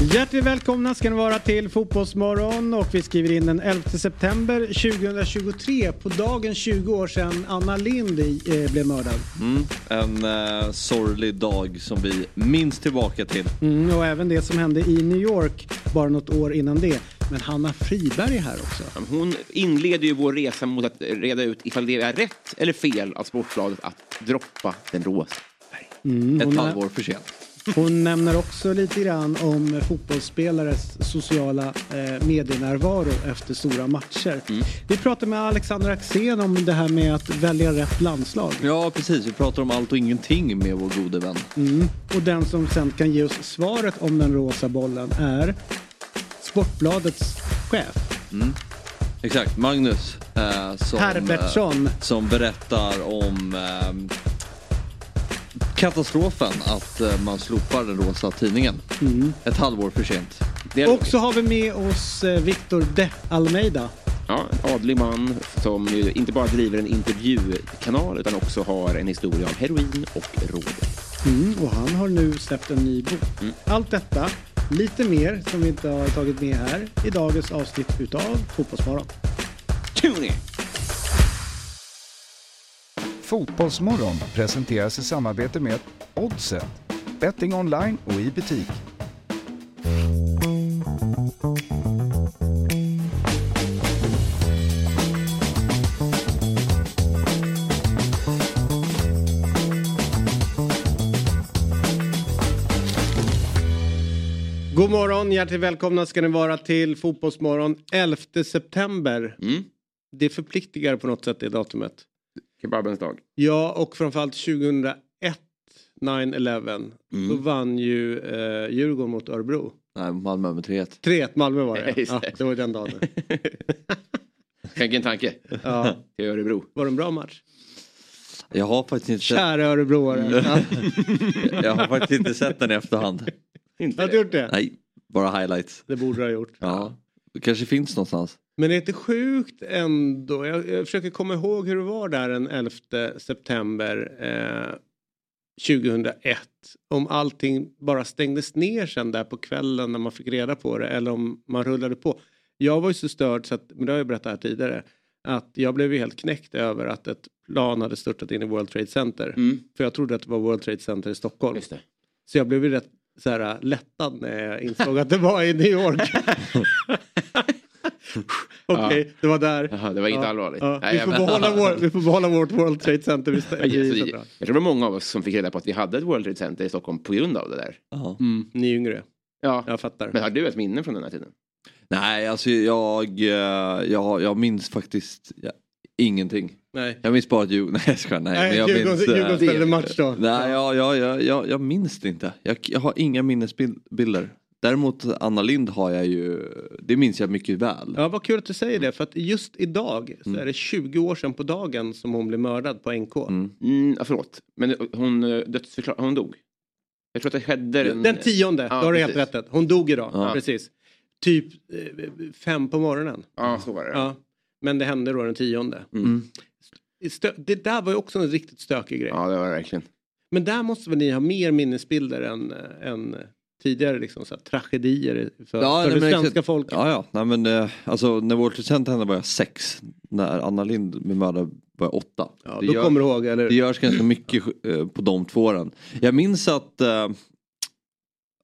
Hjärtligt välkomna ska ni vara till Fotbollsmorgon och vi skriver in den 11 september 2023 på dagen 20 år sedan Anna Lind eh, blev mördad. Mm, en eh, sorglig dag som vi minns tillbaka till. Mm, och även det som hände i New York bara något år innan det. Men Hanna Friberg är här också. Hon inleder ju vår resa mot att reda ut ifall det är rätt eller fel av Sportbladet att droppa den rosa. Ett hon är- halvår för sent. Hon nämner också lite grann om fotbollsspelares sociala eh, medienärvaro efter stora matcher. Vi pratar med Alexander Axén om det här med att välja rätt landslag. Ja, precis. Vi pratar om allt och ingenting med vår gode vän. Mm. Och den som sen kan ge oss svaret om den rosa bollen är Sportbladets chef. Exakt, Magnus. Eh, som, Herbertsson. Eh, som berättar om eh, katastrofen att eh, man slopar den rosa tidningen. Ett halvår för sent. Och så har vi med oss eh, Victor de Almeida. ja, en adlig man som ju inte bara driver en intervjukanal utan också har en historia av heroin och råd. Mm. Och han har nu släppt en ny bok. Allt detta, lite mer som vi inte har tagit med här i dagens avsnitt utav Fotbollsmorgon. Tune in! Fotbollsmorgon presenteras i samarbete med Oddset, betting online och i butik. God morgon, hjärtligt välkomna ska ni vara till Fotbollsmorgon 11 september. Mm. Det förpliktigar på något sätt det datumet. Kebabens dag. Ja, och framförallt 2001, 9-11, Mm. då vann ju eh, Djurgården mot Örebro. Nej, Malmö med 3-1. 3-1 Malmö var det. Ja, det. var den dagen. Tänk en tanke Ja. till Örebro. Var det en bra match? Jag har faktiskt inte sett, Kära Örebroare. Ja. jag har faktiskt inte sett den i efterhand. Inte Har du gjort det? Nej, bara highlights. Det borde du ha gjort. Ja, det kanske finns någonstans. Men det är inte sjukt ändå. Jag, jag försöker komma ihåg hur det var där den 11 september eh, 2001. Om allting bara stängdes ner sen där på kvällen när man fick reda på det eller om man rullade på. Jag var ju så störd så att, men det har jag berättat här tidigare, att jag blev ju helt knäckt över att ett plan hade störtat in i World Trade Center. Mm. För jag trodde att det var World Trade Center i Stockholm. Så jag blev ju rätt så här, lättad när jag insåg att det var i New York. Okej, det var där. Jaha, det var inte allvarligt. Ja, Nej, vi, jag får men- behålla vår, vi får behålla vårt World Trade Center. Vi stä- Jag, vi jag, jag tror det var många av oss som fick reda på att vi hade ett World Trade Center i Stockholm på grund av det där. Ja. Mm, ni är yngre, Ja. jag fattar. Men har du ett minne från den här tiden? Nej, alltså jag, eh, jag, jag minns faktiskt ja, ingenting. Nej, Jag minns bara att Djurgården, nej jag skojar, nej. Nej men jag Djurgården, minns, eh, Djurgården spelade match då. Nej, jag, jag, jag, jag, jag minns det inte. Jag, jag har inga minnesbilder. Däremot Anna Lind har jag ju, det minns jag mycket väl. Ja, vad kul att du säger det. För att just idag så är det 20 år sedan på dagen som hon blev mördad på NK. Mm. Mm, ja, förlåt. Men hon eh, dödsförklarade, hon dog. Jag tror att det skedde den... Den tionde, Ja, då har du helt rätt. Hon dog idag, Ja. precis. Typ eh, fem på morgonen. Ja, så var det. Ja. Men det hände då den tionde. Mm. Stö- det där var ju också en riktigt stökig grej. Ja, det var det verkligen. Men där måste väl ni ha mer minnesbilder än, äh, än tidigare liksom, så här, tragedier för, Ja, för nej, det svenska exakt. folket. Ja, ja. Nej, men, eh, alltså, när World Trade Center hände var jag sex. När Anna Lind blev mördad var jag åtta. Ja, det, då gör, kommer du ihåg, eller det görs ganska mycket eh, på de två åren. Jag minns att, eh,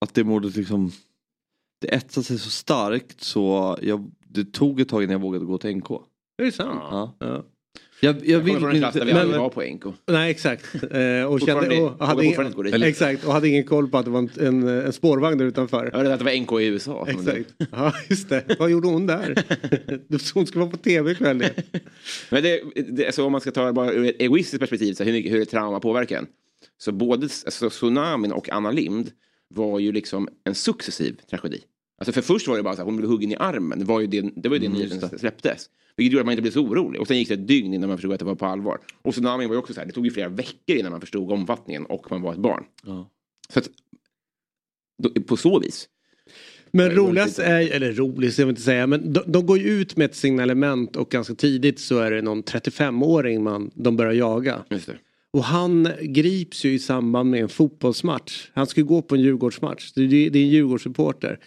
att det mordet liksom, det etsade sig så starkt så jag, det tog ett tag innan jag vågade gå till NK. Är det sant? Ja. Ja. Jag, jag Jag vill från en klass där vi men- aldrig var på NK. Nej, exakt. Eh, och, kände, och, vågar hade ingen, exakt, och hade ingen koll på att det var en, en, en spårvagn där utanför. Jag vet att det var NK i USA. det- Exakt. Ja, just det. Vad gjorde hon där? Hon skulle vara på tv ikväll. Men det, det, alltså, om man ska ta bara ur ett egoistiskt perspektiv, så hur, mycket- hur ett trauma påverkar en. Så både alltså, tsunamin och Anna Lind var ju liksom en successiv tragedi. Alltså för först var det bara så att hon blev huggen i armen. Det var ju det, det, var ju det Mm, nyheten det. släpptes. Vilket gjorde att man inte blev så orolig. Och sen gick det ett dygn innan man förstod att det var på allvar. Och tsunamin var ju också så här, det tog ju flera veckor innan man förstod omfattningen och man var ett barn. Ja. Så att, då, på så vis. Men Det roligast är, eller roligast jag vill inte säga, men de, de går ju ut med ett signalement och ganska tidigt så är det någon 35-åring man, de börjar jaga. Det. Och han grips ju i samband med en fotbollsmatch. Han skulle gå på en Djurgårdsmatch. Det är, det är en Djurgårdssupporter.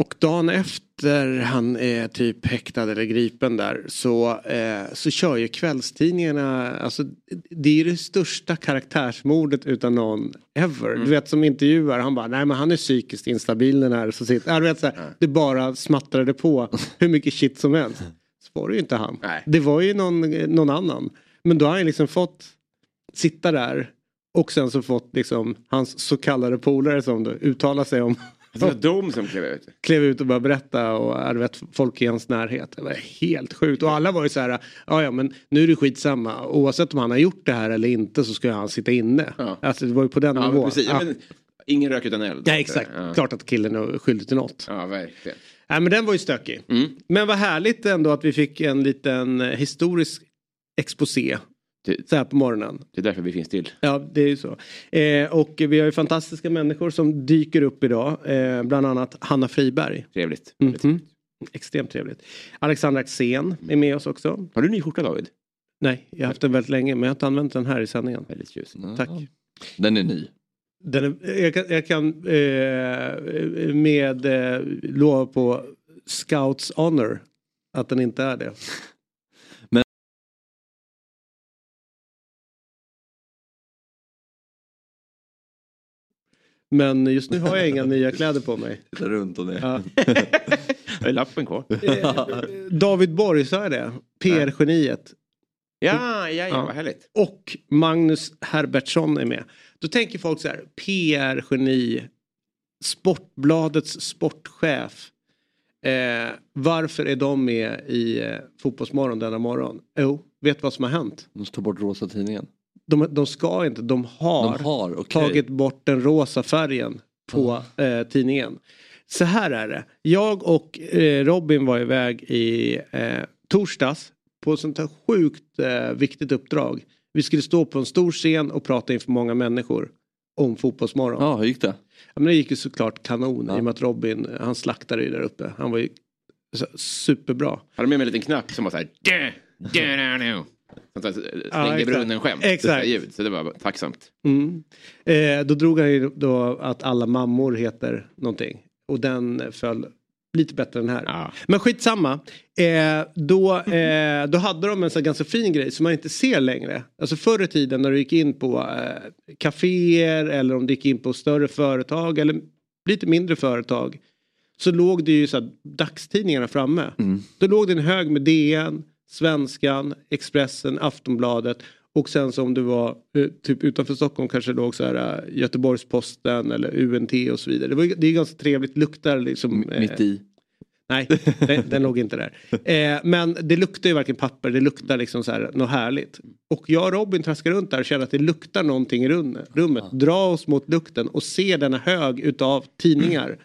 Och dagen efter han är typ häktad eller gripen där så, eh, så kör ju kvällstidningarna, alltså det är ju det största karaktärsmordet utan någon ever. Du vet som intervjuar, han bara nej men han är psykiskt instabil den här. Så sitter, ja, du vet, så här, Det bara smattrade på hur mycket shit som helst. Så var det ju inte han. Nej. Det var ju någon, någon annan. Men då har han ju liksom fått sitta där och sen så fått liksom hans så kallade polare som då uttala sig om Det var de som klev ut. klev ut och började berätta och jag vet, folk i hans närhet. Det var helt sjukt. Och alla var ju så här, ja ja men nu är det skitsamma. Oavsett om han har gjort det här eller inte så ska han sitta inne. Ja. Alltså det var ju på den Ja, nivån. precis. Ja, men, ingen rök utan eld. Ja exakt, Ja, klart att killen är skyldig till något. ja verkligen. Nej men den var ju stökig. Mm. Men vad härligt ändå att vi fick en liten eh, historisk exposé. Så här på morgonen. Det är därför vi finns till. Ja, det är ju så. Eh, och vi har ju fantastiska människor som dyker upp idag. Eh, bland annat Hanna Friberg. Trevligt. Mhm. Extremt trevligt. Alexandra Axén är med oss också. Har du ny skjorta David? Nej, jag har haft den väldigt länge men jag har inte använt den här i sändningen. Väldigt tjusig. Tack. Den är ny. Den är, jag kan, jag kan eh, med eh, lova på Scouts honor att den inte är det. Men just nu har jag inga nya kläder på mig. Titta runt och ner. Ja. Har du lappen kvar? Eh, David Borg, sa jag det? PR-geniet. Ja, ja, ja, vad härligt. Och Magnus Herbertsson är med. Då tänker folk så här, PR-geni, Sportbladets sportchef. Eh, varför är de med i eh, Fotbollsmorgon denna morgon? Jo, vet du vad som har hänt? De tar bort rosa tidningen. De, de ska inte, de har, De har, okej. tagit bort den rosa färgen på eh, tidningen. Så här är det. Jag och eh, Robin var iväg i eh, torsdags på ett sånt här sjukt eh, viktigt uppdrag. Vi skulle stå på en stor scen och prata inför många människor om Fotbollsmorgon. Ja, hur gick det? Ja, men det gick ju såklart kanon Ja. i och med att Robin, han slaktade ju där uppe. Han var ju så, superbra. Hade med mig en liten knapp som var så här. "Dö, dö, dö, dö." Sånt där stängde exakt. brunnen-skämt. Exakt. Ljud, Så det var tacksamt. Mm. Eh, då drog han ju då att alla mammor heter någonting. Och den föll lite bättre än här. Ja. Men skitsamma. Eh, då, eh, då hade de en så här ganska fin grej som man inte ser längre. Alltså förr i tiden när du gick in på eh, kaféer eller om du gick in på större företag eller lite mindre företag. Så låg det ju så här, dagstidningarna framme. Då låg det en hög med DN, Svenskan, Expressen, Aftonbladet och sen som du var eh, typ utanför Stockholm kanske låg så här eh, Göteborgs-Posten eller UNT och så vidare. Det, var, det är ganska trevligt, luktar liksom. Mitt i. Nej, den, den låg inte där. Eh, men det luktar ju verkligen papper, det luktar liksom så här något härligt. Och jag och Robin traskar runt där och känner att det luktar någonting i rummet. Dra oss mot lukten och se denna hög utav tidningar.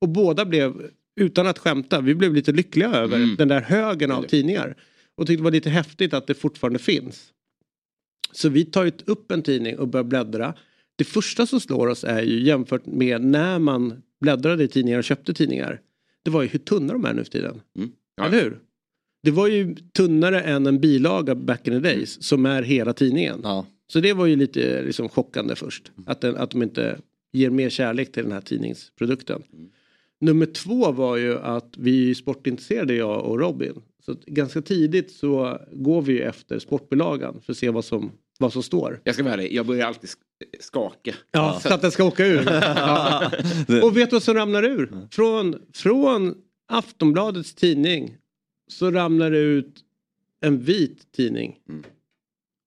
Och båda blev, utan att skämta, vi blev lite lyckliga över den där högen av tidningar. Och tyckte det var lite häftigt att det fortfarande finns. Så vi tar upp en tidning och börjar bläddra. Det första som slår oss är ju jämfört med när man bläddrade i tidningar och köpte tidningar. Det var ju hur tunna de är nu för tiden. Mm. Ja. Eller hur? Det var ju tunnare än en bilaga back in the days som är hela tidningen. Ja. Så det var ju lite liksom, chockande först. Att, den, att de inte ger mer kärlek till den här tidningsprodukten. Nummer två var ju att vi är sportintresserade jag och Robin. Så ganska tidigt så går vi ju efter sportbilagan för att se vad som, vad som står. Jag ska vara ärlig, jag börjar alltid sk- skaka. Ja, så att den ska åka ur. Ja. Och vet du vad som ramlar ur? Från, från Aftonbladets tidning så ramlar det ut en vit tidning. Mm.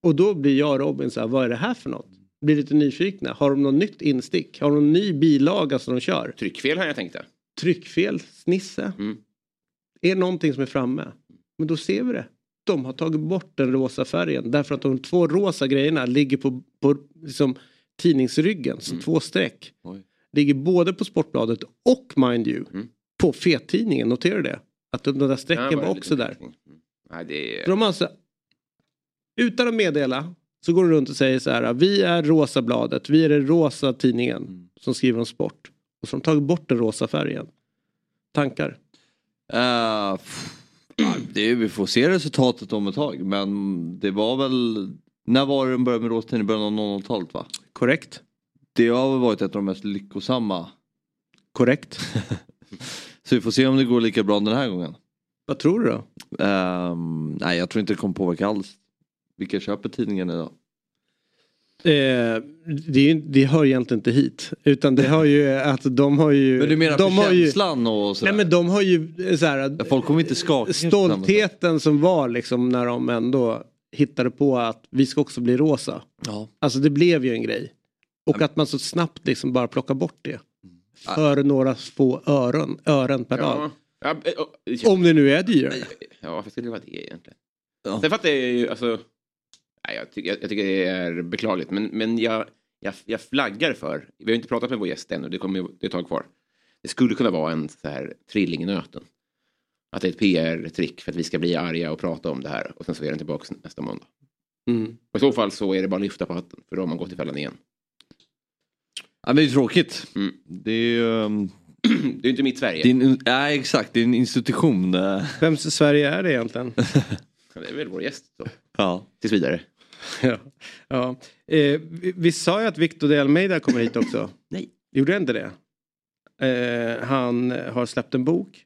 Och då blir jag och Robin så här, vad är det här för något? Blir lite nyfikna. Har de något nytt instick? Har de någon ny bilaga som de kör? Tryckfel har jag tänkt det. Tryckfel, snisse. Mm. Är det någonting som är framme? Men då ser vi det. De har tagit bort den rosa färgen därför att de två rosa grejerna ligger på, på liksom, tidningsryggen, så två streck. Oj. Ligger både på Sportbladet och mind you Mm. på fettidningen, noterar du det? Att de där strecken var också där. Mm. Nej, det de alltså, utan att meddela så går de runt och säger så här, vi är Rosa bladet, vi är den rosa tidningen Mm. som skriver om sport. Och så har de tagit bort den rosa färgen. Tankar? Ja, det vi får se resultatet om ett tag men det var väl När var det de började med rådstiden? I början av 00-talet va? Korrekt. Det har väl varit ett av de mest lyckosamma. Korrekt. Så vi får se om det går lika bra den här gången. Vad tror du då? Ehm, nej jag tror inte det kommer påverka alls. Vilka köper tidningen idag? Eh, det, är ju- det hör egentligen inte hit. Utan det hör ju att de har ju... Men du menar de för har ju, känslan och sådär? Nej men de har ju eh, så här, Ja, Folk kommer inte skaka. stoltheten som var liksom när de ändå hittade på att vi ska också bli rosa. Ja. Alltså det blev ju en grej. Och att man så snabbt liksom bara plockar bort det. För några få öron, ören per dag. Ja. Ja, eh, Om det nu är dyrare. ja, varför skulle det vara det egentligen? Ja. Sen fattar jag ju, alltså... Jag, tycker, jag, jag tycker det är beklagligt, men, men jag, jag, jag flaggar för, vi har ju inte pratat med vår gäst ännu, det kommer ju- det är ett tag kvar. Det skulle kunna vara en så här trilling i nöten. Att det är ett PR-trick för att vi ska bli arga och prata om det här och sen så är den tillbaka nästa måndag. Mm. Och I så fall så är det bara att lyfta på hatten, för då har man gått i fällan igen. Ja, men det är tråkigt. Mm. Det är ju... ehm, Det är inte mitt Sverige. en, nej exakt, det är en institution. Vems Sverige är det egentligen? Det är väl vår gäst då, Ja. tills vidare. Ja. Ja. Eh, vi, vi sa ju att Victor de Almeida kommer hit också. Nej. Gjorde jag inte det? Eh, han har släppt en bok.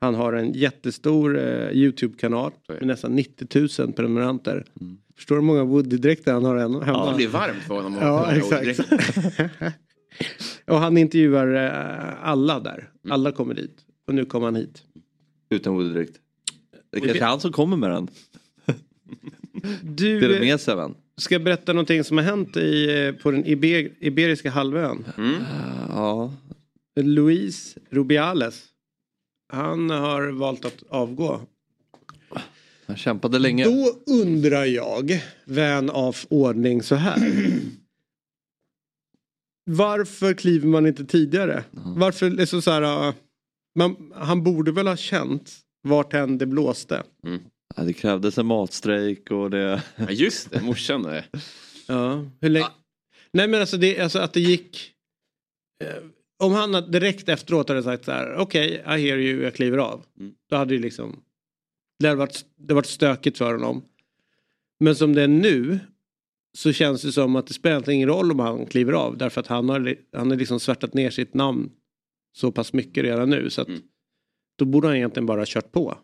Han har en jättestor eh, YouTube-kanal med nästan 90 000 prenumeranter. Förstår du hur många Woody-dräkter han har än- hemma? Det blir varmt för honom. Ja, exakt. och han intervjuar eh, alla där. Alla kommer dit. Och nu kommer han hit. Utan Woody direkt. Det är kanske är han som kommer med den. Du, Det är eh, med sig ska jag berätta någonting som har hänt i, eh, på den Iber- Iberiska halvön. Mm. Ja. Luis Rubiales. Han har valt att avgå. Han kämpade länge. Då undrar jag, vän av ordning så här. Varför kliver man inte tidigare? Varför är så så här, äh, man, han borde väl ha känt vart än det blåste. Ja, det krävdes en matstrejk och det... Ja, just det, morsan. är- Ja, hur länge? Nej men alltså, det, alltså att det gick. Eh, om han hade direkt efteråt hade sagt så här, okej, I hear you, jag kliver av. Mm. Då hade det liksom, det hade varit, det varit stökigt för honom. Men som det är nu så känns det som att det spelar ingen roll om han kliver av därför att han har, han har liksom svärtat ner sitt namn så pass mycket redan nu så att Mm. då borde han egentligen bara ha kört på.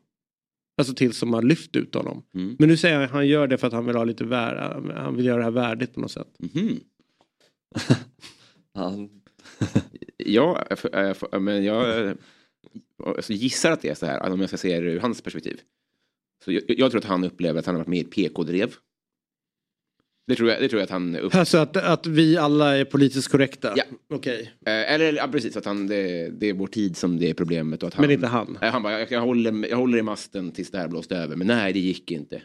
Alltså tills de har lyft ut honom. Mm. Men nu säger han att han gör det för att han vill ha lite värde, han vill göra det här värdigt på något sätt. Mhm. Han... Ja, jag f- men jag eh, alltså, gissar att det är så här, om jag ska se det ur hans perspektiv. Så jag, jag tror att han upplever att han har varit med i ett PK-drev. Det tror jag, det tror jag att han upplever. Alltså att, att vi alla är politiskt korrekta? Ja. Okej. Eh, Eller ja, precis, att han, det, det är vår tid som det är problemet. Och att han, Men inte han? Han bara, jag, jag, håller, jag håller i masten tills det här blåste över. Men nej, det gick inte.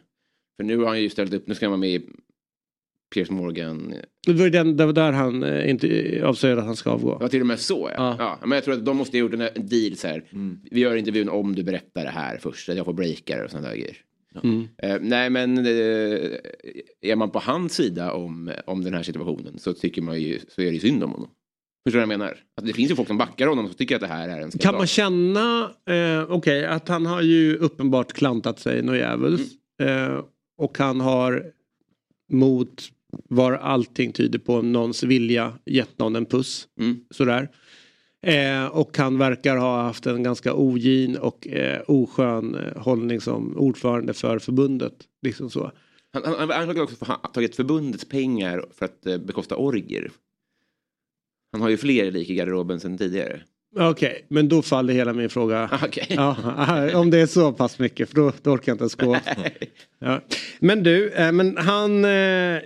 För nu har han ju ställt upp, nu ska han vara med i Piers Morgan. Det var, den, det var där han eh, inte avslöjade att han ska avgå. Det var till och med så ja. Ja. ja. Men jag tror att de måste ha gjort en, en deal så här. Mm. Vi gör intervjun om du berättar det här först. Att jag får breaka det och sådana där grejer. Mm. Eh, nej men eh, är man på hans sida om, om den här situationen så tycker man ju, så är det ju synd om honom. Förstår du vad jag menar? Att det finns ju folk som backar honom som tycker att det här är en skandal. Kan man känna, eh, okej, att han har ju uppenbart klantat sig något djävuls. Mm. Eh, och han har mot var allting tyder på någons vilja gett någon en puss. Mm. Sådär. Eh, och han verkar ha haft en ganska ogin och eh, oskön eh, hållning som ordförande för förbundet. Liksom så. Han, han, han är anklagad också för att ha tagit förbundets pengar för att eh, bekosta orger. Han har ju fler lik i garderoben sedan tidigare. Okej, men då faller hela min fråga. Okej. Ja, om det är så pass mycket för då, då orkar jag inte ens gå. Ja. Men du, eh, men han, eh,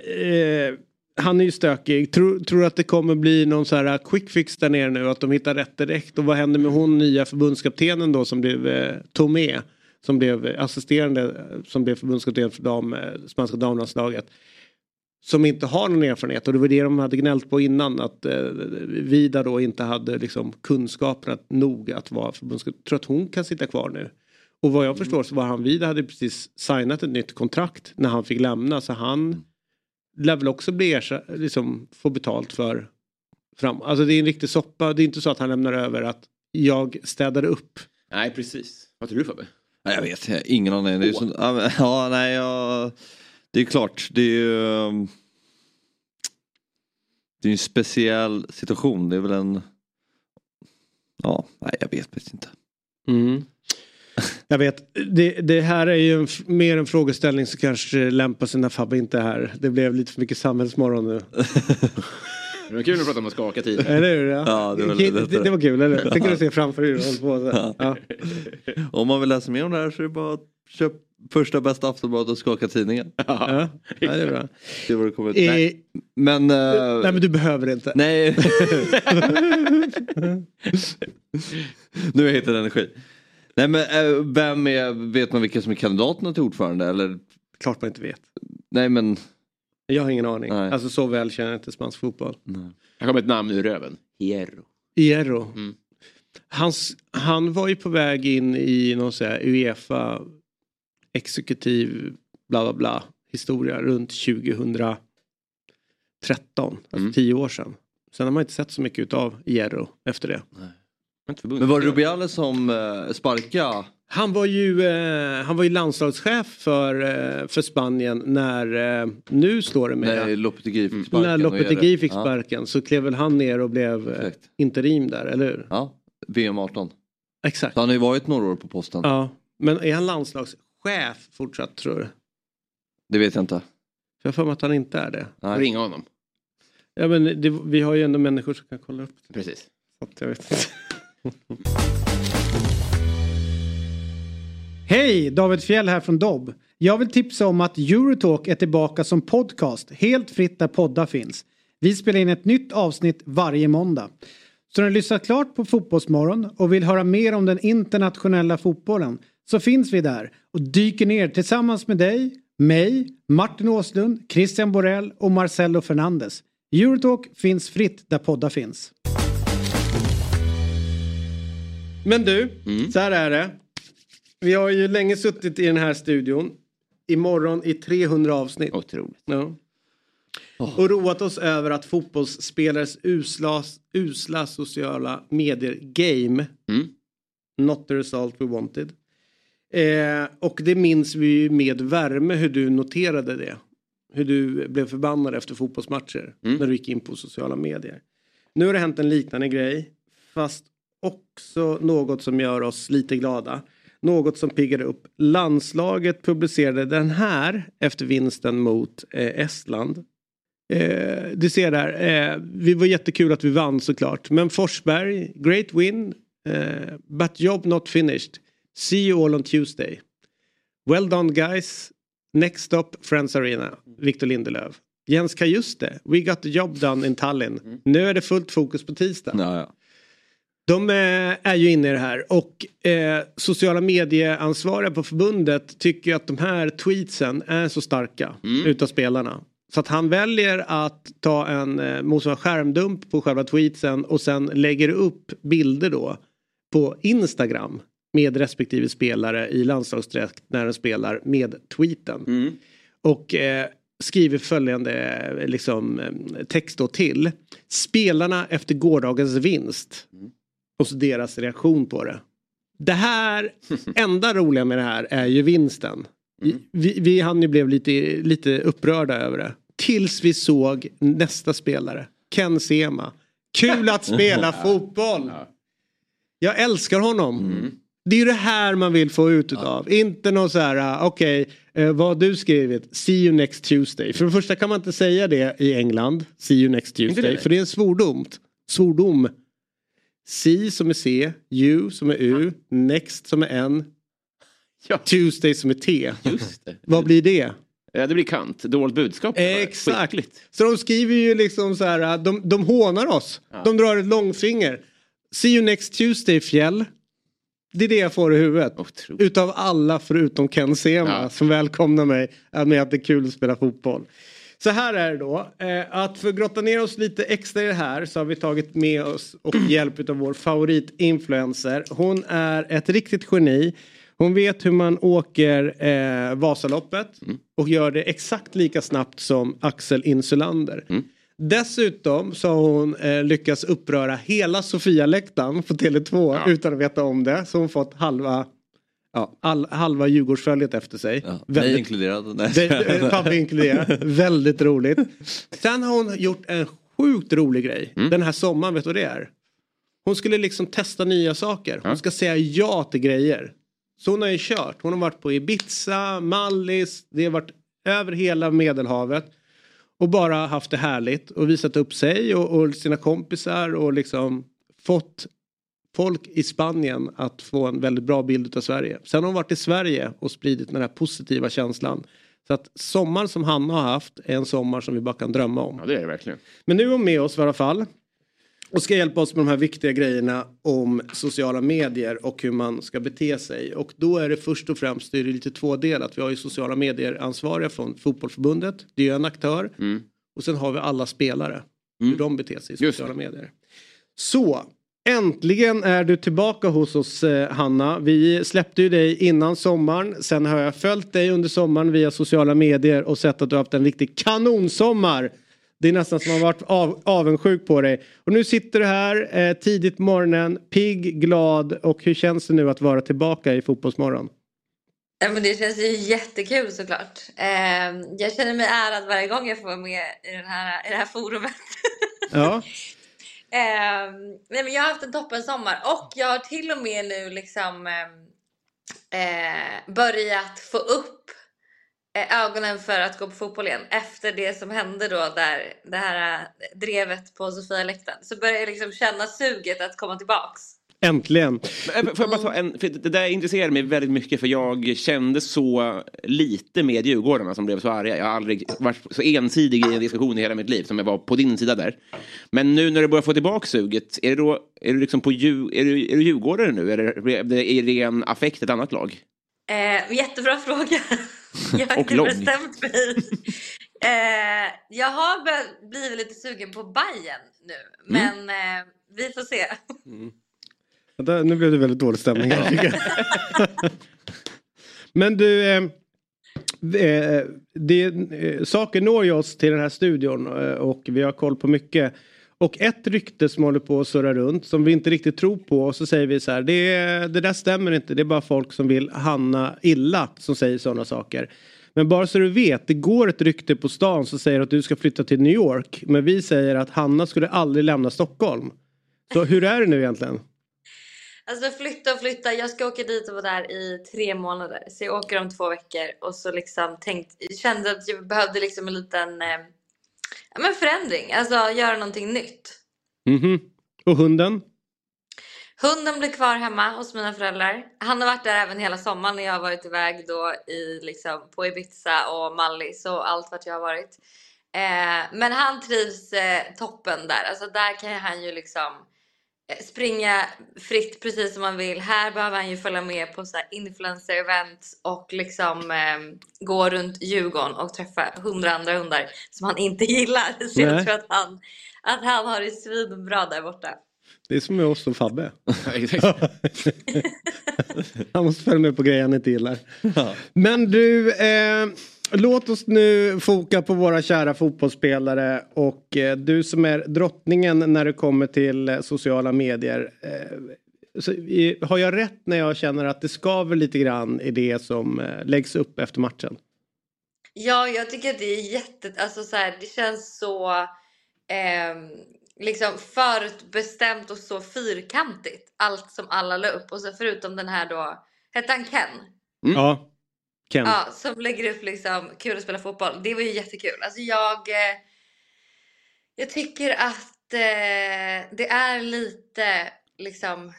han är ju stökig. Tror, tror du att det kommer bli någon så här quick fix där nere nu? Att de hittar rätt direkt? Och vad händer med hon nya förbundskaptenen då som blev eh, Tomé? Som blev assisterande, som blev förbundskapten för dam, eh, spanska damlandslaget. Som inte har någon erfarenhet och det var det de hade gnällt på innan att eh, Vida då inte hade liksom kunskaperna nog att vara förbundskapten. Tror att hon kan sitta kvar nu? Och vad jag förstår så var han Vida hade precis signat ett nytt kontrakt när han fick lämna så han lär väl också bli liksom få betalt för fram. Alltså det är en riktig soppa. Det är inte så att han lämnar över att jag städade upp. Nej, precis. Vad tror du Fabbe? Nej, jag vet, ingen aning. Det är så, ja, ja, nej, jag... Det är klart, det är ju... ehm, Det är ju en speciell situation. Det är väl en... Ja, nej jag vet faktiskt inte. Mm. Jag vet, det, det här är ju en, mer en frågeställning som kanske lämpar sig när Fabbe inte är här. Det blev lite för mycket samhällsmorgon nu. Det var kul att prata om att skaka tid. Eller hur? Ja, det var det, det, det var kul, eller hur? Tänk att se framför hur du håller på. Så. Ja. Om man vill läsa mer om det här så är det bara att köpa första bästa Aftonbladet och skaka tidningen. Ja. ja, det är bra. Det var det kommer ut. Eh, Nej. Men... eh, nej men du behöver inte. Nej. nu har jag hittat energi. Nej men eh, vem är, vet man vilka som är kandidaterna till ordförande eller? Klart man inte vet. Nej men. Jag har ingen aning. Nej. Alltså så väl känner jag inte spansk fotboll. Här kommer ett namn ur röven. Hierro. Hierro. Mm. Hans, han var ju på väg in i någon så här Uefa exekutiv bla bla bla historia runt 2013. Alltså Mm. tio år sedan. Sen har man inte sett så mycket utav Hierro efter det. Förbundet. Men var det Rubiales som eh, sparkade? Han var ju, eh, han var ju landslagschef för, eh, för Spanien när, eh, nu står det med, Nej, Lopetegui fick sparken. när? Lopetegui fick Ja, sparken så klev väl han ner och blev eh, Perfekt. interim där, eller hur? Ja, VM 18. Exakt. Så han har ju varit några år på posten. Ja, men är han landslagschef fortsatt tror du? Det vet jag inte. För jag har för mig att han inte är det. Nej. Ringa honom. Ja, men det, vi har ju ändå människor som kan kolla upp det. Precis. Så att jag vet inte. Hej! David Fjell här från Dobb. Jag vill tipsa om att Eurotalk är tillbaka som podcast helt fritt där poddar finns. Vi spelar in ett nytt avsnitt varje måndag. Så när du lyssnat klart på Fotbollsmorgon och vill höra mer om den internationella fotbollen så finns vi där och dyker ner tillsammans med dig, mig, Martin Åslund, Christian Borell och Marcelo Fernandes. Eurotalk finns fritt där poddar finns. Men du, så här är det. Vi har ju länge suttit i den här studion. Imorgon i 300 avsnitt. Otroligt. Ja. Och roat oss över att fotbollsspelares usla, usla sociala medier-game Mm. not the result we wanted. Eh, och det minns vi ju med värme hur du noterade det. Hur du blev förbannad efter fotbollsmatcher Mm. när du gick in på sociala medier. Nu har det hänt en liknande grej fast också något som gör oss lite glada. Något som piggade upp. Landslaget publicerade den här efter vinsten mot eh, Estland. Eh, du ser där, eh, vi var jättekul att vi vann såklart. Men Forsberg, great win. Eh, but job not finished. See you all on Tuesday. Well done guys. Next stop Friends Arena. Victor Lindelöf. Jens Kajuste. We got the job done in Tallinn. Nu är det fullt fokus på tisdag. Ja, ja. De eh, är ju inne i det här och eh, sociala medieansvariga på förbundet tycker ju att de här tweetsen är så starka utav spelarna. Så att han väljer att ta en eh, motsvarande skärmdump på själva tweetsen och sen lägger upp bilder då på Instagram med respektive spelare i landslagsdräkt när den spelar med tweeten. Mm. Och eh, skriver följande eh, liksom, eh, text då till. Spelarna efter gårdagens vinst. Och så deras reaktion på det. Det här, enda roliga med det här är ju vinsten. Vi, vi han ju blev lite, lite upprörda över det. Tills vi såg nästa spelare. Ken Sema. Kul att spela fotboll. Jag älskar honom. Det är ju det här man vill få ut utav. Inte något så här, ah, okej, eh, vad har du skrivit? See you next Tuesday. För det första kan man inte säga det i England. See you next Tuesday. det? För det är en svordom. Svordom. See som är C, you som är U, next som är N, Ja. Tuesday som är T. Just det. Vad blir det? Ja, det blir kant. Dolt budskap. Exakt. Skickligt. Så de skriver ju liksom så här, de, de hånar oss. De drar ett långfinger. See you next Tuesday fjäll. Det är det jag får i huvudet. Otroligt. Utav alla förutom Ken Sema Ja. som välkomnar mig med att det är kul att spela fotboll. Så här är det då. Eh, att för att grotta ner oss lite extra i det här så har vi tagit med oss och hjälp av vår favoritinfluencer. Hon är ett riktigt geni. Hon vet hur man åker eh, Vasaloppet och gör det exakt lika snabbt som Axel Insulander. Dessutom så har hon eh, lyckats uppröra hela Sofia-läktaren på Tele2 utan att veta om det. Så hon fått halva ja, all, halva Djurgårdsföljet efter sig. Ja, Väldigt- Mig inkluderad. Nej. det, Fabbe inkluderat. Väldigt roligt. Sen har hon gjort en sjukt rolig grej. Den här sommaren, vet du vad det är? Hon skulle liksom testa nya saker. Hon Ja. ska säga ja till grejer. Så hon har ju kört. Hon har varit på Ibiza, Mallis, det har varit över hela Medelhavet. Och bara haft det härligt och visat upp sig och, och sina kompisar och liksom fått folk i Spanien att få en väldigt bra bild av Sverige. Sen har hon varit i Sverige och spridit den här positiva känslan. Så att sommaren som Hanna har haft är en sommar som vi bara kan drömma om. Ja, det är det verkligen. Men nu är hon med oss i alla fall. Och ska hjälpa oss med de här viktiga grejerna om sociala medier och hur man ska bete sig. Och då är det först och främst det är lite tvådelat. Vi har ju sociala medier ansvariga från fotbollförbundet. Det är ju en aktör. Mm. Och sen har vi alla spelare. Hur Mm. de beter sig i sociala medier. Så. Äntligen är du tillbaka hos oss eh, Hanna. Vi släppte ju dig innan sommaren. Sen har jag följt dig under sommaren via sociala medier och sett att du har haft en riktig kanonsommar. Det är nästan som man varit av, avundsjuk på dig. Och nu sitter du här eh, tidigt på morgonen, pigg, glad och hur känns det nu att vara tillbaka i Fotbollsmorgon? Ja, men det känns ju jättekul såklart. Eh, jag känner mig ärad varje gång jag får vara med i, den här, i det här forumet. Ja, Eh, nej, men jag har haft en toppen sommar och jag har till och med nu liksom ehm, eh, börjat få upp eh, ögonen för att gå på fotboll igen efter det som hände då där det här eh, drevet på Sofialäktaren. Så börjar jag liksom känna suget att komma tillbaks äntligen. Men, eh, Får jag bara ta en, för det där intresserar mig väldigt mycket för jag kände så lite med Djurgårdarna som blev så arga. Jag har aldrig varit så ensidig i en diskussion i hela mitt liv som jag var på din sida där. Men nu när du börjar få tillbaka suget, är det då, är du liksom på Djur, är du, är du djurgårdare nu? Eller blev det i ren affekt ett annat lag? Eh, jättebra fråga. Jag har Och inte lång. bestämt mig. Eh, jag har blivit lite sugen på Bayern nu, Mm. men eh, vi får se. Vänta, Nu blev det väldigt dålig stämning här. Men du, eh, eh, det, eh, saker når ju oss till den här studion eh, och vi har koll på mycket. Och ett rykte som håller på att surra runt som vi inte riktigt tror på och så säger vi så här det, det där stämmer inte det är bara folk som vill Hanna illa som säger sådana saker. Men bara så du vet, det går ett rykte på stan som säger att du ska flytta till New York. Men vi säger att Hanna skulle aldrig lämna Stockholm. Så hur är det nu egentligen? Alltså flytta och flytta. Jag ska åka dit och vara där i tre månader. Så jag åker om två veckor och så liksom tänkt, kände att jag behövde liksom en liten eh, ja, men förändring. Alltså göra någonting nytt. Mhm. Och hunden? Hunden blir kvar hemma hos mina föräldrar. Han har varit där även hela sommaren när jag har varit iväg då i liksom på Ibiza och Mallis och allt vart jag har varit. Eh, men han trivs eh, toppen där. Alltså där kan han ju liksom springa fritt precis som han vill. Här behöver han ju följa med på så här influencer-events och liksom eh, gå runt Djurgården och träffa hundra andra hundar som han inte gillar. Så Nej. jag tror att han, att han har det svinbra där borta. Det är som med oss och Fabbe. Han måste följa med på grejer han inte gillar. Men du, eh, låt oss nu foka på våra kära fotbollsspelare och eh, du som är drottningen när det kommer till eh, sociala medier. Eh, så, i, har jag rätt när jag känner att det skaver lite grann i det som läggs upp efter matchen? Ja, jag tycker att det är jätte... Alltså så här, det känns så ehm, liksom förutbestämt och så fyrkantigt. Allt som alla la upp. Och så förutom den här då, hette han Ken? Ja, Ken. Ja, som lägger upp liksom kul att spela fotboll. Det var ju jättekul. Alltså jag... Eh, jag tycker att eh, det är lite liksom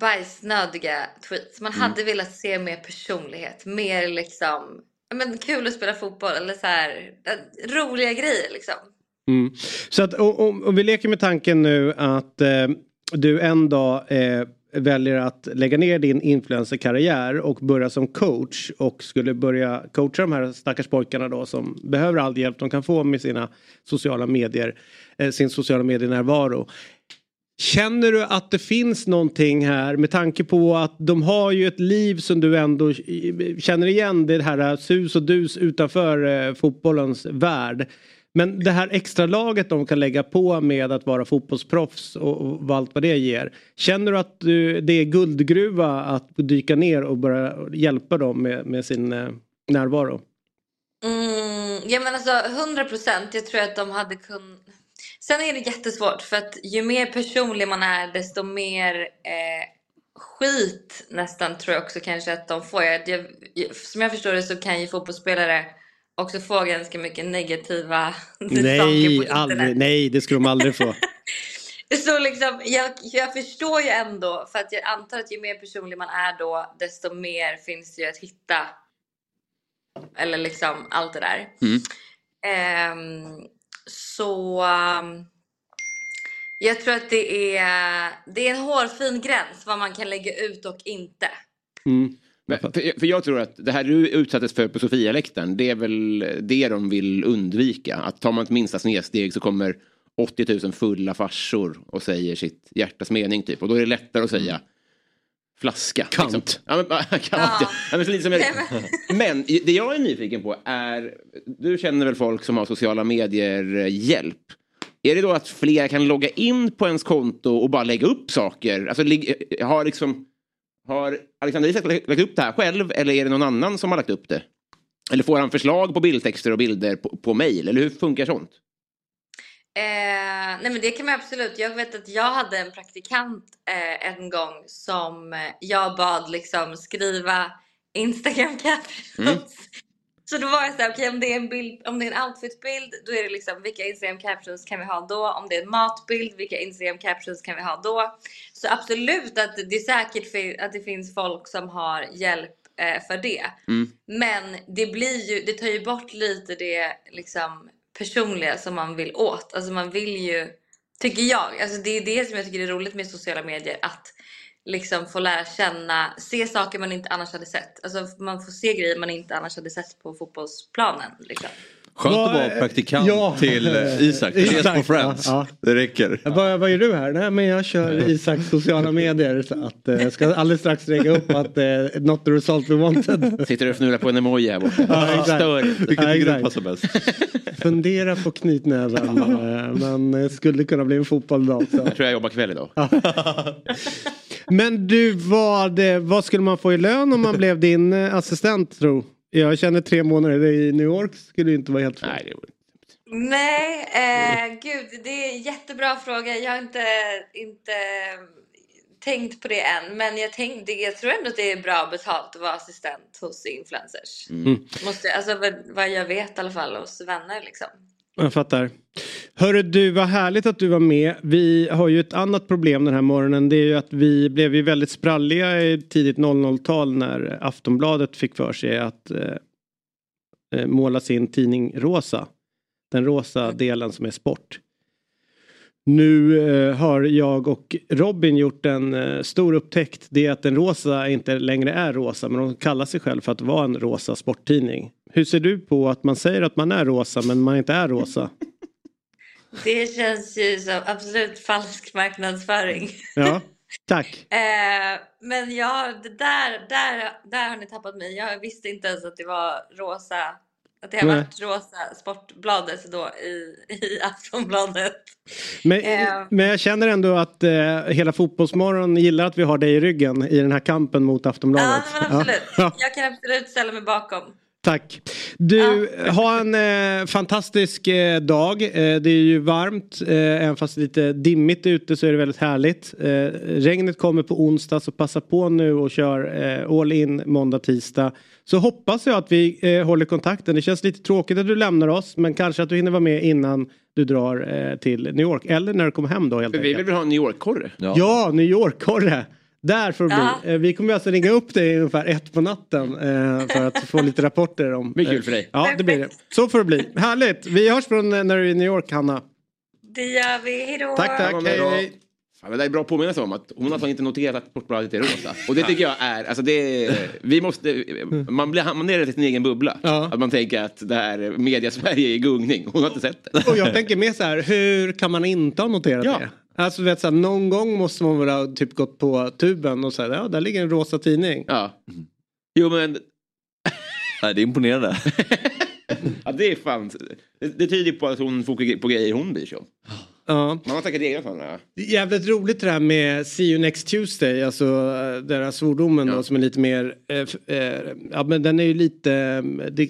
bajsnödiga tweets. Man hade velat se mer personlighet, mer liksom men kul att spela fotboll eller så här eh, roliga grejer liksom. Mm. Så att om, om, om vi leker med tanken nu att eh, du en dag eh, väljer att lägga ner din influencerkarriär och börja som coach och skulle börja coacha de här stackars pojkarna då som behöver all hjälp de kan få med sina sociala medier, eh, sin sociala medienärvaro. Känner du att det finns någonting här med tanke på att de har ju ett liv som du ändå eh, känner igen det här eh, sus och dus utanför fotbollens värld. Men det här extra laget de kan lägga på med att vara fotbollsproffs och, och allt vad det ger. Känner du att du, det är guldgruva att dyka ner och börja hjälpa dem med, med sin eh, närvaro? Mm, ja men alltså 100 procent. Jag tror att de hade kunnat... Sen är det jättesvårt för att ju mer personlig man är desto mer eh, skit nästan tror jag också kanske att de får. Jag, jag, som jag förstår det så kan ju fotbollsspelare också få ganska mycket negativa Nej, aldrig, nej det skulle de aldrig få. Så liksom, jag, jag förstår ju ändå, för att jag antar att ju mer personlig man är då, desto mer finns det ju att hitta. Eller liksom allt det där. Mm. Ehm, så um, jag tror att det är, det är en hårfin gräns vad man kan lägga ut och inte. Mm. Men, för, för jag tror att det här du utsattes för på Sofialäktaren, det är väl det de vill undvika. Att tar man ett minsta snedsteg så kommer 80 000 fulla farsor och säger sitt hjärtas mening typ. Och då är det lättare att säga flaska. Kant. Liksom. Ja, men, kant ja. Ja. Men, så lite som jag, Nej, men det jag är nyfiken på är, du känner väl folk som har sociala medier-hjälp. Är det då att fler kan logga in på ens konto och bara lägga upp saker? Alltså, lig- har liksom... Har Alexander Isak lagt upp det här själv eller är det någon annan som har lagt upp det? Eller får han förslag på bildtexter och bilder på, på mail? Eller hur funkar sånt? Eh, nej men det kan man absolut. Jag vet att jag hade en praktikant eh, en gång som eh, jag bad liksom skriva Instagram captions. Mm. Så då var jag såhär, okej om det är en bild, om det är en outfitbild då är det liksom vilka Instagram captions kan vi ha då? Om det är en matbild, vilka Instagram captions kan vi ha då? Så absolut att det är säkert att det finns folk som har hjälp eh, för det. Mm. Men det blir ju, det tar ju bort lite det liksom personliga som man vill åt. Alltså man vill ju, tycker jag, alltså det är det som jag tycker är roligt med sociala medier. Att liksom få lära känna, se saker man inte annars hade sett. Alltså man får se grejer man inte annars hade sett på fotbollsplanen. Liksom. Skönt att vara praktikant Ja. till eh, Isak. Ses på Friends. ja, Det räcker. Vad, vad gör du här? Nej men jag kör Isaks sociala medier. Så att, eh, jag ska alldeles strax lägga upp att eh, not the result we wanted. Sitter du och fnular på en emoji här borta? Ja, exakt. Stör Vilket Ja, tycker du passar bäst? Fundera på knytnäven. eh, Men eh, skulle kunna bli en fotboll idag också. Jag tror jag jobbar kväll idag. Men du, vad, eh, vad skulle man få i lön om man blev din eh, assistent tro? Jag känner tre månader i New York skulle ju inte vara helt fel. Nej, det vore- Nej, eh, gud det är en jättebra fråga. Jag har inte, inte tänkt på det än. Men jag, tänkte, jag tror ändå att det är bra betalt att vara assistent hos influencers. Mm. Måste, alltså vad, vad jag vet i alla fall hos vänner liksom. Jag fattar. Hörru du, vad härligt att du var med. Vi har ju ett annat problem den här morgonen. Det är ju att vi blev ju väldigt spralliga i tidigt 00-tal när Aftonbladet fick för sig att eh, eh, måla sin tidning rosa. Den rosa delen som är sport. Nu eh, har jag och Robin gjort en eh, stor upptäckt. Det är att den rosa inte längre är rosa men de kallar sig själv för att vara en rosa sporttidning. Hur ser du på att man säger att man är rosa men man inte är rosa? Det känns ju som absolut falsk marknadsföring. Ja, tack. Eh, men ja, där, där, där har ni tappat mig. Jag visste inte ens att det var rosa. Att det har Nej. varit rosa Sportbladet då i, i Aftonbladet. Men, Eh. men jag känner ändå att eh, hela Fotbollsmorgon gillar att vi har dig i ryggen i den här kampen mot Ja, Aftonbladet. men absolut. Ja, Jag kan absolut ställa mig bakom. Tack. Du, ha en eh, fantastisk eh, dag. Eh, det är ju varmt, eh, även fast lite dimmigt ute så är det väldigt härligt. Eh, regnet kommer på onsdag så passa på nu och kör eh, all in måndag, tisdag. Så hoppas jag att vi eh, håller kontakten. Det känns lite tråkigt att du lämnar oss men kanske att du hinner vara med innan du drar eh, till New York. Eller när du kommer hem då helt För vi enkelt. vill ha en New York-korre. Ja, New York-korre. Där får det Ja. bli. Eh, Vi kommer alltså ringa upp dig ungefär ett på natten eh, för att få lite rapporter om. Det blir kul för dig. Ja, det blir det. Så får det bli. Härligt. Vi hörs från eh, när du är i New York, Hanna. Det gör vi. Hejdå! Tack, tack. Ja, men Hej, hej. Fan, det där är bra att påminna sig om att hon har inte noterat att Sportbladet är rosa. Och det tycker jag är, alltså det vi måste, man blir hamnar i sin egen bubbla. Ja. Att man tänker att det här media-Sverige är i gungning. Hon har inte sett det. Och jag tänker mer så här, hur kan man inte ha noterat Ja. det? Alltså du vet så här, någon gång måste man väl ha typ gått på tuben och säga ja där ligger en rosa tidning. Ja. Jo men, Nej, det är imponerande. ja, det är fan. Det, det tyder på att hon får på grejer hon bryr sig om. Ja. Man har säkert egna sådana. Det är jävligt roligt det här med See you next Tuesday, alltså eh, den här svordomen Ja. då som är lite mer, eh, eh, ja men den är ju lite, eh, det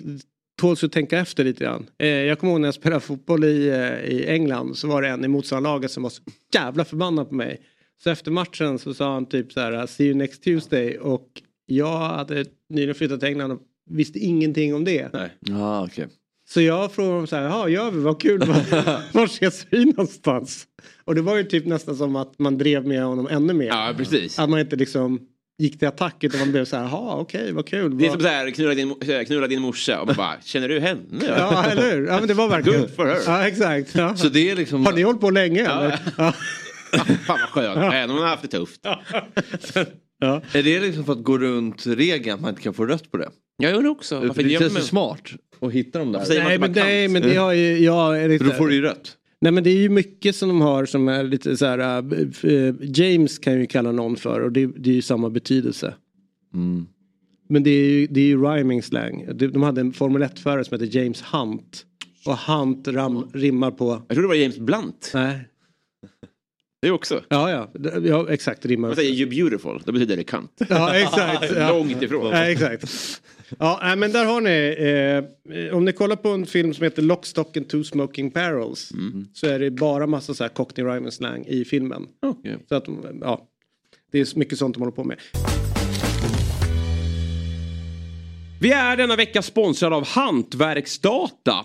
tåls att tänka efter lite grann. Eh, jag kommer ihåg när jag spelade fotboll i, eh, i England så var det en i motståndarlaget som var så jävla förbannad på mig. Så efter matchen så sa han typ så här, see you next Tuesday och jag hade nyligen flyttat till England och visste ingenting om det. Nej. Ja, okej. Så jag frågade honom så här, ja gör vi, vad kul, var, var ses vi någonstans? Och det var ju typ nästan som att man drev med honom ännu mer. Ja, precis. Att man inte liksom gick till attack utan man blev så här, jaha okej vad kul. Det är som så här, knulla din, mo- knulla din morsa och man bara, känner du henne? Ja eller hur, ja men det var verkligen. Good for her. Ja exakt. Ja. Så det är liksom... Har ni hållit på länge eller? Ja. Fan vad skönt, även om hon har haft det tufft. Ja. Är det liksom för att gå runt regeln att man inte kan få rött på det? Jag undrar också. För Varför det gör känns man- ju smart att hitta dem där. säger man Nej men, man nej men det har ju, ja, är det För då får du ju rött. Nej men det är ju mycket som de har som är lite så här, äh, James kan ju kalla någon för och det, det är ju samma betydelse. Mm. Men det är ju, det är ju rhyming slang. De, de hade en Formel 1-förare som heter James Hunt. Och Hunt ram, rimmar på... Jag tror det var James Blunt. Nej. Det också. Ja, ja. Ja exakt. Rimmar. Man säger you beautiful, då betyder det kant. Ja, exakt. Ja. Långt ifrån. Ja, exakt. Ja, men där har ni. Eh, om ni kollar på en film som heter Lock, Stock and Two Smoking Barrels. Så är det bara massa så här cockney rhyming slang i filmen. Okej. Så att, ja. Det är mycket sånt de håller på med. Vi är denna vecka sponsrade av Hantverksdata.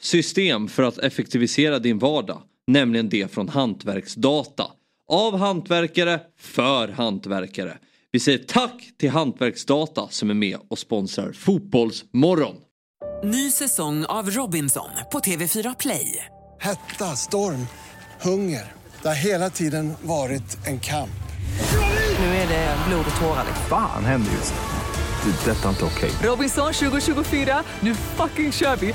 system för att effektivisera din vardag. Nämligen det från Hantverksdata. Av hantverkare, för hantverkare. Vi säger tack till Hantverksdata som är med och sponsrar Fotbollsmorgon. Ny säsong av Robinson på TV4 Play. Hetta, storm, hunger. Det har hela tiden varit en kamp. Nu är det blod och tårar. Fan händer just nu. Det. är Detta är inte okej. Robinson 2024, nu fucking kör vi!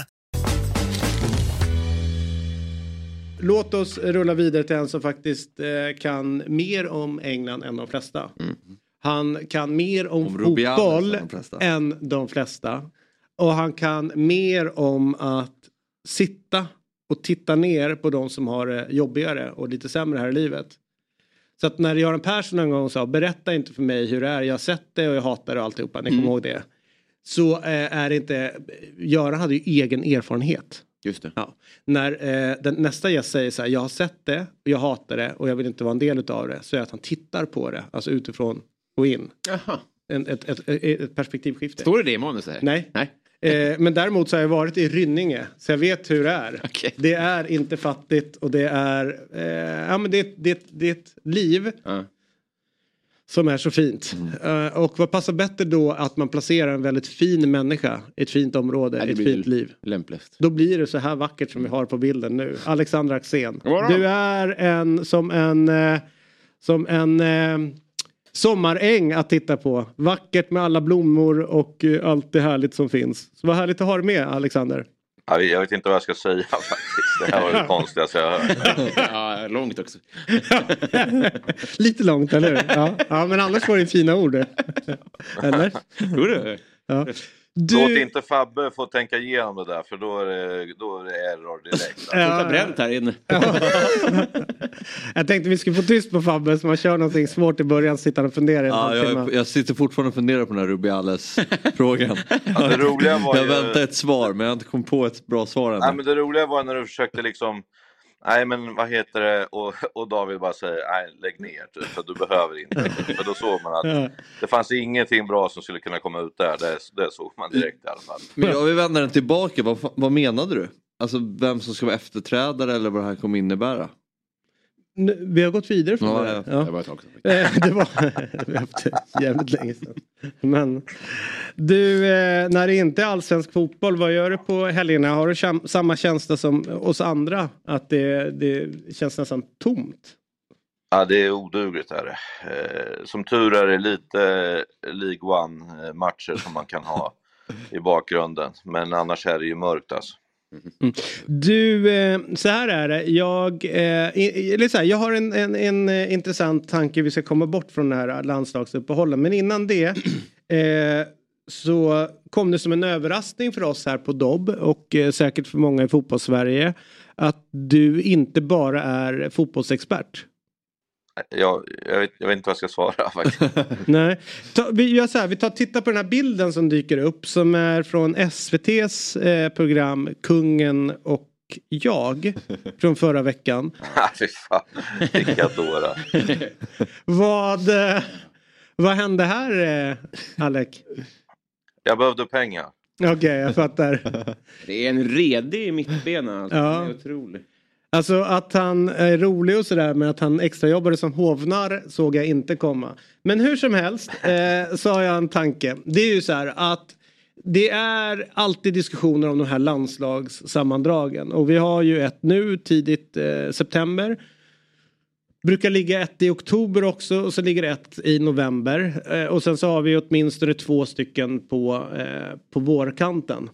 Låt oss rulla vidare till en som faktiskt eh, kan mer om England än de flesta. Han kan mer om, Om fotboll än de flesta. än de flesta. Och han kan mer om att sitta och titta ner på de som har det jobbigare och lite sämre här i livet. Så att när Göran Persson en gång sa berätta inte för mig hur det är, jag har sett det och jag hatar det och alltihopa, ni kommer ihåg det. Så eh, är det inte, Göran hade ju egen erfarenhet. Just det. Ja. När eh, den, nästa gäst säger så här, jag har sett det, och jag hatar det och jag vill inte vara en del av det. Så är det att han tittar på det, alltså utifrån och in. Jaha. En, ett, ett, ett, perspektivskifte. Står det det i manuset? Nej. Nej. Eh, men däremot så har jag varit i Rynninge, så jag vet hur det är. Okej. Det är inte fattigt och det är, eh, ja men det, är- det, ett- det är ett liv Ja. Som är så fint. Mm. Eh, och vad passar bättre då att man placerar en väldigt fin människa i ett fint område, Ja, i ett fint liv. Lämpligast. Då blir det så här vackert som vi har på bilden nu. Alexandra Axén. Du är en som en, eh, som en eh, sommaräng att titta på. Vackert med alla blommor och eh, allt det härligt som finns. Så vad härligt att ha dig med Alexander. Ja, Jag vet inte vad jag ska säga faktiskt. Det här var det konstigaste jag har hört. ja, långt också. Lite långt, eller hur? Ja. ja, men annars var det fina ord. Eller? Jo, det. Ja. Låt Du, inte Fabbe få tänka igenom det där för då är det, då är det error direkt. Ja. bränt här inne. jag tänkte vi skulle få tyst på Fabbe så man kör någonting svårt i början, sitter han och funderar Ja, jag, jag sitter fortfarande och funderar på den här Rubiales-frågan. Ja, det roliga var jag ju- väntar ett svar men jag har inte kommit på ett bra svar Nej, än. men det roliga var när du försökte liksom Nej men vad heter det och, och David bara säger nej lägg ner typ, för du behöver inte. För då såg man att det fanns ingenting bra som skulle kunna komma ut där. Det, det såg man direkt i alla fall. Men jag vill vända den tillbaka, vad, vad menade du? Alltså vem som ska vara efterträdare eller vad det här kommer innebära? Nu, Vi har gått vidare från Ja, det. här. ja. Det var ett tag. Eh, det var jävligt länge sedan. Men du, eh, när det inte är allsvensk fotboll, vad gör du på helgerna? Har du samma känsla som oss andra? Att det, det känns nästan tomt? Ja det är odugligt är det. Eh, som tur är det lite League One eh, matcher som man kan ha i bakgrunden. Men annars är det ju mörkt alltså. Du, eh, så här är det. Jag, eh, eller så här, jag har en, en, en eh, intressant tanke. Vi ska komma bort från det här landslagsuppehållen. Men innan det eh, så kom det som en överraskning för oss här på Dobb och eh, säkert för många i fotbollssverige att du inte bara är fotbollsexpert. Jag, jag, vet, jag vet inte vad jag ska svara faktiskt. Nej. Ta, vi gör så här, vi tar titta på den här bilden som dyker upp som är från SVTs eh, program Kungen och jag från förra veckan. Fy fan, vilka dårar. Vad, eh, vad hände här eh, Alec? Jag behövde pengar. Okej, jag fattar. Det är en redig mittbena. Alltså. Ja. Det är otroligt. Alltså att han är rolig och sådär men att han extrajobbade som hovnar såg jag inte komma. Men hur som helst eh, så har jag en tanke. Det är ju så här att det är alltid diskussioner om de här landslagssammandragen och vi har ju ett nu tidigt eh, september. Brukar ligga ett i oktober också och så ligger ett i november. Eh, och sen så har vi åtminstone två stycken på, eh, på vårkanten.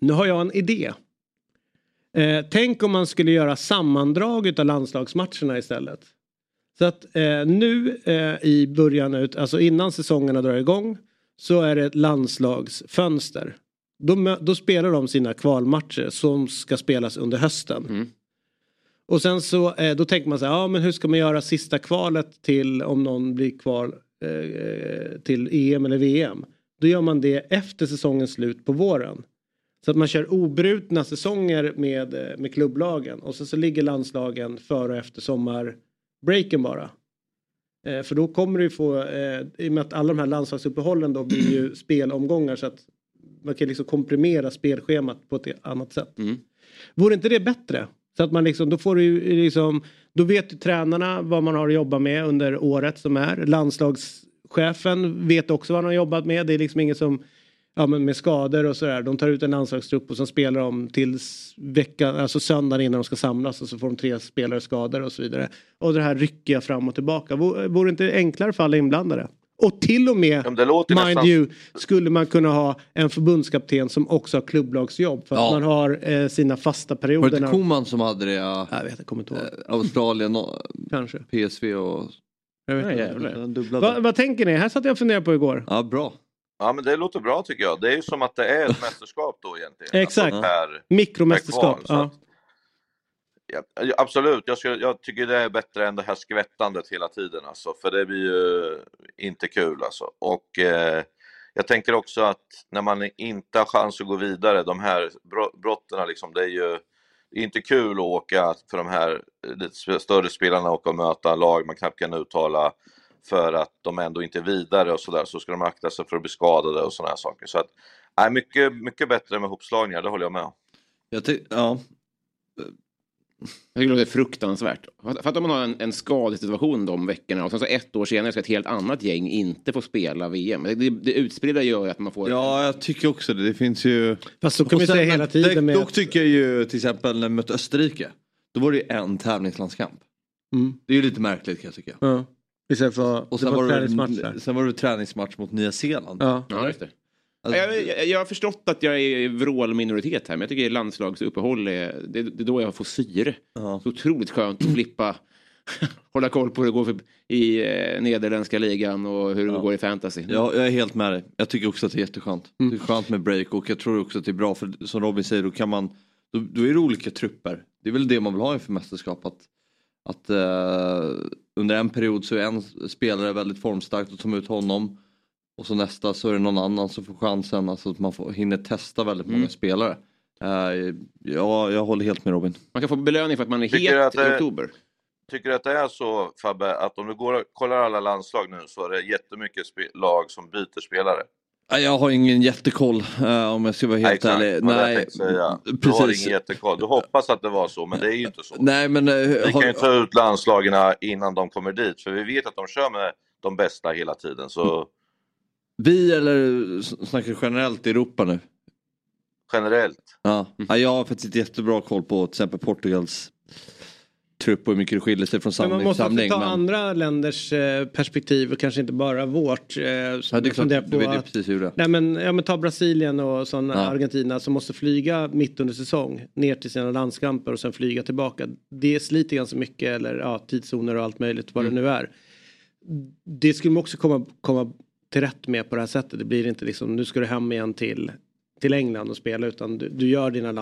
Nu har jag en idé. Eh, tänk om man skulle göra sammandrag av landslagsmatcherna istället. Så att eh, nu eh, i början, ut, alltså innan säsongerna drar igång så är det ett landslagsfönster. Då, då spelar de sina kvalmatcher som ska spelas under hösten. Och sen så eh, då tänker man så här, ja men hur ska man göra sista kvalet till om någon blir kval eh, till EM eller VM. Då gör man det efter säsongens slut på våren. Så att man kör obrutna säsonger med, eh, med klubblagen och så, så ligger landslagen före och efter sommarbreaken bara. Eh, för då kommer du få, eh, i och med att alla de här landslagsuppehållen då blir ju spelomgångar så att man kan liksom komprimera spelschemat på ett annat sätt. Vore inte det bättre? Så att man liksom, då får du liksom, då vet ju tränarna vad man har att jobba med under året som är. Landslagschefen vet också vad han har jobbat med. Det är liksom inget som, ja men med skador och sådär. De tar ut en landslagstrupp och sen spelar de tills veckan, alltså söndagen innan de ska samlas och så får de tre spelare skador och så vidare. Och det här ryckiga fram och tillbaka. Vore det inte enklare för alla inblandade? Och till och med, mind nästan- you, skulle man kunna ha en förbundskapten som också har klubblagsjobb. För att Ja. man har eh, sina fasta Var perioder. det inte Koman som hade det? Ja. Jag vet, jag kommer inte ihåg. Australien, och Kanske. PSV och... Jag vet Ja, inte. jävlar. Den dubblade. Va, vad tänker ni? Här satt jag och funderade på igår. Ja, bra. Ja men det låter bra tycker jag. Det är ju som att det är ett mästerskap då egentligen. Exakt. Alltså, per, Mikromästerskap. per kval, så Ja. Ja, absolut, jag, skulle, jag tycker det är bättre än det här skvättandet hela tiden alltså, för det blir ju inte kul alltså. Och eh, jag tänker också att när man inte har chans att gå vidare, de här bro- brotten liksom, det är ju det är inte kul att åka för de här eh, lite större spelarna och möta lag man knappt kan uttala för att de ändå inte är vidare och sådär, så ska de akta sig för att bli skadade och sådana här saker. Så att, nej, mycket, mycket bättre med hopslagningar, det håller jag med om. Jag ja. Jag tycker det låter fruktansvärt. Fattar om man har en, en skadesituation de veckorna och sen så ett år senare ska ett helt annat gäng inte få spela VM. Det, det, det utspridda gör ju att man får... Ja, jag tycker också det. Det finns ju... Fast så kan vi säga hela tiden det- med Dock tycker jag ju till exempel när vi mötte Österrike. Då var det ju en tävlingslandskamp. Mm. Det är ju lite märkligt kan jag tycka. Ja. Istället för Och det sen var var, träningsmatcher. det, sen var det träningsmatch mot Nya Zeeland. Ja. Ja, just det. Alltså, Jag, jag, jag har förstått att jag är i vrålminoritet här, men jag tycker landslagsuppehåll är, det, det är då jag får syre. Så otroligt skönt att slippa hålla koll på hur det går för, i eh, nederländska ligan och hur det går i fantasy. Ja, jag är helt med dig. Jag tycker också att det är jätteskönt. Mm. Det är skönt med break och jag tror också att det är bra för som Robin säger då kan man då, då är det olika trupper. Det är väl det man vill ha inför mästerskap. Att, att eh, under en period så är en spelare väldigt formstark och tar ut honom. Och så nästa så är det någon annan som får chansen. Alltså att man får, hinner testa väldigt många Mm. spelare. Eh, ja, jag håller helt med Robin. Man kan få belöning för att man är Tycker het att i det- oktober. Tycker du att det är så Fabbe, att om du går och kollar alla landslag nu så är det jättemycket lag som byter spelare? Jag har ingen jättekoll eh, om jag ska vara helt Exakt, ärlig. Nej, säga. Du har precis. ingen jättekoll. Du hoppas att det var så, men det är ju inte så. Nej men... eh, Vi har- kan ju ta ut landslagen innan de kommer dit, för vi vet att de kör med de bästa hela tiden. Så Vi eller snackar generellt i Europa nu? generellt. Ja. ja, jag har faktiskt jättebra koll på till exempel Portugals trupp och hur mycket det skiljer sig från samling man till måste också samling. ta men- andra länders eh, perspektiv och kanske inte bara vårt. Eh, Ja, det är klart, var det att- precis hur det. Nej men, ja, men ta Brasilien och sådana Ja. Argentina som måste flyga mitt under säsong ner till sina landskamper och sen flyga tillbaka. Det sliter ganska mycket eller ja, tidszoner och allt möjligt vad Mm. det nu är. Det skulle man också komma, komma till rätt med på det här sättet. Det blir inte liksom nu ska du hem igen till, till England och spela utan du, du gör dina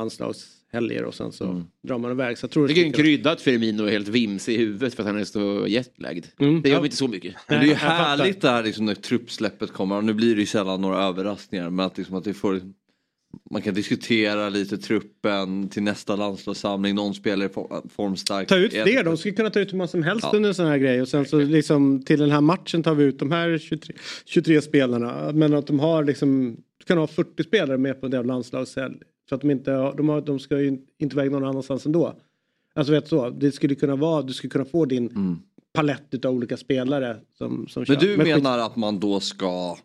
landslagshelger och sen så Mm. drar man iväg. Så jag tror det är en krydda att Firmino är helt vimsig i huvudet för att han är så jetlagd. Mm. Det gör Ja. inte så mycket. Men det är ju härligt det här liksom, när truppsläppet kommer. Och nu blir det ju sällan några överraskningar. Men att, liksom, att det får, man kan diskutera lite truppen till nästa landslagssamling. Någon spelar for, formstarkt. Ta ut fler, de skulle kunna ta ut hur många som helst Ja. under en sån här grej och sen så liksom till den här matchen tar vi ut de här 23, 23 spelarna. Men att de har liksom, du kan ha 40 spelare med på en del landslagshelg. För att de inte, har- de, har, de ska ju inte iväg någon annanstans ändå. Alltså vet så, det skulle kunna vara, du skulle kunna få din palett av olika spelare som, som Men kör. du skit- menar att man då ska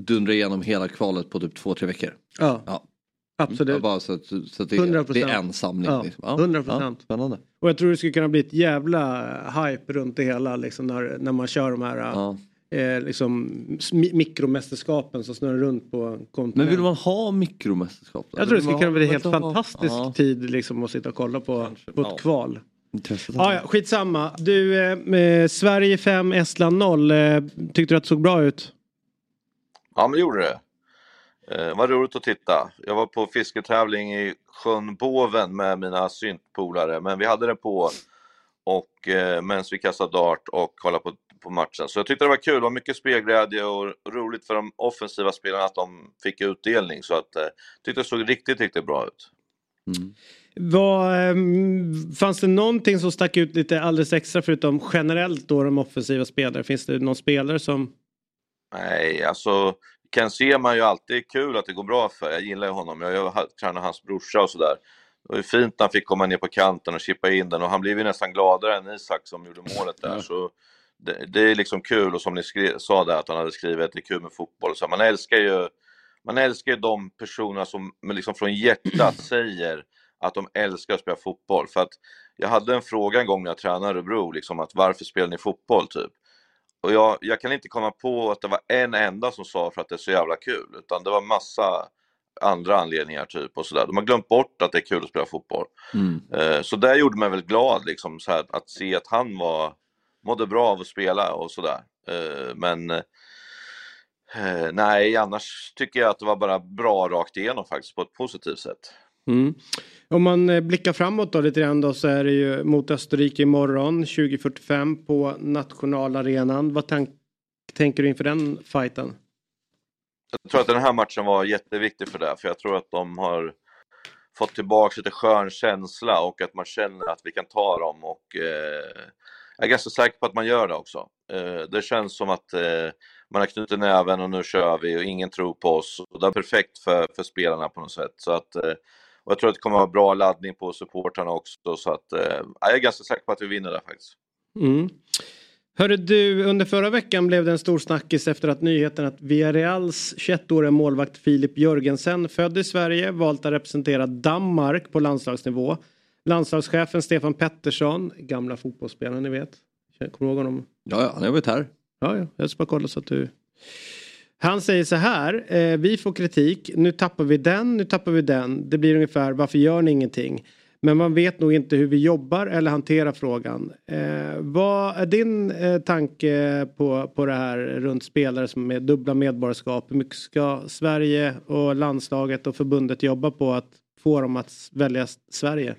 dundra igenom hela kvalet på typ två, tre veckor? Ja, Ja. absolut. Ja, bara så att, så att det, 100%. det är en samling. Ja, liksom. 100%. Ja, spännande. Och jag tror det skulle kunna bli ett jävla hype runt det hela liksom när, när man kör de här Ja. Eh, liksom, mi- mikromästerskapen som snurrar runt på kontinenten. Men vill man ha mikromästerskap? då? Jag tror det skulle kunna ha- bli en helt ha- fantastisk Ja. tid liksom att sitta och kolla på, på ett ja. kval. Intresset. Ja, ja, skitsamma. Du, eh, eh, Sverige 5, Estland 0. Eh, tyckte du att det såg bra ut? Ja, men det gjorde det. Eh, vad roligt att titta. Jag var på fisketävling i sjön Boven med mina syntpolare, men vi hade det på och eh, medan vi kastade dart och kollade på, på matchen. Så jag tyckte det var kul, det var mycket spelglädje och roligt för de offensiva spelarna att de fick utdelning. Så att eh, tyckte det såg riktigt, riktigt bra ut. Vad, ehm, fanns det någonting som stack ut lite alldeles extra förutom generellt då de offensiva spelare? Finns det någon spelare som... Nej, alltså Ken Sema är ju alltid kul att det går bra för. Jag gillar ju honom. Jag har tränat hans brorsa och sådär. Det var ju fint när han fick komma ner på kanten och chippa in den och han blev ju nästan gladare än Isak som gjorde målet där. Så det, det är liksom kul och som ni skrev, sa där att han hade skrivit att det är kul med fotboll. Så man älskar ju man älskar ju de personerna som liksom från hjärtat säger att de älskar att spela fotboll. För att jag hade en fråga en gång när jag tränade Örebro, liksom att varför spelar ni fotboll typ? Och jag, jag kan inte komma på att det var en enda som sa för att det är så jävla kul, utan det var massa andra anledningar typ och sådär. De har glömt bort att det är kul att spela fotboll. Mm. Eh, Så det gjorde mig väldigt glad liksom så här, att se att han var, mådde bra av att spela och sådär. Eh, Men eh, nej, annars tycker jag att det var bara bra rakt igenom faktiskt på ett positivt sätt. Mm. Om man eh, blickar framåt då lite grann då så är det ju mot Österrike imorgon 2045 på nationalarenan. Vad tank- tänker du inför den fighten? Jag tror att den här matchen var jätteviktig för det, för jag tror att de har fått tillbaka lite skön känsla och att man känner att vi kan ta dem och eh, jag är ganska säker på att man gör det också. Eh, det känns som att eh, man har knutit näven och nu kör vi och ingen tror på oss. Och det är perfekt för, för spelarna på något sätt. Så att, eh, och jag tror att det kommer att vara bra laddning på supportrarna också. Så att, eh, jag är ganska säker på att vi vinner där faktiskt. Mm. Hörde du, under förra veckan blev det en stor snackis efter att nyheten att Villareals 21-åriga målvakt Filip Jörgensen, född i Sverige, valt att representera Danmark på landslagsnivå. Landslagschefen Stefan Pettersson, gamla fotbollsspelaren ni vet. Kommer du ihåg honom? Ja, ja, han har varit här. Ja, ja, jag ska bara kolla så att du... Han säger så här, eh, vi får kritik, nu tappar vi den, nu tappar vi den. Det blir ungefär, varför gör ni ingenting? Men man vet nog inte hur vi jobbar eller hanterar frågan. Eh, vad är din eh, tanke på, på det här runt spelare som med dubbla medborgarskap? Hur mycket ska Sverige och landslaget och förbundet jobba på att få dem att välja Sverige?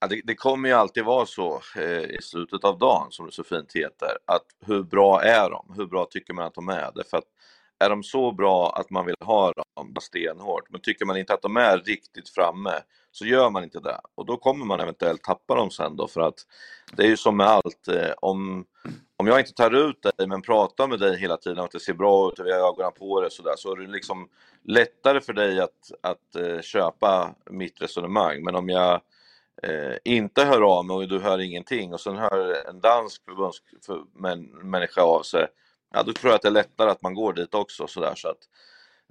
Ja, det, det kommer ju alltid vara så eh, i slutet av dagen, som det så fint heter, att hur bra är de? Hur bra tycker man att de är? Därför att är de så bra att man vill ha dem stenhårt, men tycker man inte att de är riktigt framme, så gör man inte det. Och då kommer man eventuellt tappa dem sen då, för att det är ju som med allt, eh, om, om jag inte tar ut dig men pratar med dig hela tiden och att det ser bra ut och vi har ögonen på det så där, så är det liksom lättare för dig att, att eh, köpa mitt resonemang. Men om jag eh, inte hör av mig och du hör ingenting och sen hör en dansk förbunds, för, män, människa av sig, ja då tror jag att det är lättare att man går dit också sådär så att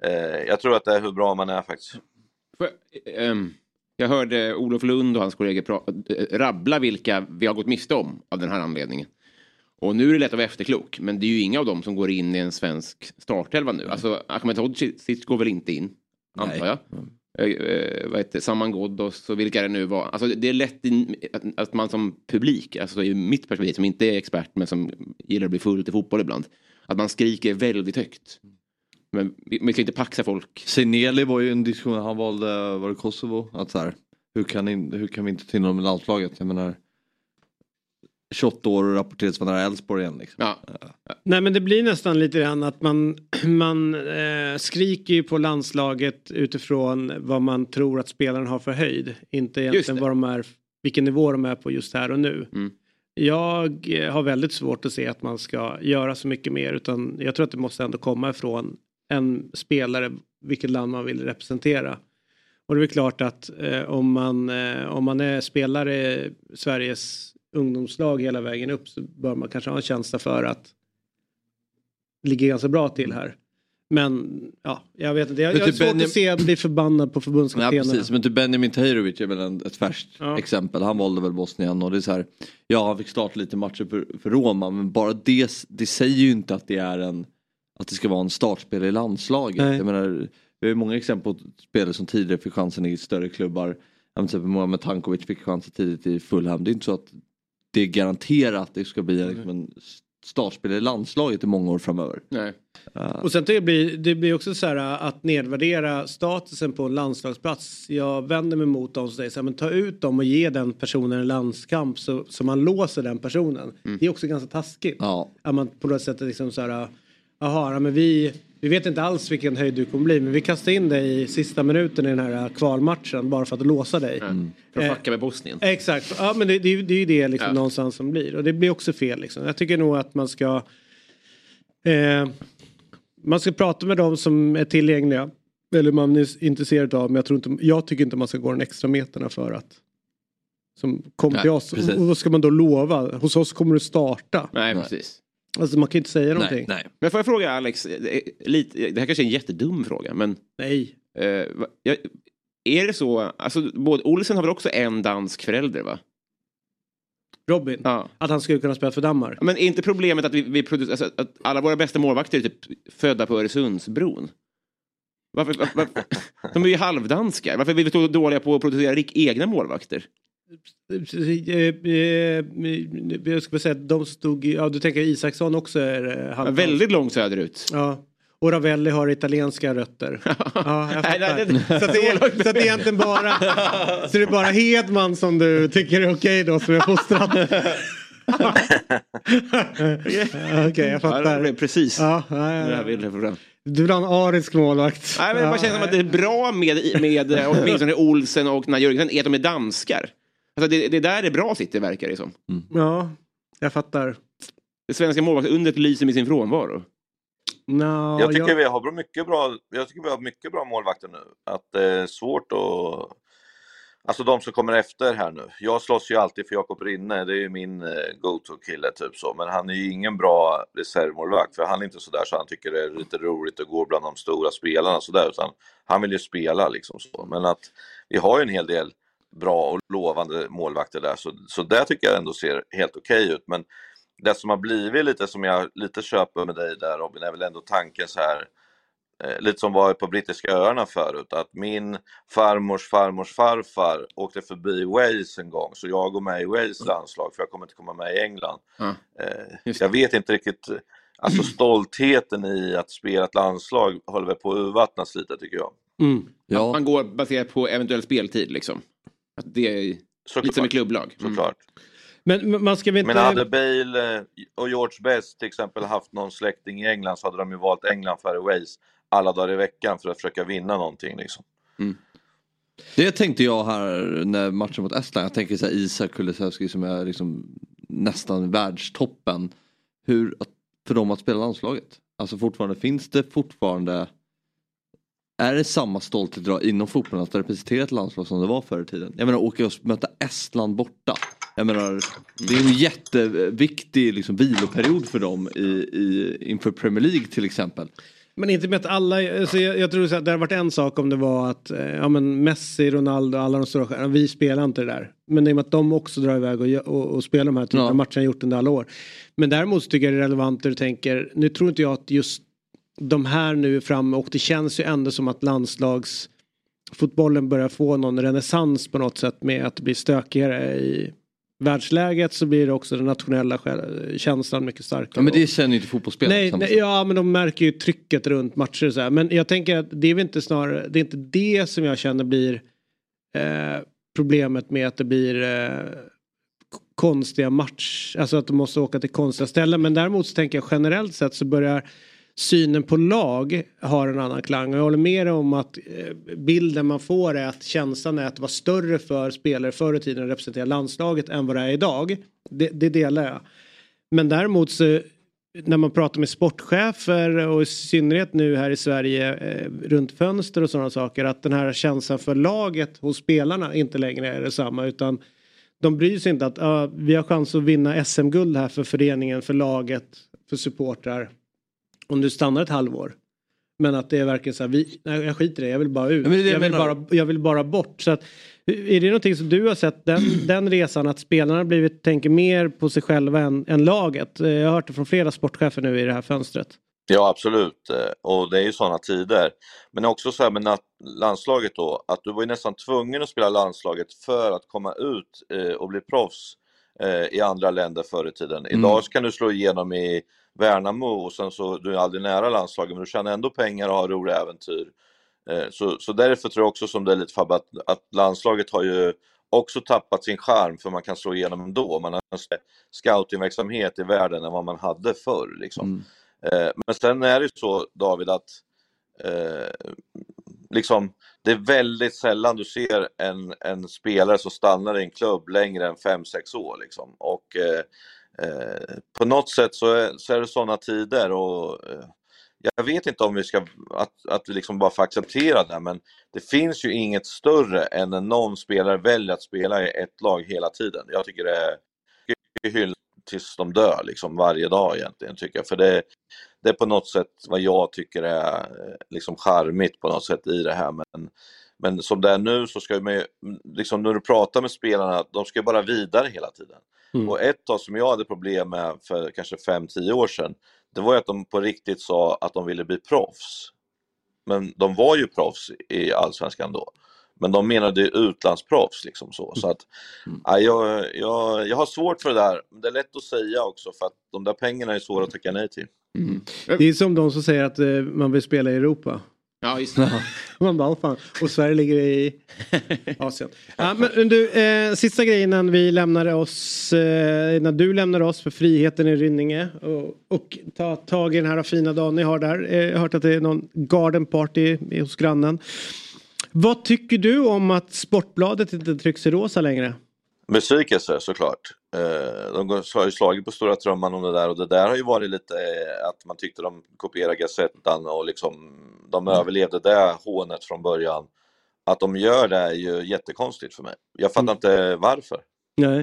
eh, jag tror att det är hur bra man är faktiskt. För, ehm, jag hörde Olof Lund och hans kollegor rabbla vilka vi har gått miste om av den här anledningen. Och nu är det lätt att vara efterklok, men det är ju inga av dem som går in i en svensk startelva nu. Alltså Ahmedhodzic går väl inte in, antar jag. Eh, Eh, eh, vad heter Saman Ghoddos och vilka det nu var. Alltså det är lätt in, att, att man som publik, alltså i mitt perspektiv som inte är expert men som gillar att bli full till fotboll ibland, att man skriker väldigt högt. Men vi, vi ska inte paxa folk. Seneli var ju en diskussion, han valde, var det Kosovo? Att så här, hur, kan ni, hur kan vi inte ta in honom i landslaget? Jag menar 28 år och rapporteras från nära Elfsborg igen. Liksom. Ja. Nej men det blir nästan lite grann att man, man eh, skriker ju på landslaget utifrån vad man tror att spelaren har för höjd. Inte egentligen vad de är, vilken nivå de är på just här och nu. Mm. Jag eh, har väldigt svårt att se att man ska göra så mycket mer utan jag tror att det måste ändå komma ifrån en spelare vilket land man vill representera. Och det är klart att eh, om, man, eh, om man är spelare i Sveriges ungdomslag hela vägen upp så bör man kanske ha en känsla för att ligga ganska bra till här. Men ja, jag vet inte. Jag, jag har typ svårt Benjam- att se bli förbannad på Ja förbundskaptenerna. precis, men typ Benjamin Tahirovic är väl en, ett färskt Ja. exempel. Han valde väl Bosnien och det är så här. Ja han fick starta lite matcher för, för Roma men bara det, det säger ju inte att det är en att det ska vara en startspelare i landslaget. Nej. Jag menar, vi har ju många exempel på spelare som tidigare fick chansen i större klubbar. Ja, Till exempel Mohamed Tankovic fick chansen tidigt i Fulham. Det är inte så att det är garanterat att det ska bli liksom en startspelare i landslaget i många år framöver. Nej. Och sen det blir, det blir också så här att nedvärdera statusen på en landslagsplats. Jag vänder mig mot dem som säger så här, men ta ut dem och ge den personen en landskamp så, så man låser den personen. Det är också ganska taskigt. Ja. Att man på något sätt liksom så här, jaha, ja, men vi, vi vet inte alls vilken höjd du kommer bli men vi kastar in dig i sista minuten i den här kvalmatchen bara för att låsa dig. För Eh, att fucka med Bosnien. Exakt, ja men det, det, det är ju det liksom Ja. någonstans som blir och det blir också fel liksom. Jag tycker nog att man ska eh, man ska prata med dem som är tillgängliga eller man är intresserad av men jag, tror inte, jag tycker inte man ska gå den extra meterna för att som kom Nej, till oss precis. och vad ska man då lova? Hos oss kommer du starta. Nej, precis. Alltså man kan inte säga någonting. Men får jag fråga Alex, det är lite, det här kanske är en jättedum fråga men... Nej. Eh, jag, är det så, alltså både Olsen har väl också en dansk förälder va? Robin, Ja. att han skulle kunna spela för Danmark. Men är inte problemet att vi, vi producerar, alltså, att alla våra bästa målvakter är typ födda på Öresundsbron? Varför, var, varför, de är ju halvdanskar. Varför är vi så dåliga på att producera rik- egna målvakter? Eh, eh, eh, Jag skulle säga att de stod, i- ja du tänker Isaksson också är Ja, halvdansk. väldigt långt söderut. Ja. Och Ravelli har italienska rötter. Ja, jag Nej, fattar. nej, nej. Så, det är, så det är egentligen bara, så det är bara Hedman som du tycker är okej då som är fostrad. Okej, jag Ja, fattar. blev precis Ja, ja, ja. det här jag. Du vill ha en arisk målvakt. Nej, men det bara känns som att det är bra med, med åtminstone Olsen och Jörgensen är att de är danskar. Alltså det, det där är bra sitter verkar det som. Ja, jag fattar. Det svenska målvaktsundret lyser med sin frånvaro. No, jag tycker vi har bra- mycket bra, jag tycker vi har mycket bra målvakter nu. Att det är svårt att... Alltså de som kommer efter här nu. Jag slåss ju alltid för Jakob Rinne, det är ju min eh, go-to-kille typ så. Men han är ju ingen bra reservmålvakt för han är inte sådär så han tycker det är lite roligt att gå bland de stora spelarna sådär. Utan han vill ju spela liksom så. Men att vi har ju en hel del bra och lovande målvakter där. Så, så där tycker jag ändå ser helt okej ut. Men det som har blivit lite som jag lite köper med dig där Robin är väl ändå tanken så här eh, lite som var på brittiska öarna förut att min farmors farmors farfar åkte förbi Wales en gång så jag går med i Wales landslag för jag kommer inte komma med i England. Ja. Eh, jag vet inte riktigt, alltså stoltheten i att spela ett landslag håller väl på att urvattnas lite tycker jag. Att man går baserat på eventuell speltid liksom. Att det är lite som ett klubblag. Mm. Såklart. Men man ska väl inte... Men hade Bale eh, och George Best till exempel haft någon släkting i England så hade de ju valt England före Wales alla dagar i veckan för att försöka vinna någonting liksom. Det tänkte jag här när matchen mot Estland. Jag tänker så här Isak Kulusevski som är liksom nästan världstoppen. Hur, för dem att spela landslaget. Alltså fortfarande, finns det fortfarande är det samma stolthet idag inom fotbollen att representera ett landslag som det var förr i tiden? Jag menar åka och möta Estland borta. Jag menar det är en jätteviktig liksom, viloperiod för dem i, i, inför Premier League till exempel. Men inte med att alla, alltså jag, jag tror att det hade varit en sak om det var att eh, ja, men Messi, Ronaldo, alla de stora stjärnorna, vi spelar inte det där. Men i och med att de också drar iväg och, och, och spelar de här typerna Ja. av matcher gjort under alla år. Men däremot så tycker jag det är relevant när du tänker, nu tror inte jag att just de här nu fram och det känns ju ändå som att landslagsfotbollen börjar få någon renässans på något sätt med att det blir stökigare i världsläget så blir det också den nationella känslan mycket starkare. Ja, men det känner ju inte fotbollsspelare. Nej, nej, ja men de märker ju trycket runt matcher och så här. Men jag tänker att det är väl inte snarare, det är inte det som jag känner blir eh, problemet med att det blir eh, konstiga match, alltså att de måste åka till konstiga ställen. Men däremot så tänker jag generellt sett så börjar synen på lag har en annan klang. Och jag håller med dig om att eh, bilden man får är att känslan är att det var större för spelare förr i tiden att representera landslaget än vad det är idag. Det, det delar jag. Men däremot så när man pratar med sportchefer och i synnerhet nu här i Sverige eh, runt fönster och sådana saker att den här känslan för laget hos spelarna inte längre är detsamma utan de bryr sig inte att ah, vi har chans att vinna SM-guld här för föreningen, för laget, för supportrar. Om du stannar ett halvår. Men att det är verkligen så här, vi, nej, jag skiter i det, jag vill bara ut. Ja, men jag, jag vill bara, jag vill bara bort. Så att, är det någonting som du har sett den, den resan att spelarna blivit, tänker mer på sig själva än, än laget? Eh, Jag har hört det från flera sportchefer nu i det här fönstret. Ja absolut, Eh, och det är ju sådana tider. Men också så här med landslaget då, att du var ju nästan tvungen att spela landslaget för att komma ut eh, och bli proffs i andra länder förr i tiden. Mm. Idag så kan du slå igenom i Värnamo och sen så du är aldrig nära landslaget men du tjänar ändå pengar och har roliga äventyr. Eh, så, så därför tror jag också som det är lite Fabbe att, att landslaget har ju också tappat sin charm för man kan slå igenom ändå. Man har en scoutingverksamhet i världen än vad man hade förr. Liksom. Eh, men sen är det ju så David att eh, liksom, det är väldigt sällan du ser en, en spelare som stannar i en klubb längre än 5-6 år. Liksom. Och eh, eh, på något sätt så är, så är det sådana tider och eh, jag vet inte om vi ska, att, att vi liksom bara får acceptera det, men det finns ju inget större än när någon spelare väljer att spela i ett lag hela tiden. Jag tycker det är hyll tills de dör liksom varje dag egentligen tycker jag. För det, det är på något sätt vad jag tycker är eh, liksom charmigt på något sätt i det här. Men, men som det är nu så ska man ju, liksom när du pratar med spelarna, de ska ju bara vidare hela tiden. Mm. Och ett tag som jag hade problem med för kanske 5-10 år sedan, det var ju att de på riktigt sa att de ville bli proffs. Men de var ju proffs i Allsvenskan då. Men de menade utlandsproffs liksom så. så att, ja, jag, jag, jag har svårt för det där. Men Det är lätt att säga också för att de där pengarna är svåra att tacka nej till. Det är som de som säger att eh, man vill spela i Europa. Ja, just det. Man bara, "Åh, fan. Och Sverige ligger i Asien. Ja, men du, eh, sista grejen innan vi lämnar oss, eh, när du lämnar oss för friheten i Rynninge och, och ta tag i den här fina dagen ni har där. Eh, jag har hört att det är någon garden party hos grannen. Vad tycker du om att Sportbladet inte trycks i rosa längre? Besvikelse såklart. Eh, de har ju slagit på stora trumman om det där och det där har ju varit lite eh, att man tyckte de kopierade Gazettan och liksom de överlevde det hånet från början. Att de gör det är ju jättekonstigt för mig. Jag fattar inte varför. Nej.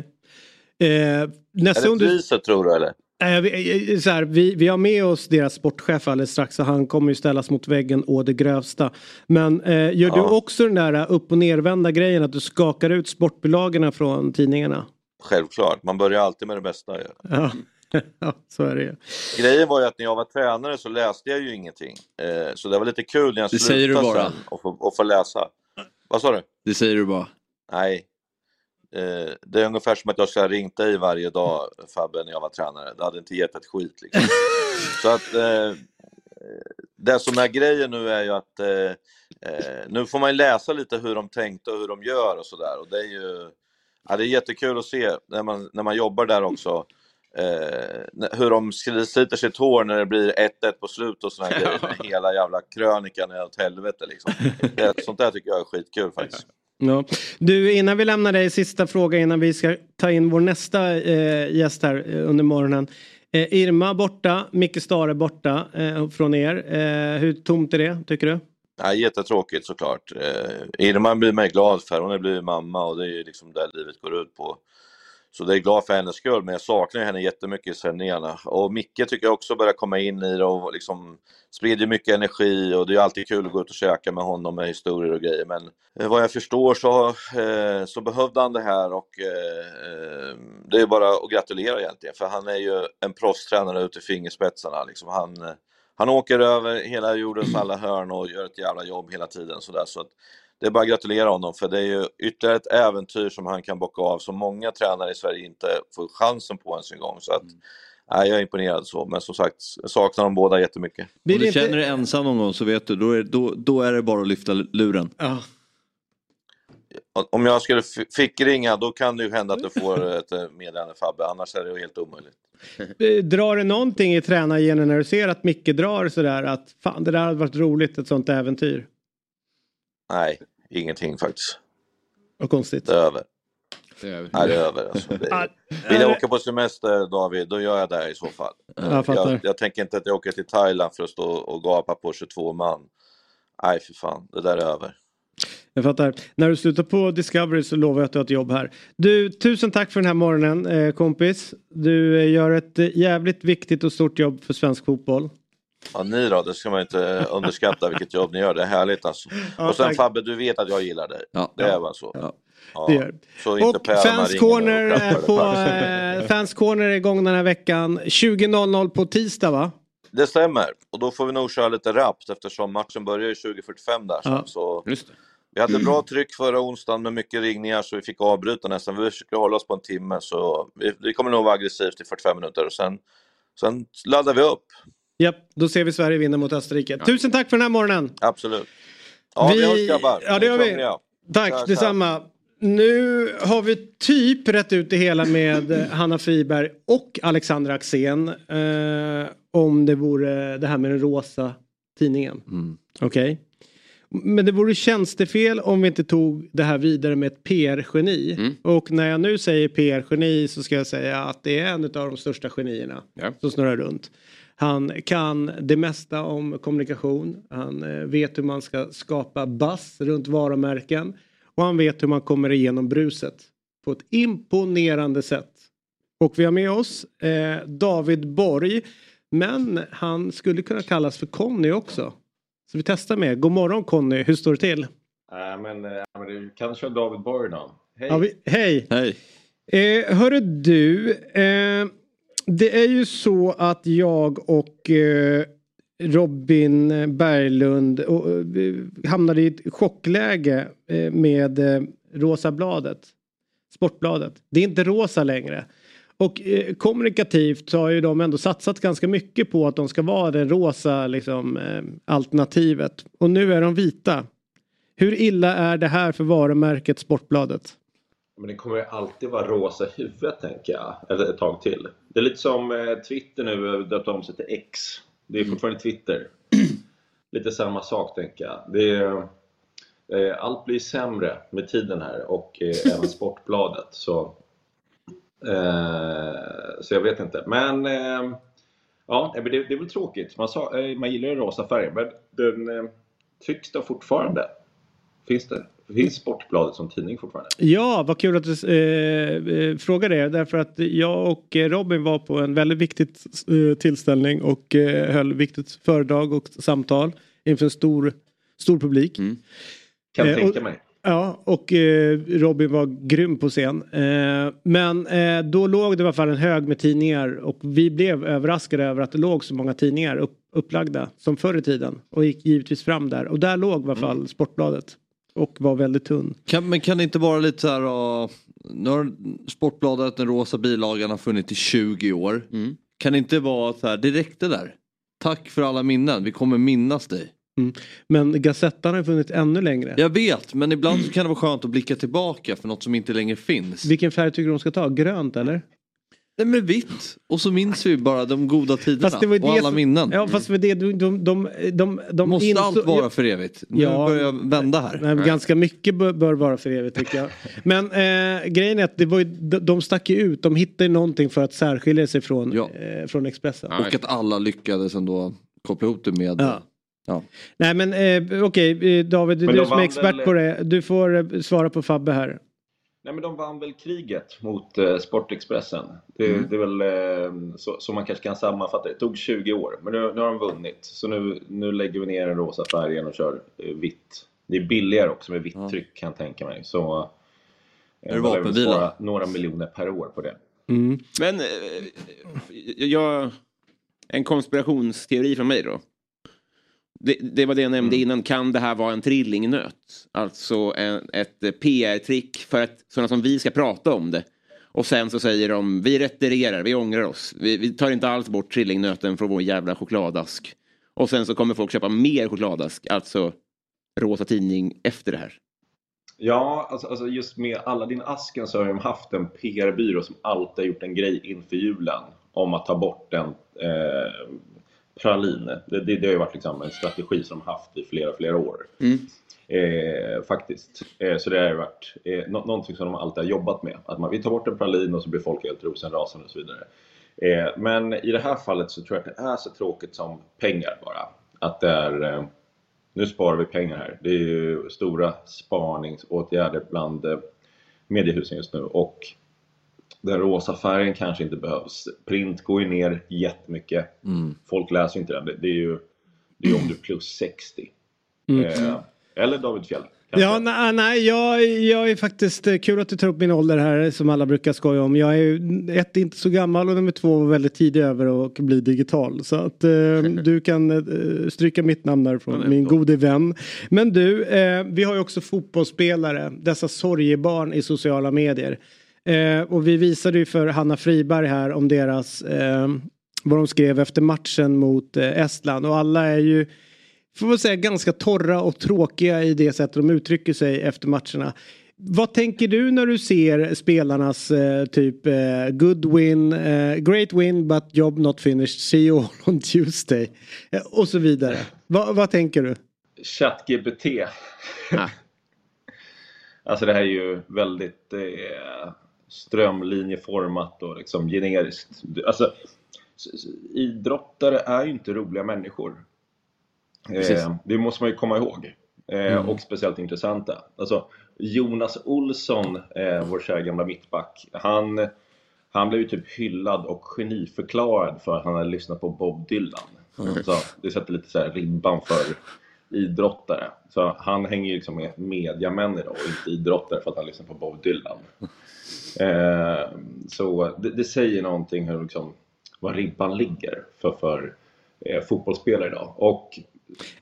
Eh, nästa är det gång du... priset tror du eller? Eh, så här, vi, vi har med oss deras sportchef alldeles strax och han kommer ju ställas mot väggen å det grövsta. Men eh, gör du Ja. också den där eh, upp och nervända grejen att du skakar ut sportbilagorna från tidningarna? Självklart, man börjar alltid med det bästa. Ja. så är det. Grejen var ju att när jag var tränare så läste jag ju ingenting. Eh, så det var lite kul när jag Det säger du slutade bara. sen och få, och få läsa. Vad sa du? Det säger du bara. Nej. Eh, det är ungefär som att jag skulle ha ringt dig varje dag Fabbe när jag var tränare. Det hade inte gett ett skit liksom. Så att eh, det som är grejen nu är ju att nu får man ju läsa lite hur de tänkte och hur de gör och sådär. Och det är ju ja, det är jättekul att se när man, när man jobbar där också. Eh, hur de sliter sitt hår när det blir 1-1 på slutet och sådana grejer. När hela jävla krönikan är åt helvete liksom. Sånt där tycker jag är skitkul faktiskt. Ja. Du, innan vi lämnar dig, sista fråga innan vi ska ta in vår nästa eh, gäst här eh, under morgonen. Eh, Irma borta, Micke Stare borta eh, från er. Hur tomt är det, tycker du? Ja, jättetråkigt såklart. Irma blir ju glad för, hon har blivit mamma och det är ju liksom det livet går ut på. Så det är glad för hennes skull, men jag saknar henne jättemycket i sändningarna. Och Micke tycker jag också börjar komma in i det och liksom sprider mycket energi och det är alltid kul att gå ut och käka med honom med historier och grejer. Men eh, vad jag förstår så, eh, så behövde han det här och eh, eh, det är bara att gratulera egentligen, för han är ju en proffstränare ut i fingerspetsarna. Liksom. Han, eh, han åker över hela jordens alla hörn och gör ett jävla jobb hela tiden. Så, där. så att det är bara att gratulera honom för det är ju ytterligare ett äventyr som han kan bocka av som många tränare i Sverige inte får chansen på ens en gång. Så att, nej, jag är imponerad så, men som sagt, jag saknar dem båda jättemycket. Om du känner dig ensam någon gång så vet du, då är, då, då är det bara att lyfta luren. Ja. Om jag skulle fick ringa då kan det ju hända att du får ett eh, meddelande Fabbe, annars är det ju helt omöjligt. Eh, Drar det någonting i tränargenen när du ser att Micke drar sådär att fan det där hade varit roligt ett sånt äventyr? Nej, ingenting faktiskt. Vad konstigt. Det är över. Det är över. Nej, det är över. Alltså. Det är... Vill jag åka på semester David, då gör jag det i så fall. Jag fattar. jag, jag tänker inte att jag åker till Thailand för att stå och gapa på 22 man. Nej, för fan, det där är över. Jag fattar. När du slutar på Discovery så lovar jag att du har ett jobb här. Du, tusen tack för den här morgonen eh, kompis. Du eh, gör ett eh, jävligt viktigt och stort jobb för svensk fotboll. Ja, ni då, det ska man inte underskatta vilket jobb ni gör. Det är härligt alltså. Ja, och sen tack. Fabbe, du vet att jag gillar dig. Ja. Det är bara så. Ja. Det gör. Så inte Och Fans Corner, och på, eh, Fans Corner är igång den här veckan. 20.00 på tisdag va? Det stämmer. Och då får vi nog köra lite rappt eftersom matchen börjar ju 20.45 där. Ja. Så Just det. vi hade bra tryck förra onsdagen med mycket ringningar så vi fick avbryta nästan. Vi försöker hålla oss på en timme så vi, vi kommer nog vara aggressivt i 45 minuter och sen, sen laddar vi upp. Japp, då ser vi Sverige vinna mot Österrike. Tusen tack för den här morgonen. Absolut. Ja, vi, hörs grabbar. Ja, det gör vi. Tack, Tja, tja. detsamma. Nu har vi typ rätt ut det hela med eh, Hanna Friberg och Alexander Axén. Eh, om det vore det här med den rosa tidningen. Okej. Men det vore tjänstefel om vi inte tog det här vidare med ett PR-geni. Och när jag nu säger PR-geni så ska jag säga att det är en av de största genierna Ja. som snurrar runt. Han kan det mesta om kommunikation. Han eh, vet hur man ska skapa buzz runt varumärken. Och han vet hur man kommer igenom bruset på ett imponerande sätt. Och vi har med oss eh, David Borg. Men han skulle kunna kallas för Conny också. Så vi testar med. God morgon Conny, hur står det till? Äh, men, äh, men du kan köra David Borg då. Hej! Ja, vi, hej! Hej! Eh, hörru du, eh, det är ju så att jag och eh, Robin Berglund och, eh, hamnade i ett chockläge eh, med eh, Rosa bladet. Sportbladet. Det är inte rosa längre. Och eh, kommunikativt så har ju de ändå satsat ganska mycket på att de ska vara det rosa liksom, eh, alternativet. Och nu är de vita. Hur illa är det här för varumärket Sportbladet? Men det kommer ju alltid vara rosa i huvudet tänker jag. Eller ett tag till. Det är lite som eh, Twitter nu döpt om sig till X. Det är fortfarande Twitter. lite samma sak tänker jag. Det är, eh, allt blir sämre med tiden här och eh, även Sportbladet. Så, eh, så jag vet inte. Men eh, ja, det, det är väl tråkigt. Man, sa, eh, man gillar ju rosa färger men den eh, trycks då fortfarande. Finns det? Finns Sportbladet som tidning fortfarande? Ja, vad kul att du eh, eh, frågar det. Därför att jag och eh, Robin var på en väldigt viktig eh, tillställning och eh, höll viktigt föredrag och samtal inför en stor, stor publik. Kan Eh, tänka och- mig. Ja, och eh, Robin var grym på scen. Eh, men eh, då låg det i alla fall en hög med tidningar och vi blev överraskade över att det låg så många tidningar upp, upplagda som förr i tiden. Och gick givetvis fram där. Och där låg i alla fall Sportbladet. Och var väldigt tunn. Kan, men kan det inte vara lite så här, uh, nu har Sportbladet, den rosa bilagan har funnits i 20 år. Kan det inte vara så här, det räckte där. Tack för alla minnen, vi kommer minnas dig. Mm. Men Gazettan har funnits ännu längre. Jag vet, men ibland så kan det vara skönt att blicka tillbaka för något som inte längre finns. Vilken färg tycker du de ska ta? Grönt eller? Nej men vitt. Och så minns vi bara de goda tiderna Fast det var och alla som- minnen. Ja fast det det de, de, de, de, de Måste insåg- allt vara för evigt? Nu Ja. börjar jag vända här. Nej, ganska mycket bör, bör vara för evigt tycker jag. Men eh, grejen är att det var ju, de, de stack ju ut. De hittade ju någonting för att särskilja sig från, eh, från Expressen. Och att alla lyckades ändå koppla ihop det med... Ja. Ja. Nej men eh, okej eh, David, Men du som är expert väl- på det. Du får eh, svara på Fabbe här. Nej men de vann väl kriget mot eh, Sportexpressen. Det, Mm. det är väl eh, så, så man kanske kan sammanfatta det. Det tog 20 år men nu, nu har de vunnit. Så nu, nu lägger vi ner den rosa färgen och kör eh, vitt. Det är billigare också med vitt tryck kan jag tänka mig. Så eh, Är det vapenvila? några miljoner per år på det. Men eh, jag, en konspirationsteori från mig då. Det, det var det jag nämnde innan. Kan det här vara en trillingnöt? Alltså en, ett PR-trick för att sådana som vi ska prata om det. Och sen så säger de vi retirerar, vi ångrar oss. Vi, vi tar inte alls bort trillingnöten från vår jävla chokladask. Och sen så kommer folk köpa mer chokladask, alltså rosa tidning efter det här. Ja, alltså, alltså just med Aladdin-asken så har de haft en PR-byrå som alltid har gjort en grej inför julen om att ta bort en eh, pralin. Det, det, det har ju varit liksom en strategi som de haft i flera, flera år. Eh, faktiskt. Eh, så det har ju varit eh, nå- någonting som de alltid har jobbat med. Att man, vi tar bort en pralin och så blir folk helt rosenrasande och så vidare. Eh, men i det här fallet så tror jag att det är så tråkigt som pengar bara. Att det är eh, nu sparar vi pengar här. Det är ju stora spaningsåtgärder bland eh, mediehusen just nu och den rosa färgen kanske inte behövs. Print går ju ner jättemycket. Mm. Folk läser ju inte den. Det, är ju det är om du är plus 60. Mm. Eh, eller David Fjell. Ja, nej, nej jag, jag är faktiskt eh, kul att du tar upp min ålder här som alla brukar skoja om. Jag är ju ett inte så gammal och nummer två var väldigt tidig över att bli digital. Så att eh, du kan eh, stryka mitt namn därifrån, min gode vän. Men du, eh, vi har ju också fotbollsspelare, dessa sorgebarn i sociala medier. Eh, och vi visade ju för Hanna Friberg här om deras, eh, vad de skrev efter matchen mot eh, Estland och alla är ju får man säga ganska torra och tråkiga i det sätt de uttrycker sig efter matcherna. Vad tänker du när du ser spelarnas eh, typ eh, good win, eh, great win but job not finished, see you all on Tuesday eh, och så vidare. Va, vad tänker du? ChatGPT. alltså det här är ju väldigt eh, strömlinjeformat och liksom generiskt. Alltså, idrottare är ju inte roliga människor. Eh, det måste man ju komma ihåg. Eh, Mm. Och speciellt intressanta. Alltså, Jonas Olsson, eh, vår kära gamla mittback, han, han blev ju typ hyllad och geniförklarad för att han hade lyssnat på Bob Dylan. Mm. Så det sätter lite så här ribban för idrottare. Så han hänger ju liksom med mediamän idag och inte idrottare för att han lyssnar på Bob Dylan. Eh, så det, det säger någonting hur liksom, var ribban ligger för, för eh, fotbollsspelare idag. Och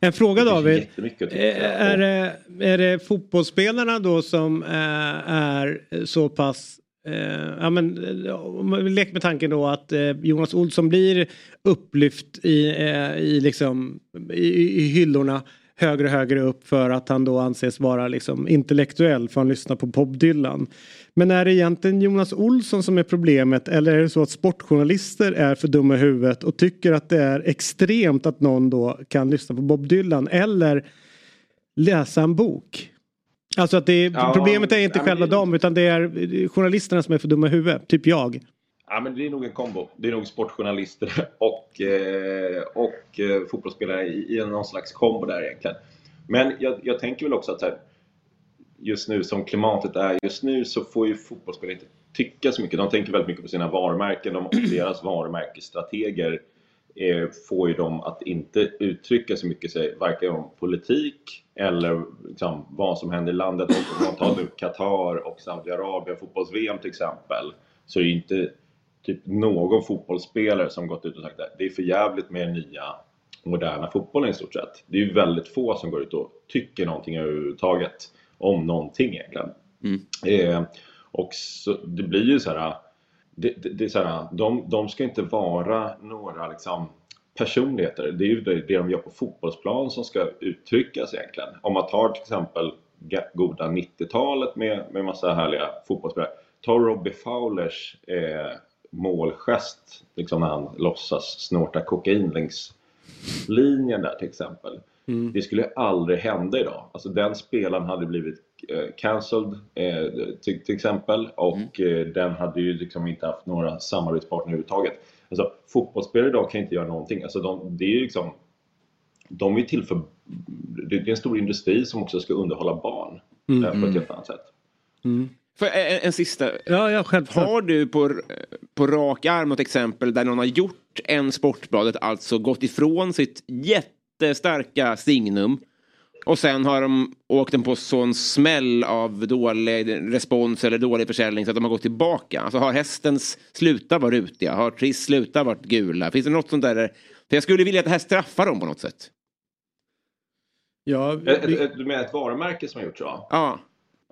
En fråga David. att. Eh, Är det, är det fotbollsspelarna då som eh, är så pass Eh, ja, men, leker med tanken då att eh, Jonas Olsson blir upplyft i, eh, i, liksom, i, i hyllorna högre och högre upp för att han då anses vara liksom intellektuell för han lyssnar på Bob Dylan. Men är det egentligen Jonas Olsson som är problemet eller är det så att sportjournalister är för dumma i huvudet och tycker att det är extremt att någon då kan lyssna på Bob Dylan eller läsa en bok? Alltså att det är, Ja, problemet är inte ja, själva det- dem utan det är journalisterna som är för dumma i huvudet, typ jag. Ja, men det är nog en kombo. Det är nog sportjournalister och, eh, och eh, fotbollsspelare i, i någon slags kombo där egentligen. Men jag, jag tänker väl också att så här, just nu som klimatet är just nu så får ju fotbollsspelare inte tycka så mycket. De tänker väldigt mycket på sina varumärken de, och deras varumärkesstrateger eh, får ju dem att inte uttrycka så mycket sig, varken om politik eller liksom, vad som händer i landet. Om man tar nu Qatar och Saudiarabien, fotbolls-VM till exempel, så är det inte typ någon fotbollsspelare som gått ut och sagt att det är för jävligt med den nya moderna fotbollen i stort sett. Det är ju väldigt få som går ut och tycker någonting överhuvudtaget om någonting egentligen. Eh, och så, det blir ju så här, det, det, det är så här de, de ska inte vara några liksom personligheter. Det är ju det, det de gör på fotbollsplan som ska uttryckas egentligen. Om man tar till exempel goda 90-talet med, med massa härliga fotbollsspelare. Ta Robbie Fowlers eh, målgest liksom när han låtsas snorta kokain längs linjen där till exempel. Det skulle aldrig hända idag. Alltså den spelaren hade blivit eh, cancelled eh, till, till exempel och eh, den hade ju liksom inte haft några samarbetspartner överhuvudtaget. Alltså fotbollsspelare idag kan inte göra någonting. Alltså de, det är ju liksom de är till för... Det är en stor industri som också ska underhålla barn Mm. eh, på ett Mm. helt annat sätt. För en, en sista. Ja, ja, självklart. Har du på, på rak arm något exempel där någon har gjort en Sportbladet, alltså gått ifrån sitt jättestarka signum och sen har de åkt den på sån smäll av dålig respons eller dålig försäljning så att de har gått tillbaka. Alltså har hästens slutat vara rutiga? Har Triss slutat vara gula? Finns det något sånt där? För jag skulle vilja att det här straffar dem på något sätt. Ja, Ett, ett, ett, du menar ett varumärke som har gjort så? Ja.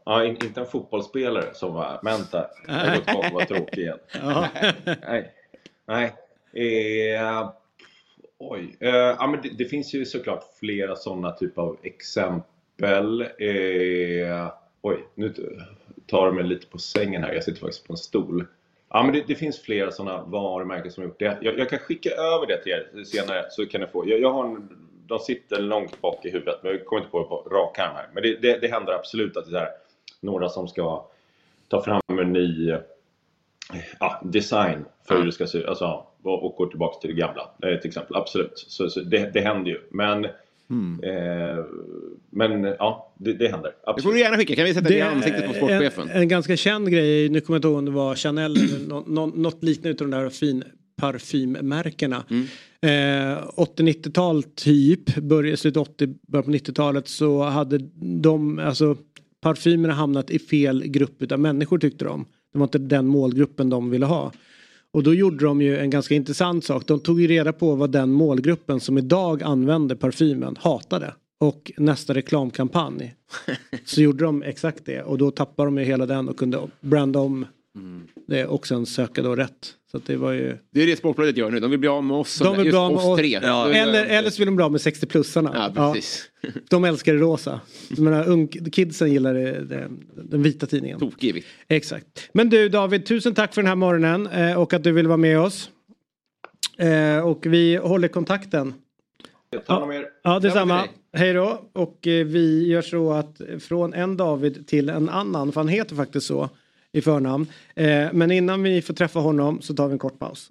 Ja, in, inte en fotbollsspelare som var Menta. Jag har gått tillbaka och var tråkig igen. Ja. Nej. Nej. Eh, oj. Eh, ja, men det, det finns ju såklart flera sådana typer av exempel. Eh, oj, nu tar du mig lite på sängen här. Jag sitter faktiskt på en stol. Ja, men det, det finns flera sådana varumärken som har gjort det. Jag, jag kan skicka över det till er senare så kan ni få. Jag, jag har en, de sitter långt bak i huvudet men jag kommer inte på det på rak arm här. Men det, det, det händer absolut att det är några som ska ta fram en ny ja, design för hur det ska se ut. Alltså, och, och gå tillbaka till det gamla eh, till exempel. Absolut. Så, så det, det händer ju. Men, eh, men ja, det, det händer. Det Absolut. får du gärna skicka. Kan vi sätta det, i ansiktet på sportchefen? En, en ganska känd grej, nu kommer jag inte ihåg om det var Chanel eller nå, nå, något liknande utav de där fin parfymmärkena. Eh, 80-90-tal typ, början, slutet 80, början på 90-talet så hade de, alltså parfymerna hamnat i fel grupp utav människor tyckte de. Det var inte den målgruppen de ville ha. Och då gjorde de ju en ganska intressant sak. De tog ju reda på vad den målgruppen som idag använder parfymen hatade. Och nästa reklamkampanj så gjorde de exakt det. Och då tappade de ju hela den och kunde branda om det och sen söka då rätt. Så att det var ju... Det är det Sportbladet gör nu. De vill bli av med oss, De vill just bli av med oss tre. Eller, eller så vill de bli av med 60-plussarna. Ja, precis. De älskar det rosa. Jag menar, ung, kidsen gillar det, det, den vita tidningen. Tokig vitt. Exakt. Men du David, tusen tack för den här morgonen eh, och att du ville vara med oss. Eh, och vi håller kontakten. Ta hand om er. Ja, detsamma. Hej då. Och eh, vi gör så att från en David till en annan, för han heter faktiskt så i förnamn. Eh, men innan vi får träffa honom så tar vi en kort paus.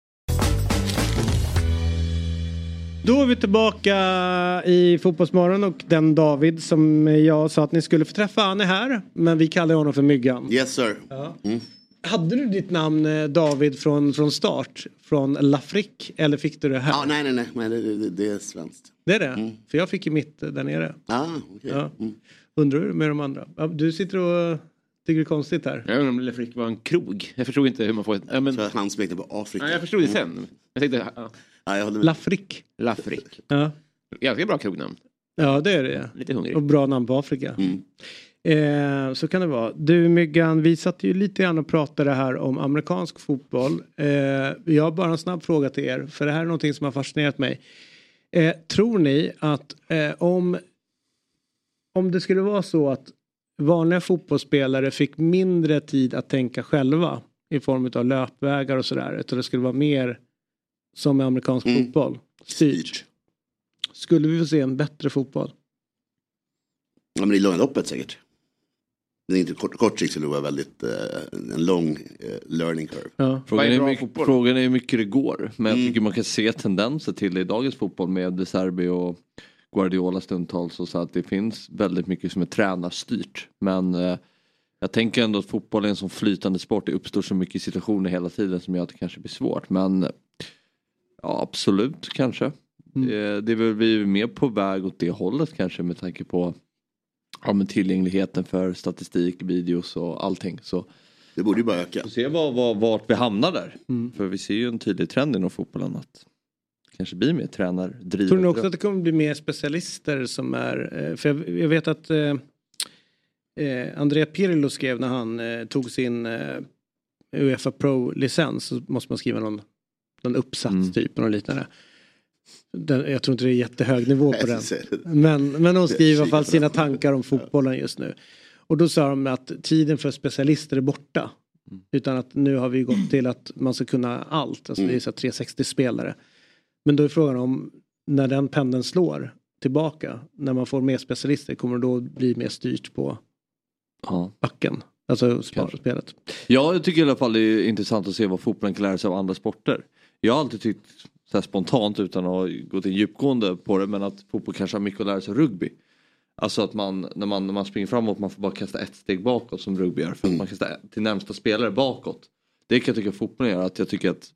Då är vi tillbaka i Fotbollsmorgon och den David som jag sa att ni skulle få träffa. Han är här, men vi kallar honom för Myggan. Yes sir. Ja. Mm. Hade du ditt namn eh, David från, från start? Från Lafrick? Eller fick du det här? Ja, nej, nej, nej, men det, det, det är svenskt. Det är det? För jag fick ju mitt eh, där nere. Ah, okej. Ja. Undrar hur med de andra? Du sitter och tycker det är konstigt här. Jag undrar om Le Frick var en krog. Jag förstod inte hur man får ett... Ja, men... Så han smekte på Afrika. Ja, jag förstod det sen. Jag tänkte... Ja. Ja, jag håller med. Lafrick. Lafrick. Ja. Ganska bra krognamn. ja, det är det. Lite hungrig. Och bra namn på Afrika. Mm. Eh, så kan det vara. Du Myggan, vi satt ju lite grann och pratade här om amerikansk fotboll. Eh, jag har bara en snabb fråga till er, för det här är någonting som har fascinerat mig. Eh, tror ni att eh, om, om det skulle vara så att vanliga fotbollsspelare fick mindre tid att tänka själva i form av löpvägar och sådär. Utan det skulle vara mer som i amerikansk Mm. fotboll. Styrt. Skulle vi få se en bättre fotboll? Ja, men i långa loppet säkert. Det är inte kort, kort sikt skulle det vara väldigt eh, en lång eh, learning curve. Ja. Frågan är är, mycket, frågan är hur mycket det går. Men jag Mm. tycker man kan se tendenser till det i dagens fotboll med De Serbi och Guardiola stundtals. Och så att det finns väldigt mycket som är tränarstyrt. Men eh, jag tänker ändå att fotboll är en sån flytande sport. Det uppstår så mycket situationer hela tiden som gör att det kanske blir svårt. Men ja, absolut kanske. Mm. Det, det är väl vi är mer på väg åt det hållet kanske med tanke på ja, men tillgängligheten för statistik, videos och allting. Så Det borde ju bara öka. får se var, var, vart vi hamnar där. Mm. För vi ser ju en tydlig trend inom fotbollen att kanske blir mer tränardrivet. Tror ni också att det kommer bli mer specialister som är, eh, för jag, jag vet att eh, eh, Andrea Pirlo skrev när han eh, tog sin eh, Uefa Pro-licens så måste man skriva någon, någon uppsats Mm. typ, någon liknande. Den, jag tror inte det är jättehög nivå på den. Men, men de skriver i alla fall sina tankar om fotbollen just nu. Och då sa de att tiden för specialister är borta. Mm. Utan att nu har vi gått till att man ska kunna allt. Alltså det är så här 360 spelare. Men då är frågan om när den pendeln slår tillbaka. När man får mer specialister kommer det då bli mer styrt på Ja. backen. Alltså spelet. Ja, jag tycker i alla fall det är intressant att se vad fotbollen kan lära sig av andra sporter. Jag har alltid tyckt så spontant utan att ha gått in djupgående på det men att fotboll kanske har mycket att lära sig av rugby. Alltså att man när, man när man springer framåt man får bara kasta ett steg bakåt som rugby gör för att man kastar till närmsta spelare bakåt. Det kan jag tycka fotbollen gör att jag tycker att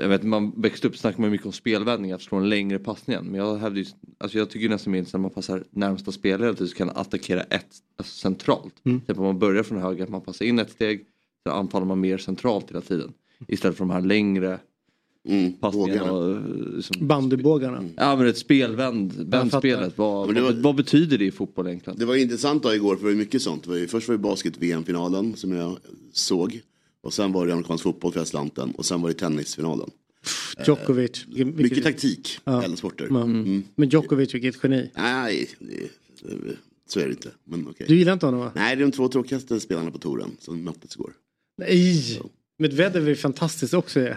jag vet man växte upp snackar man mycket om spelvändning att slå en längre passning men jag hävdar ju, alltså jag tycker nästan mer när man passar närmsta spelare så kan attackera ett alltså centralt. Mm. Typ om man börjar från höger att man passar in ett steg så anfaller man mer centralt hela tiden. Istället för de här längre Mm, passningarna. Och, liksom, Bandybågarna. ja men ett spelvänd, vändspelet. Vad, Men det var- vad, vad betyder det i fotboll egentligen? Det var intressant då igår för det var mycket sånt. Det var ju, först var det basket-VM-finalen som jag såg. Och sen var det amerikansk fotboll för Atlanten och sen var det tennisfinalen. Djokovic. Eh, Mycket taktik, Ja. alla sporter. Ja. Mm. Men Djokovic vilket geni. Nej, så är det inte. Men okej. Du gillar inte honom va? Nej, det är de två tråkigaste spelarna på touren som möttes igår. Nej! Medvedev är fantastiskt också.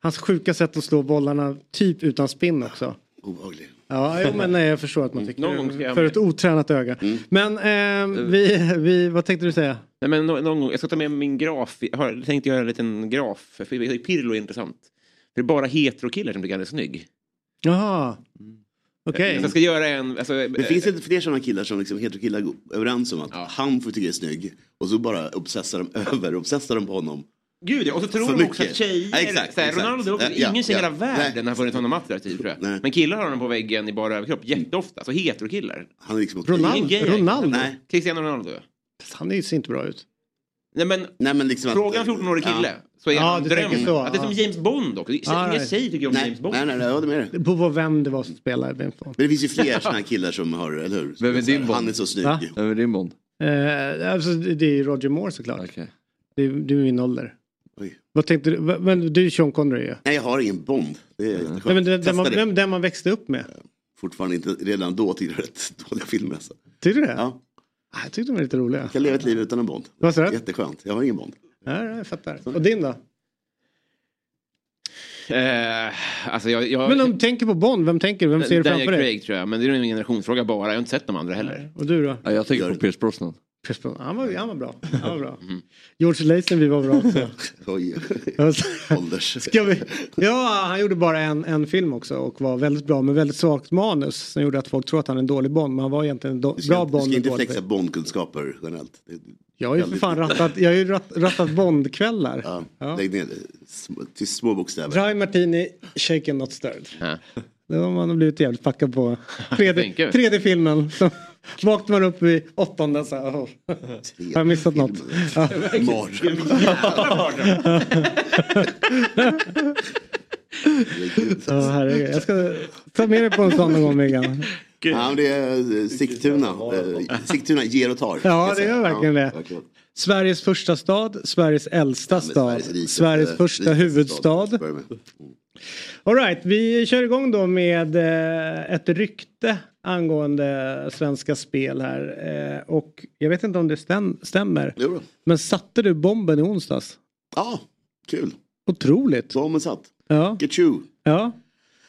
Hans sjuka sätt att slå bollarna typ utan spinn också. Obehaglig. Ja, jo, men nej, jag förstår att man tycker Någon gång ska det. För ett otränat öga. Men eh, vi, vi, vad tänkte du säga? Nej, men nå- någon gång, jag ska ta med min graf. Jag har tänkt göra en liten graf. För Pirlo är intressant. Det är bara heterokillar som tycker han är snygg. Jaha. Okej. Så jag ska göra en... Alltså, Det finns inte fler sådana killar som liksom helt killar går överens om att han får tycka är snygg. Och så bara obsessar de över, obsessar de på honom. Gud ja, och så tror de också att tjejer... Ja, exakt, såhär, exakt. Ronaldo, också, Ja, ingen tjej i ja. hela världen Nej. har funnit honom attraktiv tror jag. Men killar har honom på väggen i bara överkropp jätteofta. Så heterokillar. Han är liksom gay. Ronaldo? Nej. Cristiano Ronaldo. Han är ser inte bra ut. Nej men, Nej, men liksom att- fråga en 14-årig kille. Ja. Så är Ja, han du dröm. så, Att det är som ja. James Bond också. Ja, Ingen nej. tjej tycker om Nej, James Bond. nej, nej, nej, jag håller med dig. Det beror på vem det var som spelade. Vem. Men det finns ju fler sådana här killar som har, eller hur? Vem är din Han Bond? är så snygg. Va? Vem är din Bond? Eh, alltså, det är Roger Moore såklart. Okej. Det, är, det är min ålder. Oj. Vad tänkte du? Men du är Sean Connery ju. Nej, jag har ingen Bond. Det är jätteskönt. Nej, men den, man, den, den man växte upp med. Fortfarande inte, redan då tyckte jag rätt dåliga filmer. Alltså. Tyckte du det? Ja, Ah, Jag tyckte de var lite roliga. jag kan leva ett liv utan en Bond. Vad sa du? Jätteskönt. Jag har ingen Bond. Ja, jag fattar. Och din då? Eh, alltså jag, jag, Men om du tänker på Bond, vem tänker du? Vem ser du Daniel framför dig? Craig tror jag. Men det är en generationsfråga bara. Jag har inte sett de andra heller. Och du då? Ja, jag tänker på. Pierce Brosnan. Han var, han var bra. Han var bra. George Lazenby var bra också. Oj, ålders. Ska vi? Ja, han gjorde bara en, en film också och var väldigt bra med väldigt svagt manus som gjorde att folk tror att han är en dålig Bond men han var egentligen en do- Du ska, bra du Bond. ska och inte flexa Bondkunskaper generellt. Jag har ju för fan rattat, jag har ju ratt, rattat Bondkvällar. Ja, Ja. Lägg ner det till små bokstäver. Dry Martini, Shaken Not Stirred. Ja. Det har man blivit jävligt packad på. Tredje, tredje filmen. Vaknar man upp i åttonde så här. Oh. Har jag missat något? Ja. Mardröm. Ja, herregud. Jag ska ta med dig på en sån någon gång Megan. Ja, men det är eh, Sigtuna. Eh, Sigtuna ger och tar. Ja, det gör verkligen det. Sveriges första stad, Sveriges äldsta stad, rikaste- Sveriges första huvudstad. Stad. Börjar med. All right, vi kör igång då med eh, ett rykte angående Svenska Spel här. Eh, och jag vet inte om det stäm- stämmer. Jo då. Men satte du bomben i onsdags? Ja, kul. Otroligt. Bomben satt. Ja. Get you. Ja.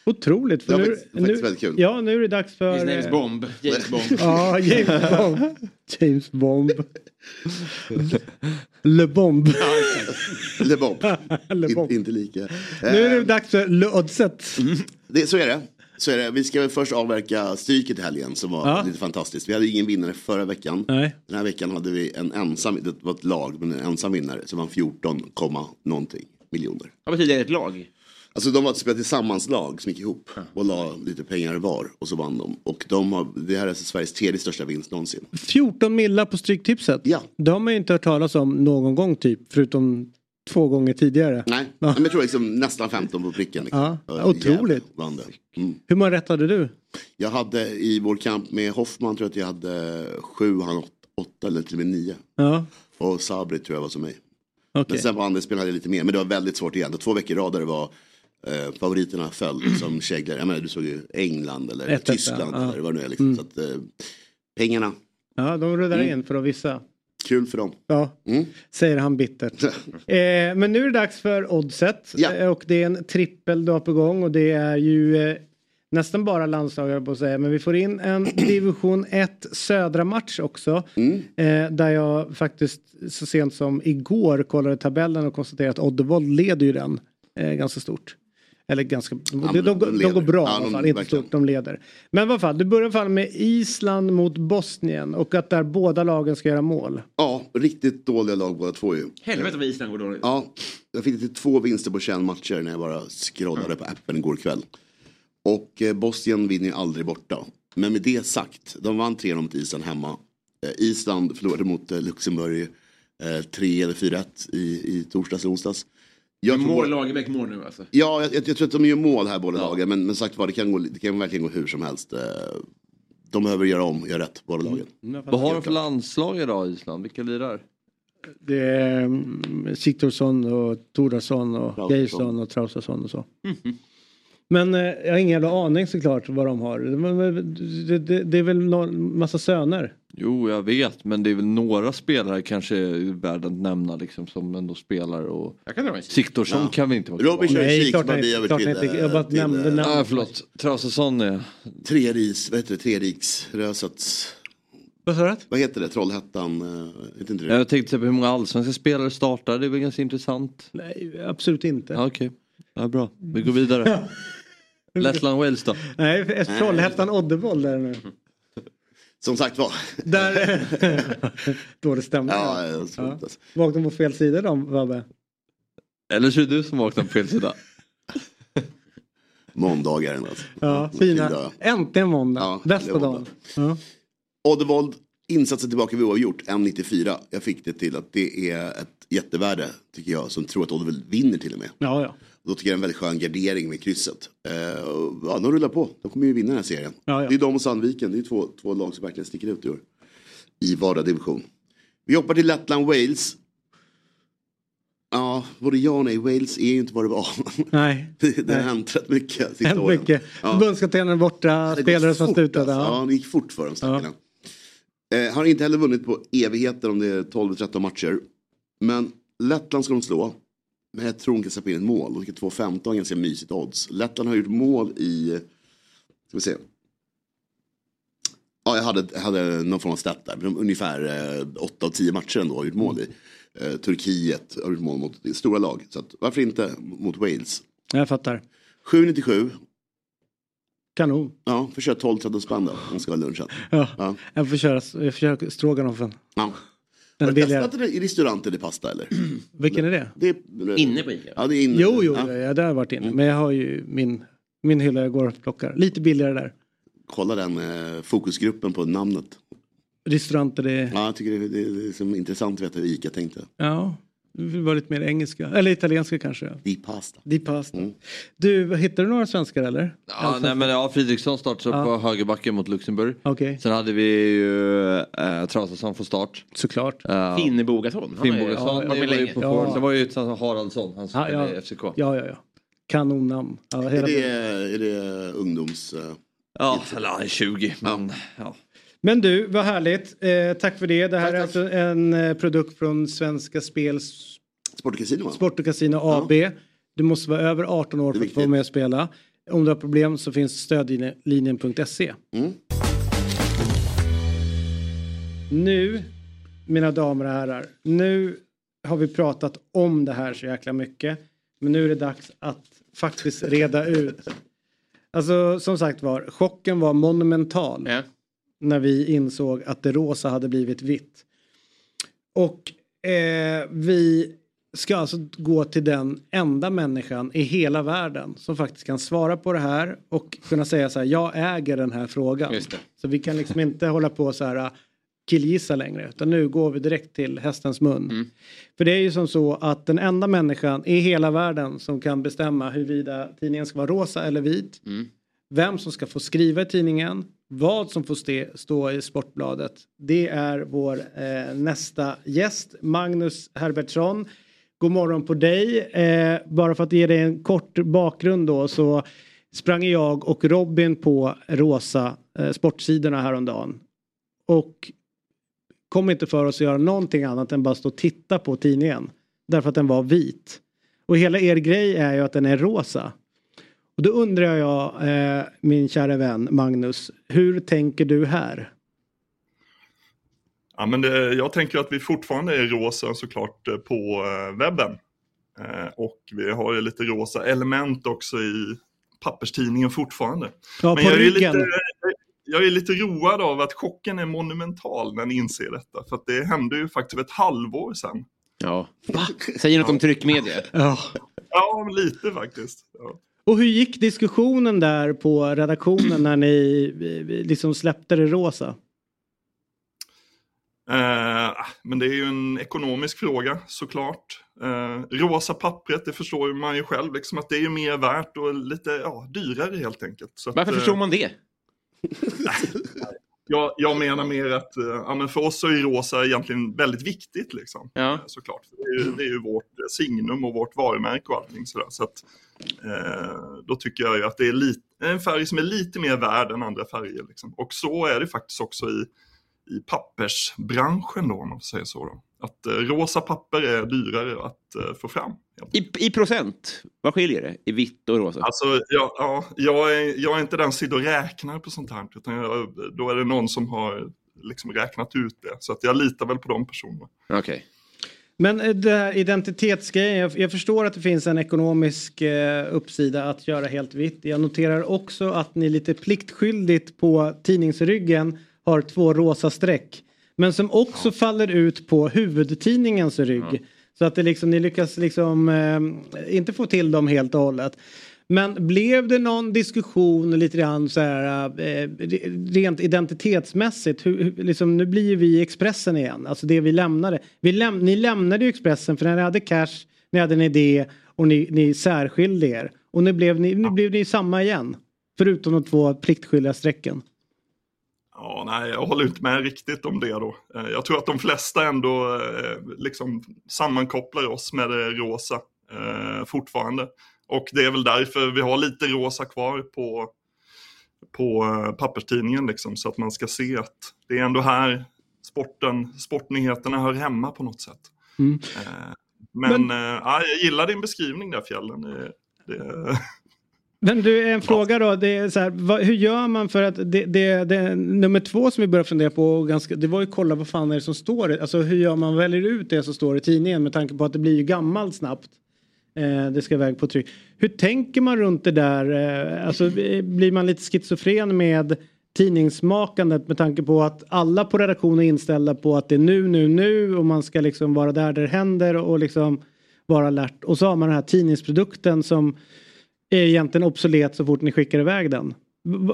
Otroligt. För Det var nu, faktiskt- nu, väldigt kul. Ja, nu är det dags för... His Bomb. James Bomb. Ja, James Bomb. James Bomb. Le Bomb. Le Bob. Le Bob. In, inte lika. Nu är det Eh, dags för Le Oddset. det, så är det. Så är det. Vi ska väl först avverka Stryket i helgen som var Ja. lite fantastiskt. Vi hade ingen vinnare förra veckan. Nej. Den här veckan hade vi en ensam, det var ett lag, men en ensam vinnare som vann 14, komma någonting miljoner. Vad betyder ett lag? Alltså de var ett spel tillsammans lag som gick ihop och la lite pengar var och så vann de. Och de har, det här är alltså Sveriges tredje största vinst någonsin. 14 millar på Stryktipset. Ja. Det har man ju inte hört talas om någon gång typ. Förutom två gånger tidigare. Nej, men jag tror liksom nästan 15 på pricken. Liksom. Ja, otroligt. Mm. Hur många rätt hade du? Jag hade i vår kamp med Hoffman tror jag att jag hade sju, han åt- åtta eller till och med nio. Ja. Och Sabri tror jag var som mig. Okej. Men sen på andra spel hade jag lite mer. Men det var väldigt svårt igen. Det var två veckor i rad där det var eh, favoriterna föll som käglor. Jag menar du såg ju England eller Ett, Tyskland ja. eller vad det nu är. Liksom. Mm. Så att, eh, pengarna, Ja, de rullar Mm. in för att vissa. kul för dem. Ja, Mm. säger han bittert. eh, men nu är det dags för oddset. Ja. Eh, Och det är en trippel du har på gång och det är ju eh, nästan bara landslagare på att säga. Men vi får in en division 1 södra match också. Mm. Eh, där jag faktiskt så sent som igår kollade tabellen och konstaterade att Oddevold leder ju den eh, ganska stort. Eller ganska, de, men de, de de, leder. går bra Ja, i alla de- fall, inte stort, de leder. Men vad fan, du börjar fall med Island mot Bosnien och att där båda lagen ska göra mål. Ja, riktigt dåliga lag båda två ju. Helvete vad Island går dåligt. Ja, jag fick till två vinster på 21 matcher när jag bara scrollade på appen igår kväll. Och eh, Bosnien vinner ju aldrig borta. Men med det sagt, de vann 3-0 mot Island hemma. Eh, Island förlorade mot eh, Luxemburg eh, 3 eller 4-1 i, i torsdags och onsdags. Jag Mål Lagerbäck mål nu alltså. Ja, jag, jag, jag tror att de gör mål här båda lagen. Men, men sagt vad, det kan, gå, det kan verkligen gå hur som helst. Eh, De behöver göra om, göra rätt, båda lagen. Vad har de för landslag idag Island? Vilka lirar? Det är mm, Sigthorsson och Tordarsson och. Geirsson och Traustason och så. Men eh, jag har ingen jävla aning såklart vad de har. Det, det, det är väl någon massa söner. Jo, jag vet, men det är väl några spelare kanske värda att nämna liksom som ändå spelar och. Siktorsson Ja. kan vi inte vara Robin kvar. kör Nej, kik nej, blir över till, inte. eh, Jag bara till, nämnde eh, namn. Ja, förlåt. Traustason är... Treris, vad heter det, Treriksrösets... Vad? Vad heter det, Trollhättan? eh, Heter inte det? Jag tänkte på hur många allsvenska spelare startar, det är väl ganska intressant. Nej, absolut inte. Ja, Okej, ja, bra. Vi går vidare. Lettland Wales då? Nej, för- Trollhättan Oddevold där nu. Som sagt var. Där... Dålig stämning. Ja, alltså. Vaknade på fel sida de, Vabbe. Eller så är det du som vaknar på fel sida. Måndagar alltså. Ja, Vad fina. dag. Äntligen måndag. Ja, Bästa dagen. Ja. Oddevold, insatsen tillbaka vid oavgjort, 1,94. Jag fick det till att det är ett jättevärde, tycker jag, som tror att Oddevold vinner till och med. ja, ja. Då tycker jag det är en väldigt skön gardering med krysset. Eh, och, ja, de rullar på. De kommer ju vinna den här serien. Ja, ja. Det är de och Sandviken. Det är två, två lag som verkligen sticker ut i år. I vardera division. Vi hoppar till Lettland Wales. Ja, både ja och nej. Wales är ju inte vad det var. Nej. det har hänt rätt mycket sista åren. mycket. Ja. Förbundskaptenen borta, spelare som slutade. Alltså. Ja. Ja, det gick fort för dem stackarna. Eh, har inte heller vunnit på evigheter om det är 12-13 matcher. Men Lettland ska de slå. Men jag tror de kan släppa in ett mål. De tycker 2-15 är ganska mysigt odds. Lettland har gjort mål i... Ska vi se. Ja, jag hade, jag hade någon form av stat där. Men ungefär eh, 8 av 10 matcher ändå har gjort mål i. Eh, Turkiet har gjort mål mot stora lag. Så att, varför inte mot Wales? Jag fattar. 7,97. Kanon. Ja, får köra 12-13 spänn då. om man ska ha lunchen. Ja. Ja. Jag får köra, jag får köra stroganoffen. Ja. Den Har är du testat det i restaurant eller pasta eller? Vilken är det? det är, Inne på Ica? Ja, det är inne. Jo, jo, Ja. ja. det har jag varit inne. Men jag har ju min, min hylla jag går och plockar. Lite billigare där. Kolla den eh, fokusgruppen på namnet. Restaurant är... Ja, jag tycker det, det är liksom intressant att veta hur Ica tänkte. Ja, det var lite mer engelska. Eller italienska kanske. Di pasta. Di pasta. Mm. Du, hittar du några svenskar eller? Ja, nej, men ja, Fridriksson startade Ja. på högerbacken mot Luxemburg. Okej, Sen hade vi ju äh, Traustason från start. såklart. Uh, Finnbogason. Han har ju- Finnbogason ja, med var ju på Ja. Sen var ju utan Haraldsson, han som Ja, spelade ja. i FCK. Ja, ja, ja. Kanonnamn. Ja, Är det, är det ungdoms... eh, Ja, eller han är 20. Men, ja. Men du, vad härligt. Eh, tack för det. Det här är alltså en eh, produkt från Svenska Spels Sport och Casino? Sport och Casino AB. Du måste vara över 18 år för att få vara med och spela. Om du har problem så finns stödlinjen.se. Mm. Nu, mina damer och herrar, nu har vi pratat om det här så jäkla mycket. Men nu är det dags att faktiskt reda ut. Alltså som sagt var, chocken var monumental. När vi insåg att det rosa hade blivit vitt. Och eh, vi ska alltså gå till den enda människan i hela världen som faktiskt kan svara på det här och kunna säga så här, jag äger den här frågan. Så vi kan liksom inte hålla på så här killgissa längre utan nu går vi direkt till hästens mun. För det är ju som så att den enda människan i hela världen som kan bestämma huruvida tidningen ska vara rosa eller vit. Vem som ska få skriva i tidningen. Vad som får stå i Sportbladet. Det är vår eh, nästa gäst Magnus Herbertsson. God morgon på dig. Eh, bara för att ge dig en kort bakgrund då så sprang jag och Robin på rosa eh, sportsidorna häromdagen. Och kom inte för oss att göra någonting annat än bara stå och titta på tidningen. Därför att den var vit. Och hela er grej är ju att den är rosa. Och då undrar jag, eh, min kära vän Magnus, hur tänker du här? Ja, men det, jag tänker att vi fortfarande är rosa såklart eh, på eh, webben. Eh, och vi har ju lite rosa element också i papperstidningen fortfarande. Ja, men på jag är, lite, jag är lite road av att chocken är monumental när ni inser detta. För att det hände ju faktiskt för ett halvår sedan. Ja. Säger något om tryckmedier. Ja. Ja, lite faktiskt. Ja. Och hur gick diskussionen där på redaktionen när ni eh, liksom släppte det rosa? Eh, men det är ju en ekonomisk fråga såklart. Eh, rosa pappret, det förstår man ju själv, liksom, att det är mer värt och lite ja, dyrare helt enkelt. Så att, Varför eh, förstår man det? Jag, jag menar mer att eh, ja, men för oss så är rosa egentligen väldigt viktigt. Liksom, Ja. såklart. Det är, ju, det är ju vårt eh, signum och vårt varumärke och allting sådär. Så att, eh, då tycker jag att det är lite, en färg som är lite mer värd än andra färger. Liksom. Och så är det faktiskt också i, i pappersbranschen då, om man säga så. Då. Att eh, rosa papper är dyrare att eh, få fram. I, I procent, vad skiljer det i vitt och rosa? Alltså, jag, ja, jag, är, jag är inte den som sitter och räknar på sånt här. Utan jag, då är det någon som har liksom räknat ut det. Så att jag litar väl på de personerna. Okej. Men eh, det här identitetsgrejen, jag, jag förstår att det finns en ekonomisk eh, uppsida att göra helt vitt. Jag noterar också att ni lite pliktskyldigt på tidningsryggen har två rosa streck. Men som också faller ut på huvudtidningens rygg. Så att det liksom, ni lyckas liksom eh, inte få till dem helt och hållet. Men blev det någon diskussion lite grann så här eh, rent identitetsmässigt? Hur, hur, liksom, nu blir ju vi Expressen igen, alltså det vi lämnade. Vi läm ni lämnade ju Expressen för när ni hade cash, ni hade en idé och ni, ni särskilde er. Och nu blev ni, nu blev ni samma igen. Förutom de två pliktskyldiga strecken. Ja, nej, jag håller inte med riktigt om det då. Eh, Jag tror att de flesta ändå eh, liksom sammankopplar oss med det rosa eh, fortfarande. Och det är väl därför vi har lite rosa kvar på, på eh, papperstidningen liksom, så att man ska se att det är ändå här sporten, sportnyheterna hör hemma på något sätt. Mm. Eh, Men, eh, ja, jag gillar din beskrivning där fjällen. Det, det, Men du, en fråga då. Det är så här, vad, hur gör man för att det, det, det, nummer två som vi började fundera på, ganska, det var ju kolla vad fan är det som står. Alltså hur gör man, väljer ut det som står i tidningen med tanke på att det blir ju gammalt snabbt. Eh, det ska iväg på tryck. Hur tänker man runt det där? Eh, alltså eh, blir man lite schizofren med tidningsmakandet med tanke på att alla på redaktionen är inställda på att det är nu, nu, nu och man ska liksom vara där där det händer och liksom vara alert. Och så har man den här tidningsprodukten som är egentligen obsolet så fort ni skickar iväg den.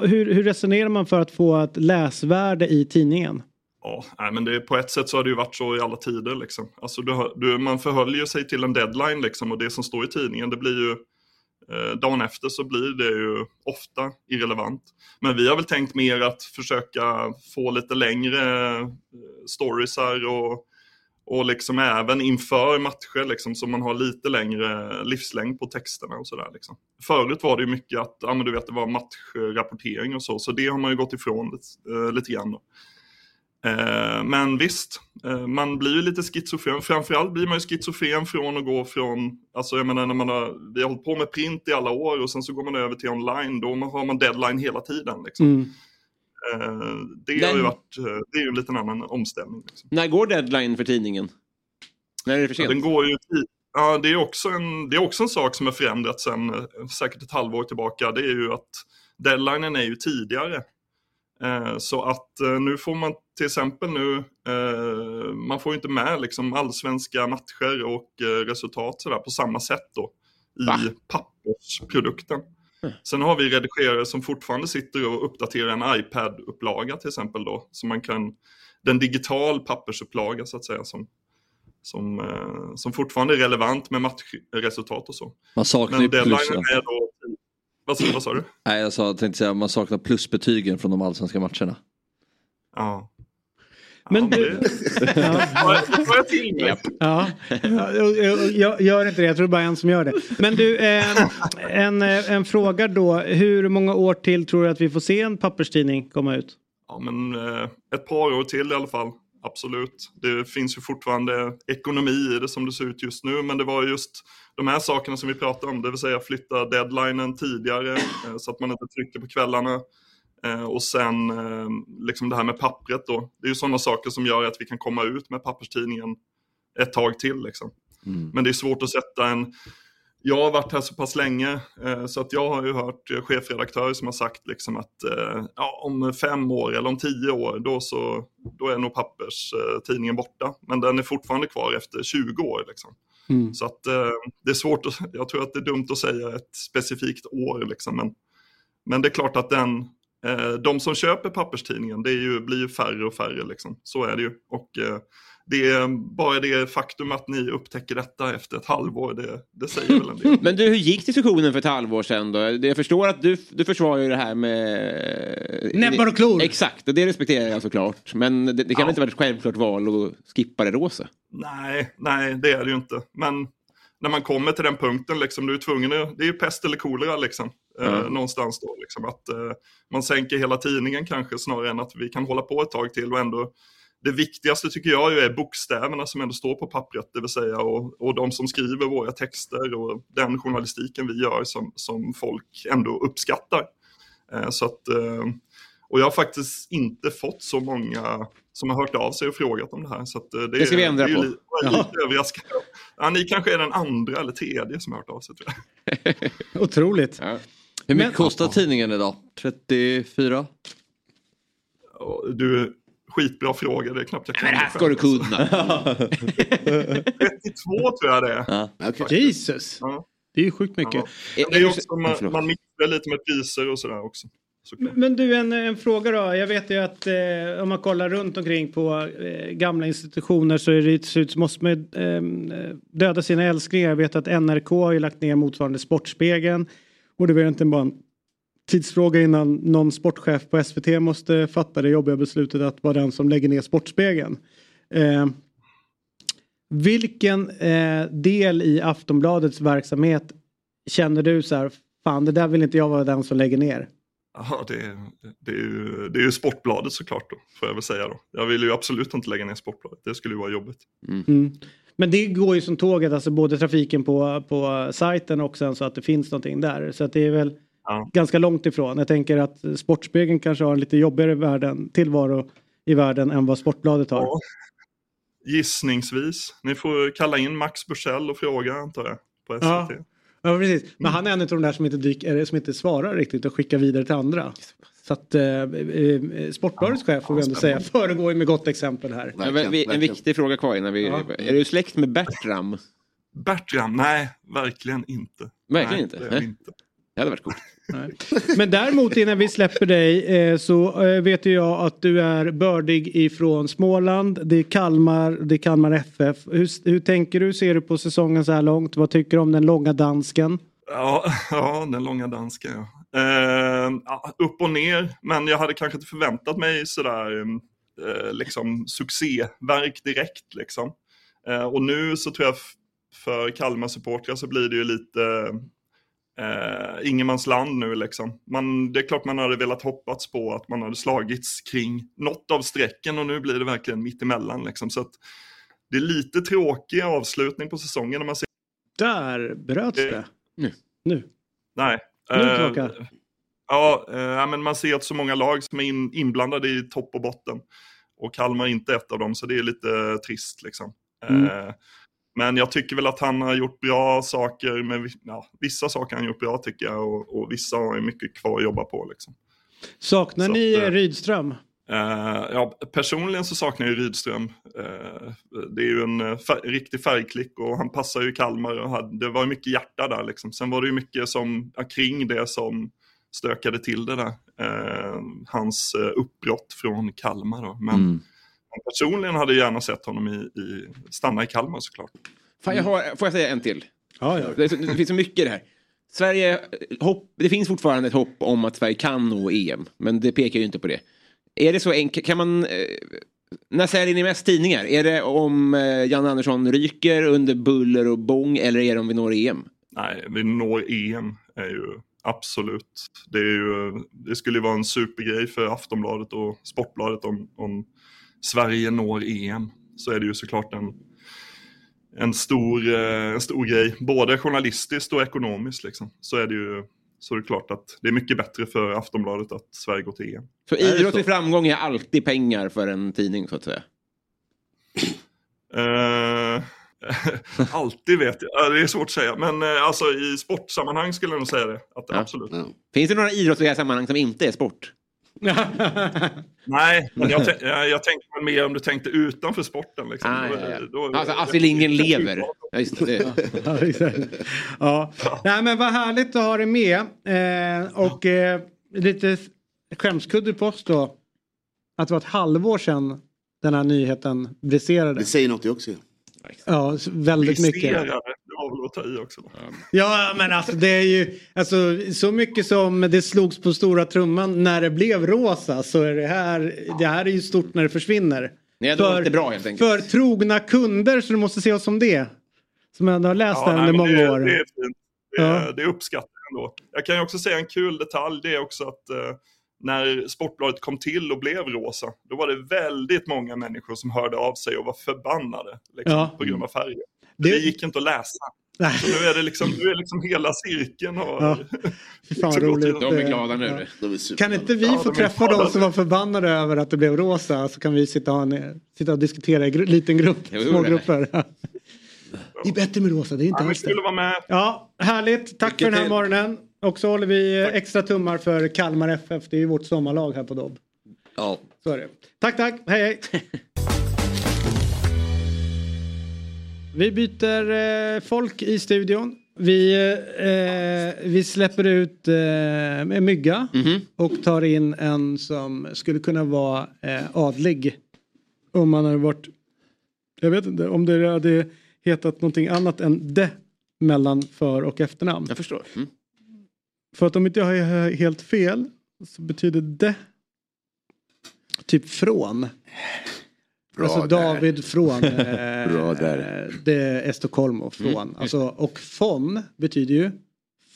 Hur, hur resonerar man för att få ett läsvärde i tidningen? Ja, nej, men det, på ett sätt så har det ju varit så i alla tider. Liksom. Alltså, du, du, man förhåller ju sig till en deadline liksom, och det som står i tidningen det blir ju eh, dagen efter så blir det ju ofta irrelevant. Men vi har väl tänkt mer att försöka få lite längre eh, storiesar och, och liksom även inför matcher liksom, så man har lite längre livslängd på texterna och sådär. Liksom. Förut var det ju mycket att ja, men du vet, det var matchrapportering och så, så det har man ju gått ifrån lite, eh, lite grann. Då. Eh, men visst, eh, man blir ju lite schizofren. Framförallt blir man ju schizofren från att gå från, alltså jag menar när man har, vi har hållit på med print i alla år och sen så går man över till online, då har man deadline hela tiden. Liksom. Mm. Eh, det har ju varit, eh, det är ju en liten annan omställning. Liksom. När går deadline för tidningen? När är det för Ja, sent? den går ju. Ja, det är, också en, det är också en sak som har förändrats sen eh, säkert ett halvår tillbaka. Det är ju att deadlinen är ju tidigare. Så att nu får man till exempel nu, man får ju inte med liksom allsvenska matcher och resultat sådär på samma sätt då i pappersprodukten. Sen har vi redigerare som fortfarande sitter och uppdaterar en iPad-upplaga till exempel då. Så man kan, den digital pappersupplaga så att säga som, som, eh, som fortfarande är relevant med matchresultat och så. Man saknar Men plussen. är då... Vad, sa- vad sa du? Nej, jag sa, tänkte säga man saknar plusbetygen från de allsvenska matcherna. Ja. Men du... Får jag till mig? Ja, Ja, jag, gör inte det. Jag tror det bara en som gör det. Men du, eh, en, eh, en fråga då. Hur många år till tror du att vi får se en papperstidning komma ut? Ja, men eh, ett par år till i alla fall. Absolut. Det finns ju fortfarande ekonomi i det som det ser ut just nu. Men det var just de här sakerna som vi pratade om. Det vill säga flytta deadlinen tidigare eh, så att man inte trycker på kvällarna. Eh, och sen eh, liksom det här med pappret då. Det är ju sådana saker som gör att vi kan komma ut med papperstidningen ett tag till. Liksom. Men det är svårt att sätta en... Jag har varit här så pass länge eh, så att jag har ju hört chefredaktörer som har sagt liksom att ja, om fem år eller om tio år då, så, då är nog papperstidningen borta. Men den är fortfarande kvar efter 20 år. Liksom. Mm. Så att det är svårt att, jag tror att det är dumt att säga ett specifikt år liksom. Men, men det är klart att den, eh, de som köper papperstidningen, det är ju, blir ju färre och färre liksom. Så är det ju. Och eh, det är bara det faktum att ni upptäcker detta efter ett halvår, det, det säger väl en del. Men du, hur gick diskussionen för ett halvår sedan då? Jag förstår att du, du försvarar ju det här med... Näbbar och klor. Exakt, och det respekterar jag såklart. Men det, det kan väl inte vara ett självklart val att skippa det rosa? Nej, nej, det är det ju inte. Men när man kommer till den punkten, liksom, du är tvungen att, det är ju pest eller kolera liksom. Eh, Ja. någonstans då, liksom, att eh, man sänker hela tidningen kanske snarare än att vi kan hålla på ett tag till och ändå det viktigaste tycker jag ju är bokstäverna som ändå står på pappret, det vill säga och, och de som skriver våra texter och den journalistiken vi gör som, som folk ändå uppskattar. Eh, så att, eh, och jag har faktiskt inte fått så många som har hört av sig och frågat om det här. Så att, eh, det, Det ska vi är- ändra det är på. ju li- jag är lite överraskad. Ja, ni kanske är den andra eller tredje som har hört av sig tror jag. Otroligt. Hur mycket Men- kostar tidningen idag? 34? Och Du, skitbra fråga, det är knappt jag kan. Men det här ska du kunna. 32 tror jag det är. Jesus. Ja. Det är ju sjukt mycket. Ja. Det är också, man, man mixar lite med priser och sådär också. Men du, en, en fråga då. Jag vet ju att eh, om man kollar runt omkring på eh, gamla institutioner så är det så måste man eh, döda sina älsklingar. Jag vet att NRK har ju lagt ner motsvarande Sportspegeln. Och det var egentligen bara en tidsfråga innan någon sportchef på SVT måste fatta det jobbiga beslutet att vara den som lägger ner Sportspegeln. Eh, vilken eh, del i Aftonbladets verksamhet känner du så här, fan det där vill inte jag vara den som lägger ner? Ja, det, är- det, är ju, det är ju Sportbladet såklart då, får jag väl säga då. Jag vill ju absolut inte lägga ner Sportbladet, det skulle ju vara jobbigt. Mm. Men det går ju som tåget, alltså både trafiken på, på sajten och sen så att det finns någonting där. Så att det är väl ganska långt ifrån. Jag tänker att Sportspegeln kanske har en lite jobbigare världen, tillvaro i världen än vad Sportbladet har. Ja. Gissningsvis. Ni får kalla in Max Bursell och fråga antar jag, på SVT. Ja. Ja precis, men han är en av de där som inte, dyk, eller som inte svarar riktigt och skickar vidare till andra. Så att eh, eh, Sportbladets chef får vi ändå säga föregår med gott exempel här. Men vi- en viktig fråga kvar innan vi... Ja. Är du släkt med Bertram? Bertram? Nej, verkligen inte. Verkligen Nej, inte? det inte. Det hade varit coolt. Men däremot innan vi släpper dig eh, så eh, vet ju jag att du är bördig ifrån Småland. Det är Kalmar, det är Kalmar FF. Hur, hur tänker du? Ser du på säsongen så här långt? Vad tycker du om den långa dansken? Ja, ja, den långa dansken ja. Ja. Upp och ner, men jag hade kanske inte förväntat mig sådär eh, liksom succéverk direkt liksom. Eh, och nu så tror jag för Kalmar supportrar så blir det ju lite eh, ingenmansland nu liksom. Man, det är klart man hade velat hoppats på att man hade slagits kring något av strecken och nu blir det verkligen mittemellan liksom. Så att det är lite tråkig avslutning på säsongen när man ser... Där bröts det. Nu. Nu. Nej. Klocka. Ja, eh, ja, men man ser att så många lag som är in, inblandade i topp och botten. Och Kalmar är inte ett av dem, så det är lite trist liksom. Mm. Eh, men jag tycker väl att han har gjort bra saker, med, ja, vissa saker har han gjort bra tycker jag och, och vissa har mycket kvar att jobba på. Liksom. Saknar Så ni att, Rydström? Eh, ja, personligen så saknar jag ju Rydström. Eh, det är ju en uh, fär, riktig färgklick och han passar ju i Kalmar. Och hade, det var mycket hjärta där liksom. Sen var det ju mycket som, ja, kring det som stökade till det där. Eh, hans uh, uppbrott från Kalmar då. Men Mm. personligen hade jag gärna sett honom i, i, stanna i Kalmar såklart. Fan, jag har, får jag säga en till? Ja, ja. Det, det finns så mycket i det här. Sverige, hopp, det finns fortfarande ett hopp om att Sverige kan nå EM, men det pekar ju inte på det. Är det så enkelt, kan man... Eh, när säljer ni mest tidningar? Är det om Janne Jan Andersson ryker under buller och bång eller är det om vi når EM? Nej, vi når EM är ju absolut. Det, är ju, det skulle ju vara en supergrej för Aftonbladet och Sportbladet om, om Sverige når EM. Så är det ju såklart en, en, stor, eh, en stor grej, både journalistiskt och ekonomiskt. Liksom. Så är det ju så är det klart att det är mycket bättre för Aftonbladet att Sverige går till EM. Så Är idrottslig så? framgång är alltid pengar för en tidning så att säga. Eh, alltid vet jag, Ja, det är svårt att säga. Men eh, alltså i sportsammanhang skulle jag nog säga det. Att, Absolut. Finns det några idrottsliga sammanhang som inte är sport? Nej, men jag, jag, jag tänkte mer om du tänkte utanför sporten. Liksom. Ah, Då- ja, ja. då- Alltså Astrid Lindgren lever. Ja, just det. Ja, exakt. ja. Nej, men vad härligt att ha dig med. Eh, och eh, lite skämskudde på oss då. Att det var ett halvår sedan den här nyheten briserade. Det säger något det också. Ja, väldigt mycket. Det väl att ta i också. Då. Ja, men alltså det är ju alltså, så mycket som det slogs på stora trumman när det blev rosa så är det här, det här är ju stort när det försvinner. Är då inte bra helt enkelt. För trogna kunder så du måste se oss som det. Som ändå har läst det nej, under många det, år. Det är fint. Det, är- Ja. det uppskattar jag ändå. Jag kan ju också säga en kul detalj. Det är också att eh, när Sportbladet kom till och blev rosa. Då var det väldigt många människor som hörde av sig och var förbannade. Liksom, Ja. På grund av färgen. Det- Det... gick inte att läsa. Nej. Så nu är det liksom, nu är liksom hela cirkeln. Och, Ja. Fan roligt. De är glada nu. Ja. De är super- Kan inte vi Ja, få de är träffa de som var förbannade över att det blev rosa så kan vi sitta och, sitta och diskutera i gru- liten grupp, små det. grupper. Det är bättre med rosa, det är inte Ja, alls det. skulle vara med. Ja, härligt. Tack för den här till. morgonen. Och så håller vi eh, extra tummar för Kalmar FF. Det är ju vårt sommarlag här på Dobb. Ja. Så är det. Tack, tack. Hej, hej. Vi byter eh, folk i studion. Vi, eh, vi släpper ut eh, en mygga och tar in en som skulle kunna vara eh, adlig. Om man hade varit, jag vet inte, om det hade hetat någonting annat än de mellan för och efternamn. Jag förstår. Mm. För att om inte jag har helt fel så betyder det typ från. Bra alltså där. David från eh, Bra där. eh, det är Estocolmo från. Mm, alltså, och von betyder ju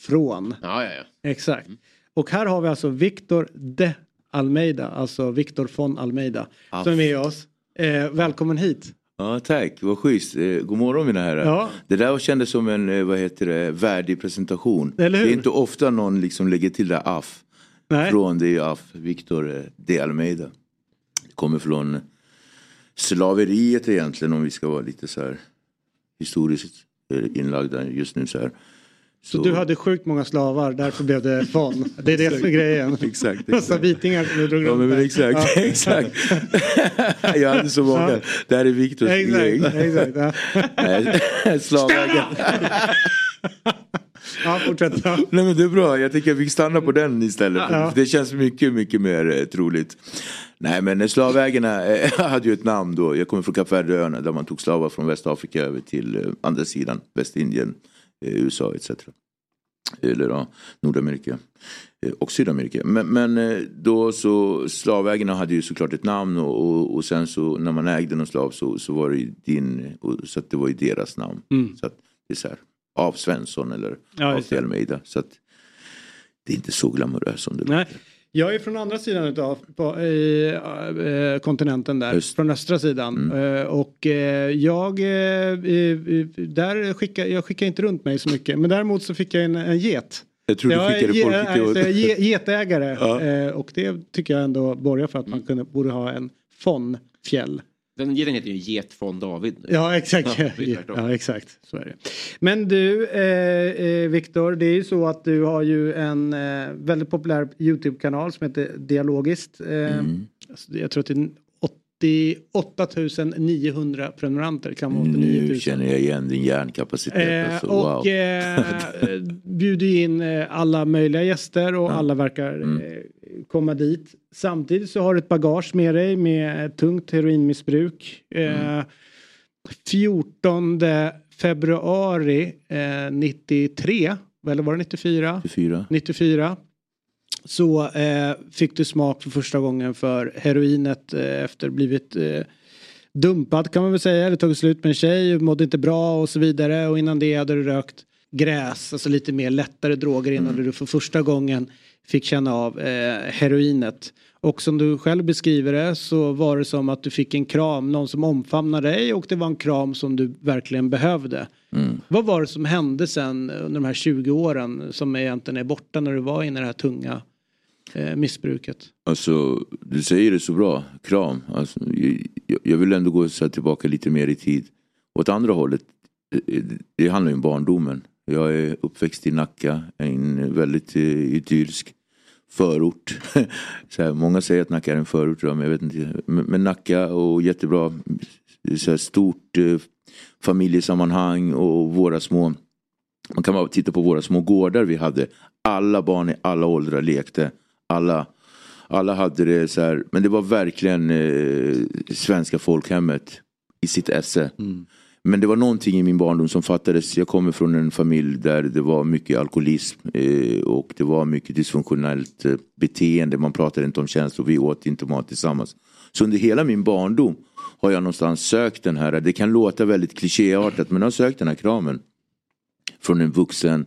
från. Ja, ja, ja. Exakt. Och här har vi alltså Victor de Almeida, alltså Victor von Almeida Ja. som är med oss. Eh, välkommen hit. Ja tack, vad schysst. Eh, God morgon mina herrar. Ja. Det där kändes som en eh, vad heter det, värdig presentation. Eller hur? Det är inte ofta någon liksom lägger till det aff. Nej. Från det är aff, Victor de Almeida. Det kommer från slaveriet egentligen om vi ska vara lite så här historiskt eh, inlagda just nu så här. Så du hade sjukt många slavar, därför blev det von. Det är det som är grejen. Exakt, Massa vitingar som du drog Ja runt men, exakt, Ja. exakt. jag hade så många. Ja. Det här är Viktors grej. Exakt, exakt. Ja. Nej, Slavägaren. ja, fortsätt. Ja. Nej men det är bra, jag tycker vi stannar på den istället. Ja. Det känns mycket, mycket mer eh, troligt. Nej men slavägarna eh, hade ju ett namn då. Jag kommer från Kap Verdeöarna där man tog slavar från Västafrika över till eh, andra sidan, Västindien, eh, USA etc. Eller ja, Nordamerika och Sydamerika. Men, men då så slavägarna hade ju såklart ett namn och, och, och sen så när man ägde någon slav så, så var det ju din, och, så att det var ju deras namn. Mm. Så att det är så här. av Svensson eller Ja, av. Almeida. Så att det är inte så glamoröst som det Nej. Jag är från andra sidan utav på, i, eh, kontinenten där, från östra sidan. Mm. Eh, och eh, jag, eh, där skickar, jag skickar inte runt mig så mycket. Men däremot så fick jag en, en get. Jag tror du Jag skickade folket till alltså, jag är ge- getägare. Ja. Och det tycker jag ändå borgar för att man kunde, borde ha en fondfjäll. Den geten heter ju Get von David. Ja exakt. Ja, Ja, exakt. Så är det. Men du eh, eh, Viktor, det är ju så att du har ju en eh, väldigt populär YouTube-kanal som heter Dialogiskt. Eh, alltså, Jag tror att det är 88 900 prenumeranter. Kan vara 89 000. Nu känner jag igen din hjärnkapacitet. Eh, alltså, och wow. eh, bjuder in eh, alla möjliga gäster och alla verkar Mm. Eh, komma dit. Samtidigt så har du ett bagage med dig med tungt heroinmissbruk. Eh, 14 februari eh, 93, eller var det 94? 94. 94. Så eh, fick du smak för första gången för heroinet eh, efter blivit eh, dumpad kan man väl säga. Eller tagit slut med en tjej, mådde inte bra och så vidare. Och innan det hade du rökt gräs, alltså lite mer lättare droger innan du för första gången fick känna av eh, heroinet. Och som du själv beskriver det så var det som att du fick en kram, någon som omfamnade dig och det var en kram som du verkligen behövde. Mm. Vad var det som hände sen under de här 20 åren som egentligen är borta när du var inne i det här tunga eh, missbruket? Alltså, du säger det så bra. Kram. Alltså, jag, jag vill ändå gå så tillbaka lite mer i tid. Åt andra hållet, det, det handlar ju om barndomen. Jag är uppväxt i Nacka, en väldigt eh, idyllisk förort. så här, många säger att Nacka är en förort, men jag vet inte. Men, Nacka och jättebra, eh, så här, stort eh, familjesammanhang och våra små man kan bara titta på våra små gårdar vi hade. Alla barn i alla åldrar lekte. Alla, alla hade det så här. Men det var verkligen eh, svenska folkhemmet i sitt esse. Mm. Men det var någonting i min barndom som fattades. Jag kommer från en familj där det var mycket alkoholism eh, och det var mycket dysfunktionellt eh, beteende. Man pratade inte om känslor, vi åt inte mat tillsammans. Så under hela min barndom har jag någonstans sökt den här, det kan låta väldigt klichéartat men jag har sökt den här kramen från en vuxen.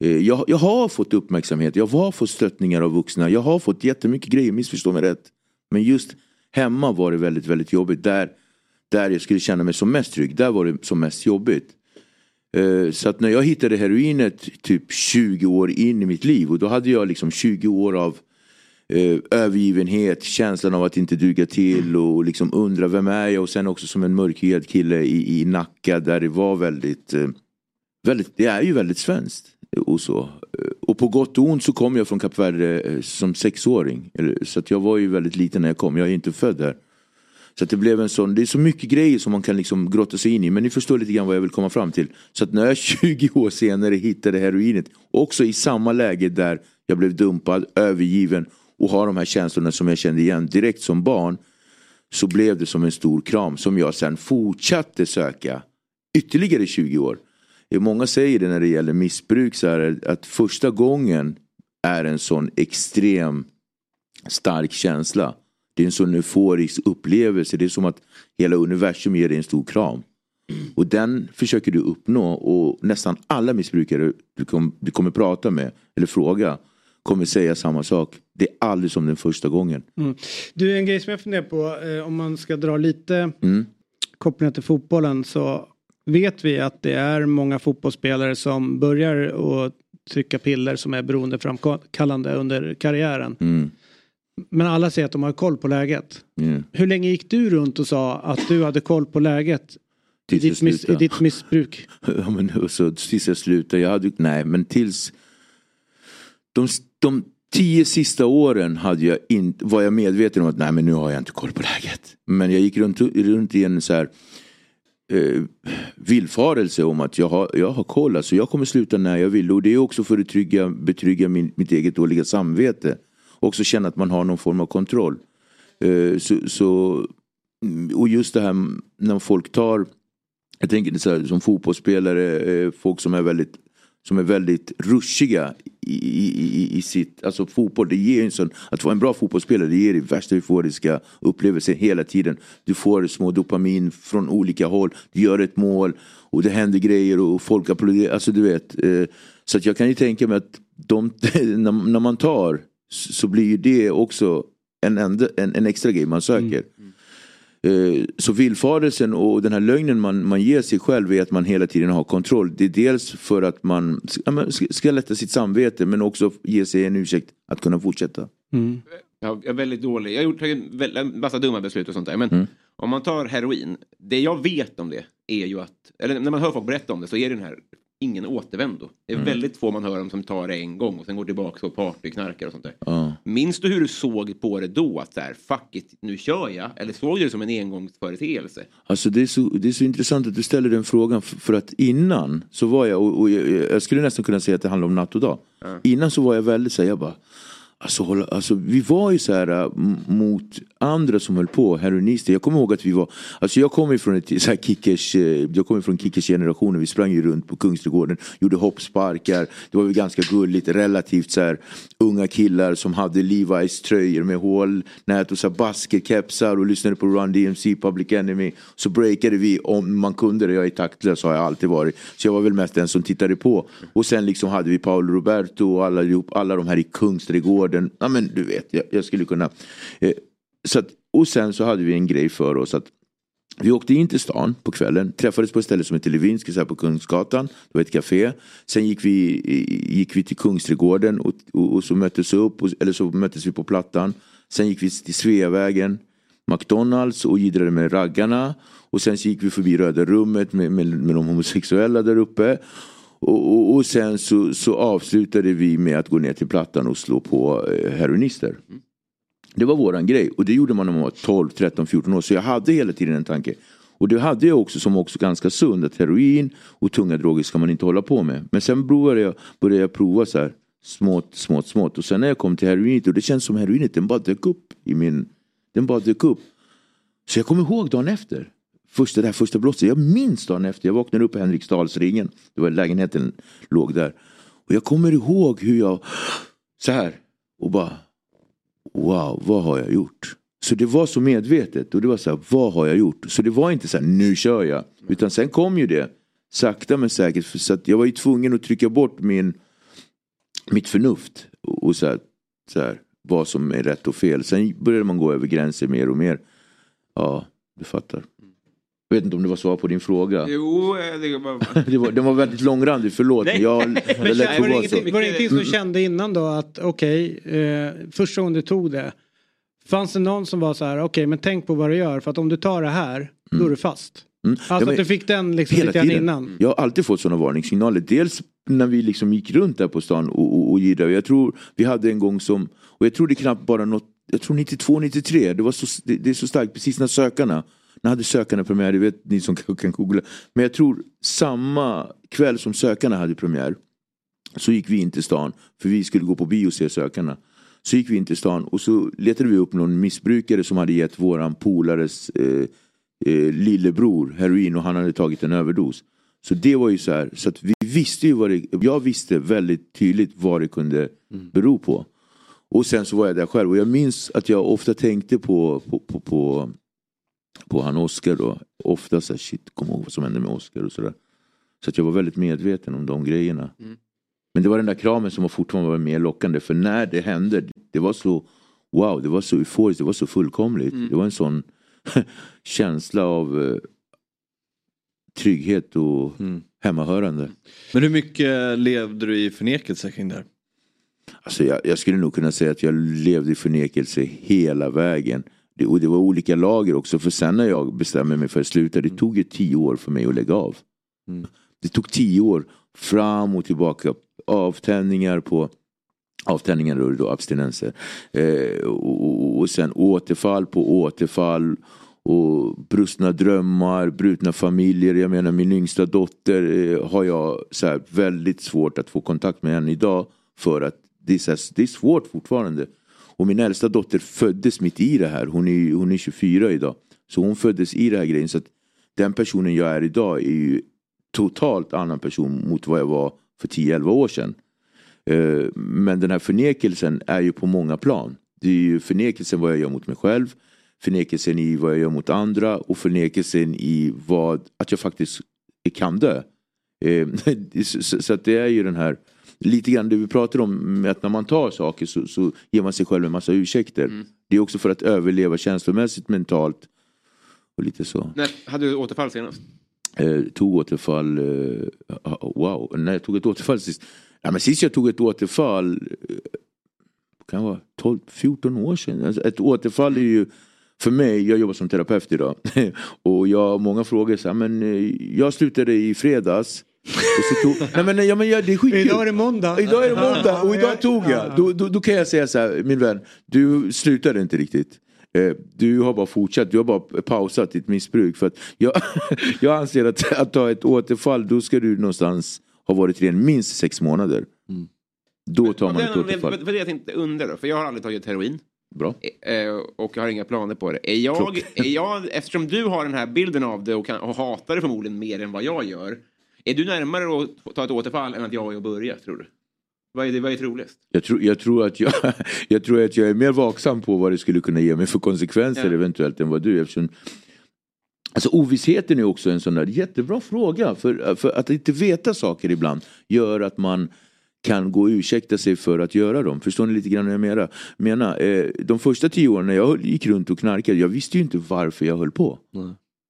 Eh, Jag, jag har fått uppmärksamhet, jag har fått stöttningar av vuxna, jag har fått jättemycket grejer, missförstå mig rätt. Men just hemma var det väldigt, väldigt jobbigt. Där, där jag skulle känna mig som mest trygg, där var det som mest jobbigt. Eh, så att när jag hittade heroinet typ 20 år in i mitt liv och då hade jag liksom 20 år av eh, övergivenhet, känslan av att inte duga till och liksom undra vem är jag och sen också som en mörkhyad kille i, i Nacka där det var väldigt, eh, väldigt, det är ju väldigt svenskt och så. Och på gott och ont så kom jag från Kap Verde som sexåring. Så att jag var ju väldigt liten när jag kom, jag är inte född där. Så att det blev en sån, det är så mycket grejer som man kan liksom grotta sig in i. Men ni förstår lite grann vad jag vill komma fram till. Så att när jag 20 år senare hittade heroinet, också i samma läge där jag blev dumpad, övergiven och har de här känslorna som jag kände igen direkt som barn. Så blev det som en stor kram som jag sen fortsatte söka ytterligare 20 år. Många säger det när det gäller missbruk så här, att första gången är en sån extrem stark känsla. Det är en sån euforisk upplevelse. Det är som att hela universum ger dig en stor kram. Och den försöker du uppnå och nästan alla missbrukare du, kom, du kommer prata med eller fråga kommer säga samma sak. Det är aldrig som den första gången. Mm. Du, en grej som jag funderar på, eh, om man ska dra lite Mm. kopplingar till fotbollen så vet vi att det är många fotbollsspelare som börjar att trycka piller som är beroendeframkallande under karriären. Mm. Men alla säger att de har koll på läget. Mm. Hur länge gick du runt och sa att du hade koll på läget i ditt, miss, i ditt missbruk? Ja, men, så, tills jag slutade. Jag hade, nej, men tills... De, de tio sista åren hade jag in, var jag medveten om att nej, men nu har jag inte koll på läget. Men jag gick runt, runt i en så här eh, villfarelse om att jag har, jag har koll. Alltså, jag kommer sluta när jag vill. Och det är också för att trygga, betrygga min, mitt eget dåliga samvete. Också känna att man har någon form av kontroll. Eh, så, så, mm, och just det här när folk tar jag tänker så här, som fotbollsspelare, eh, folk som är väldigt som är väldigt ruschiga i, i, i, i sitt, alltså fotboll, det ger en sån, att vara en bra fotbollsspelare det ger dig värsta euforiska upplevelser hela tiden. Du får små dopamin från olika håll, du gör ett mål och det händer grejer och folk applåderar, alltså du vet. Eh, så att jag kan ju tänka mig att de, när, när man tar så blir ju det också en, enda, en, en extra grej man söker. Eh, Så villfarelsen och den här lögnen man, man ger sig själv är att man hela tiden har kontroll. Det är dels för att man ska, lätta sitt samvete men också ge sig en ursäkt att kunna fortsätta. Jag är väldigt dålig. Jag har gjort en massa dumma beslut och sånt där. Men om man tar heroin. Det jag vet om det är ju att, eller när man hör folk berätta om det så är det den här ingen återvändo. Det är Mm. väldigt få man hör om som tar det en gång och sen går tillbaka och partyknarkar och sånt där. Ja. Minns du hur du såg på det då? Att så här, fuck it, nu kör jag. Eller såg du det som en engångsföreteelse? Alltså det är, så, det är så intressant att du ställer den frågan för att innan så var jag, och, och jag, jag skulle nästan kunna säga att det handlar om natt och dag. Innan så var jag väldigt såhär, jag bara Alltså, alltså vi var ju så här äh, mot andra som höll på, heroinister. Jag kommer ihåg att vi var, alltså jag kommer från ett så här kickers, eh, jag kommer från kickers generationen. Vi sprang ju runt på Kungsträdgården, gjorde hoppsparkar. Det var ju ganska gulligt, relativt så här unga killar som hade Levi's tröjor med hålnät och så här basketkepsar och lyssnade på Run DMC, Public Enemy. Så breakade vi om man kunde det. Jag är taktlös har jag alltid varit. Så jag var väl mest den som tittade på. Och sen liksom hade vi Paolo Roberto och alla, alla de här i Kungsträdgården. Ja men du vet, jag, jag skulle kunna. Eh, så att, och sen så hade vi en grej för oss att vi åkte in till stan på kvällen, träffades på ett ställe som heter Levinsk, så här på Kungsgatan. Det var ett café. Sen gick vi, eh, gick vi till Kungsträdgården och, och, och så möttes vi upp, och, eller så möttes vi på Plattan. Sen gick vi till Sveavägen, McDonalds och jiddrade med raggarna. Och sen så gick vi förbi Röda rummet med, med, med de homosexuella där uppe. Och, och, och sen så, så avslutade vi med att gå ner till Plattan och slå på eh, heroinister. Det var våran grej och det gjorde man när man var 12, 13, 14 år. Så jag hade hela tiden en tanke. Och det hade jag också som också ganska sund att heroin och tunga droger ska man inte hålla på med. Men sen började jag, började jag prova så här smått, smått, smått. Och sen när jag kom till heroinet och det känns som heroinet den bara dök upp i min, den bara dök upp. Så jag kommer ihåg dagen efter. Första, det här första blåset. Jag minns dagen efter. Jag vaknade upp i Henriksdalsringen. Det var lägenheten låg där. Och jag kommer ihåg hur jag så här och bara wow, vad har jag gjort? Så det var så medvetet och det var så här, vad har jag gjort? Så det var inte så här, nu kör jag. Utan sen kom ju det, sakta men säkert. För så att jag var ju tvungen att trycka bort min, mitt förnuft. Och så, här, så här, vad som är rätt och fel. Sen började man gå över gränser mer och mer. Ja, du fattar. Jag vet inte om det var svar på din fråga. Jo, eh, det var... Det var, den var väldigt långrandig, förlåt. Nej. Jag, Men jag lät Var ingenting, så. var det ingenting som du Mm. kände innan då att okej, eh, första gången du tog det. Fanns det någon som var så här, okej men tänk på vad du gör för att om du tar det här, då är du fast. Mm. Alltså Ja, men- att du fick den liksom Hela lite grann tiden. innan. Jag har alltid fått sådana varningssignaler. Dels när vi liksom gick runt där på stan och, och, och jiddrade. Jag tror vi hade en gång som, och jag tror det knappt bara något, jag tror 92, 93, det, var så, det, det är så starkt, precis när sökarna, när hade sökarna premiär, det vet ni som kan, kan googla. Men jag tror samma kväll som sökarna hade premiär så gick vi in till stan, för vi skulle gå på bio och se sökarna. Så gick vi in till stan och så letade vi upp någon missbrukare som hade gett våran polares eh, eh, lillebror heroin och han hade tagit en överdos. Så det var ju så här, så att vi visste ju vad det, jag visste väldigt tydligt vad det kunde bero på. Och sen så var jag där själv och jag minns att jag ofta tänkte på, på, på, på, på han Oscar då. Ofta så här, shit, kom ihåg vad som hände med Oscar och sådär. Så att jag var väldigt medveten om de grejerna. Men det var den där kramen som var fortfarande var mer lockande. För när det hände, det var så wow, det var så euforiskt, det var så fullkomligt. Det var en sån känsla av eh, trygghet och hemmahörande. Men hur mycket levde du i förnekelse kring det här? Alltså jag, jag skulle nog kunna säga att jag levde i förnekelse hela vägen. Det, och det var olika lager också. För sen när jag bestämde mig för att sluta, det tog ju tio år för mig att lägga av. Det tog tio år fram och tillbaka. Avtändningar på avtändningar och då abstinenser. Eh, och, och sen återfall på återfall. Och brustna drömmar, brutna familjer. Jag menar min yngsta dotter eh, har jag så här, väldigt svårt att få kontakt med än idag. För att det är, här, det är svårt fortfarande. Och min äldsta dotter föddes mitt i det här. Hon är, hon är 24 idag. Så hon föddes i det här grejen. Så att den personen jag är idag är ju totalt annan person mot vad jag var för 10-11 år sedan. Eh, men den här förnekelsen är ju på många plan. Det är ju förnekelsen vad jag gör mot mig själv, förnekelsen i vad jag gör mot andra och förnekelsen i vad, att jag faktiskt kan dö. Eh, så att det är ju den här, lite grann det vi pratar om att när man tar saker så, så ger man sig själv en massa ursäkter. Det är också för att överleva känslomässigt, mentalt och lite så. När hade du återfall senast? Eh, tog återfall, eh, wow, när jag tog ett återfall sist. Ja, men sist jag tog ett återfall, eh, kan vara 12-14 år sedan. Alltså, ett återfall är ju, för mig, jag jobbar som terapeut idag. och jag har många frågor, så här, men eh, jag slutade i fredags. Tog, nej men, ja, men ja, det är skitkul. Idag är det måndag. Idag är det måndag och idag tog jag. Då, då, då kan jag säga så här, min vän, du slutade inte riktigt. Eh, Du har bara fortsatt, du har bara pausat ditt missbruk. För att jag, jag anser att, att ta ett återfall, då ska du någonstans ha varit ren minst sex månader. Då tar man ett återfall. var det jag tänkte undra då, för jag har aldrig tagit heroin. Bra. Eh, Och jag har inga planer på det. Är jag, Klock. är jag, eftersom du har den här bilden av det och, kan, och hatar det förmodligen mer än vad jag gör. Är du närmare att ta ett återfall än att jag är och börja, tror du? Vad är, det, vad är troligast? Jag tror, jag, tror att jag, jag tror att jag är mer vaksam på vad det skulle kunna ge mig för konsekvenser Ja. eventuellt än vad du är. Eftersom, alltså ovissheten är också en sån där jättebra fråga. För, för att inte veta saker ibland gör att man kan gå och ursäkta sig för att göra dem. Förstår ni lite grann vad jag menar? menar eh, de första tio åren när jag gick runt och knarkade, jag visste ju inte varför jag höll på.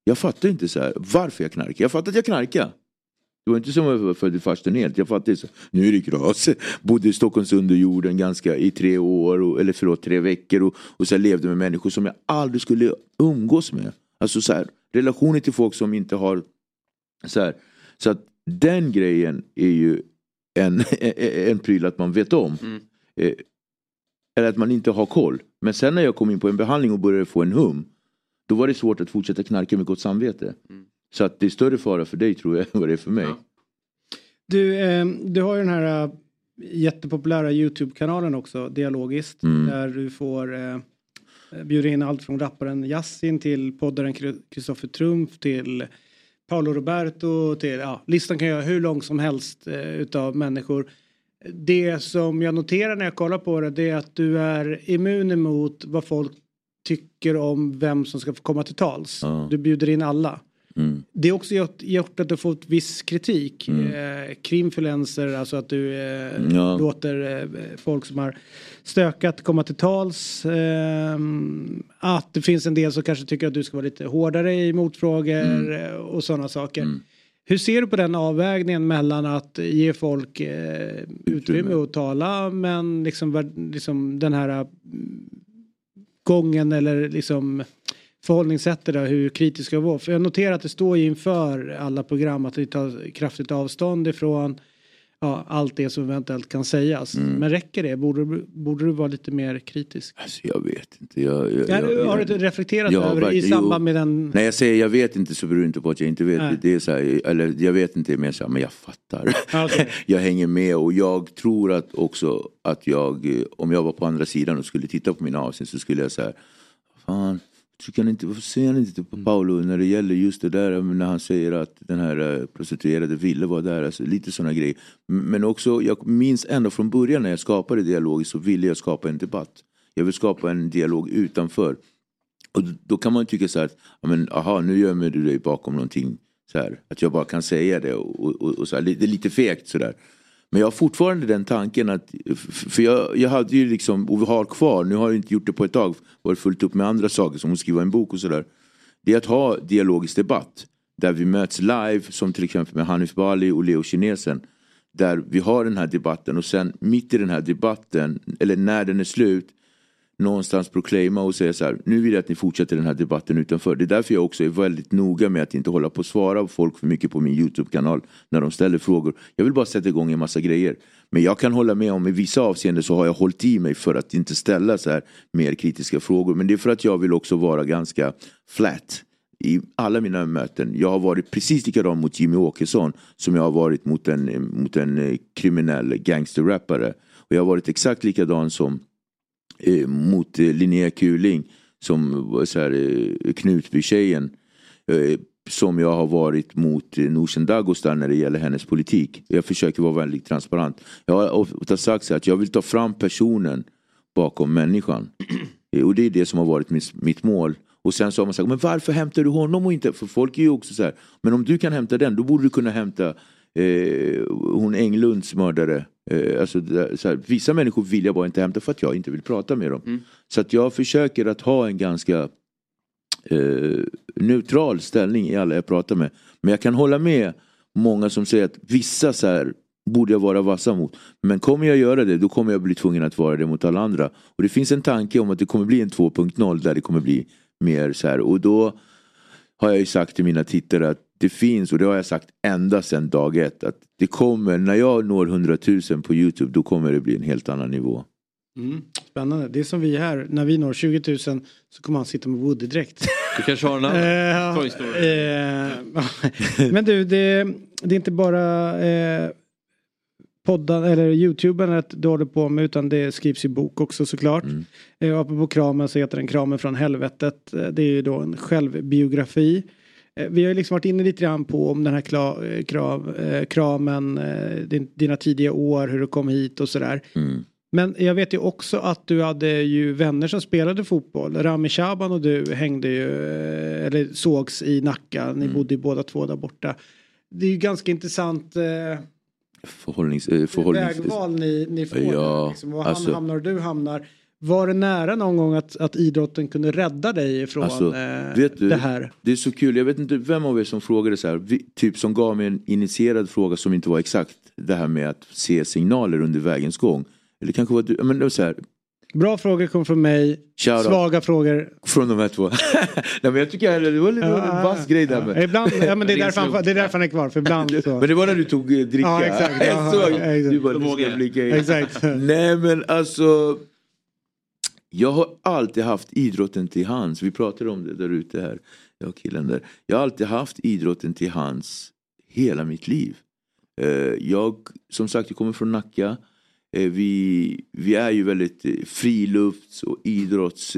Jag fattade inte så här, varför jag knarkade. Jag fattade att jag knarkade. Det var inte som att jag var född i farstun helt. Jag fattade så. Nu är det gras. Bodde i Stockholms underjorden ganska i tre år, och, eller förlåt tre veckor och, och så levde med människor som jag aldrig skulle umgås med. Alltså så här, relationer till folk som inte har så här. Så att den grejen är ju en, en pryl att man vet om. Eh, Eller att man inte har koll. Men sen när jag kom in på en behandling och började få en hum. Då var det svårt att fortsätta knarka med gott samvete. Så att det är större fara för dig tror jag än vad det är för mig. Du, eh, du har ju den här eh, jättepopulära YouTube-kanalen också, Dialogiskt. Mm. Där du får eh, bjuda in allt från rapparen Yasin till poddaren Kristoffer Trumf till Paolo Roberto till, ja, listan kan göra hur lång som helst eh, utav människor. Det som jag noterar när jag kollar på det, det är att du är immun emot vad folk tycker om vem som ska få komma till tals. Ja. Du bjuder in alla. Mm. Det har också gjort, gjort att du fått viss kritik. Eh, krimfluencer, alltså att du eh, Ja. låter eh, folk som har stökat komma till tals. Eh, att det finns en del som kanske tycker att du ska vara lite hårdare i motfrågor eh, och sådana saker. Hur ser du på den avvägningen mellan att ge folk eh, utrymme att tala men liksom, liksom den här mm, gången eller liksom förhållningssättet där, hur kritisk ska vara. För jag noterar att det står ju inför alla program att vi tar kraftigt avstånd ifrån ja, allt det som eventuellt kan sägas. Mm. Men räcker det? Borde, borde du vara lite mer kritisk? Alltså, jag vet inte. Jag, jag, Ja, jag, har du reflekterat över i verkligen. samband Jo. med den? När jag säger jag vet inte så beror det inte på att jag inte vet. Nej. Det är så här, eller jag vet inte, men jag, så här, men jag fattar. Okej. jag hänger med och jag tror att också att jag, eh, om jag var på andra sidan och skulle titta på mina avsnitt så skulle jag säga, fan, tycker han inte, varför säger han inte på Paolo när det gäller just det där när han säger att den här eh, prostituerade ville vara där, alltså, lite sådana grejer. Men också, jag minns ända från början när jag skapade dialog så ville jag skapa en debatt. Jag vill skapa en dialog utanför. Och då- kan man tycka så här, men, aha, nu gömmer du dig bakom någonting. Så här, att jag bara kan säga det och, och, och så här, det är lite fegt sådär. Men jag har fortfarande den tanken att, för jag, jag hade ju liksom, och vi har kvar, nu har jag inte gjort det på ett tag, varit fullt upp med andra saker som att skriva en bok och sådär. Det är att ha dialogisk debatt. Där vi möts live, som till exempel med Hanif Bali och Leo Kinesen. Där vi har den här debatten och sen mitt i den här debatten, eller när den är slut, någonstans proclaima och säga så här, nu vill jag att ni fortsätter den här debatten utanför. Det är därför jag också är väldigt noga med att inte hålla på och svara folk för mycket på min YouTube-kanal när de ställer frågor. Jag vill bara sätta igång en massa grejer. Men jag kan hålla med om i vissa avseenden så har jag hållit i mig för att inte ställa så här mer kritiska frågor. Men det är för att jag vill också vara ganska flat i alla mina möten. Jag har varit precis likadan mot Jimmy Åkesson som jag har varit mot en, mot en eh, kriminell gangsterrappare. Och jag har varit exakt likadan som eh, mot eh, Linnea Kuling som var så här, eh, Knutby-tjejen. Eh, som jag har varit mot eh, Nooshi Dagostar när det gäller hennes politik. Jag försöker vara väldigt transparent. Jag har ofta sagt så att jag vill ta fram personen bakom människan. Eh, och det är det som har varit mitt, mitt mål. Och sen så har man sagt, men varför hämtar du honom och inte? För folk är ju också så här, men om du kan hämta den då borde du kunna hämta eh, hon Englunds mördare. Eh, alltså, där- så här, vissa människor vill jag bara inte hämta för att jag inte vill prata med dem. Så att jag försöker att ha en ganska eh, neutral ställning i alla jag pratar med. Men jag kan hålla med många som säger att vissa så här borde jag vara vassa mot. Men kommer jag göra det då kommer jag bli tvungen att vara det mot alla andra. Och det finns en tanke om att det kommer bli en 2.0 där det kommer bli mer så här. Och då har jag ju sagt till mina tittare att det finns, och det har jag sagt ända sedan dag ett, att det kommer, när jag når 100 000 på Youtube då kommer det bli en helt annan nivå. Mm. Spännande. Det är som vi här. När vi når 20 000 så kommer han sitta med Woody-dräkt. Du kanske har en annan Eh, Toy Story. eh, Men du, det, det är inte bara eh, podden eller youtuben att du håller på med utan det skrivs ju bok också såklart. Mm. Eh, apropå kramen så heter den Kramen från helvetet. Eh, Det är ju då en självbiografi. Eh, Vi har ju liksom varit inne lite grann på om den här kla, eh, krav, eh, kramen, din, dina tidiga år, hur du kom hit och sådär. Mm. Men jag vet ju också att du hade ju vänner som spelade fotboll. Rami Shaban och du hängde ju, eller sågs i Nacka. Ni bodde ju båda två där borta. Det är ju ganska intressant Förhållnings, förhållnings, vägval ni, ni får. Ja, där, liksom. Var alltså- han hamnar och du hamnar. Var det nära någon gång att, att idrotten kunde rädda dig ifrån Alltså, eh, vet du, det här? Det är så kul, jag vet inte vem av er som frågade så här, vi, typ som gav mig en initierad fråga som inte var exakt. Det här med att se signaler under vägens gång. Eller kanske var du, men det var så här, Bra frågor kom från mig. Shoutout. Svaga frågor. från de här två. Nej men jag tycker det var lite Ja, en vass grej där med. Ibland, ja, men det, är därför han, det är därför han är kvar. För ibland så. Men det var när du tog eh, dricka. Ja, exakt. Jag Ja, såg, ja, exakt. du bara, in. Exakt. Nej men alltså. Jag har alltid haft idrotten till hands. Vi pratade om det där ute här. Jag och killen där. Jag har alltid haft idrotten till hands hela mitt liv. Eh, jag, som sagt, jag kommer från Nacka. Eh, vi, vi är ju väldigt eh, frilufts och idrotts...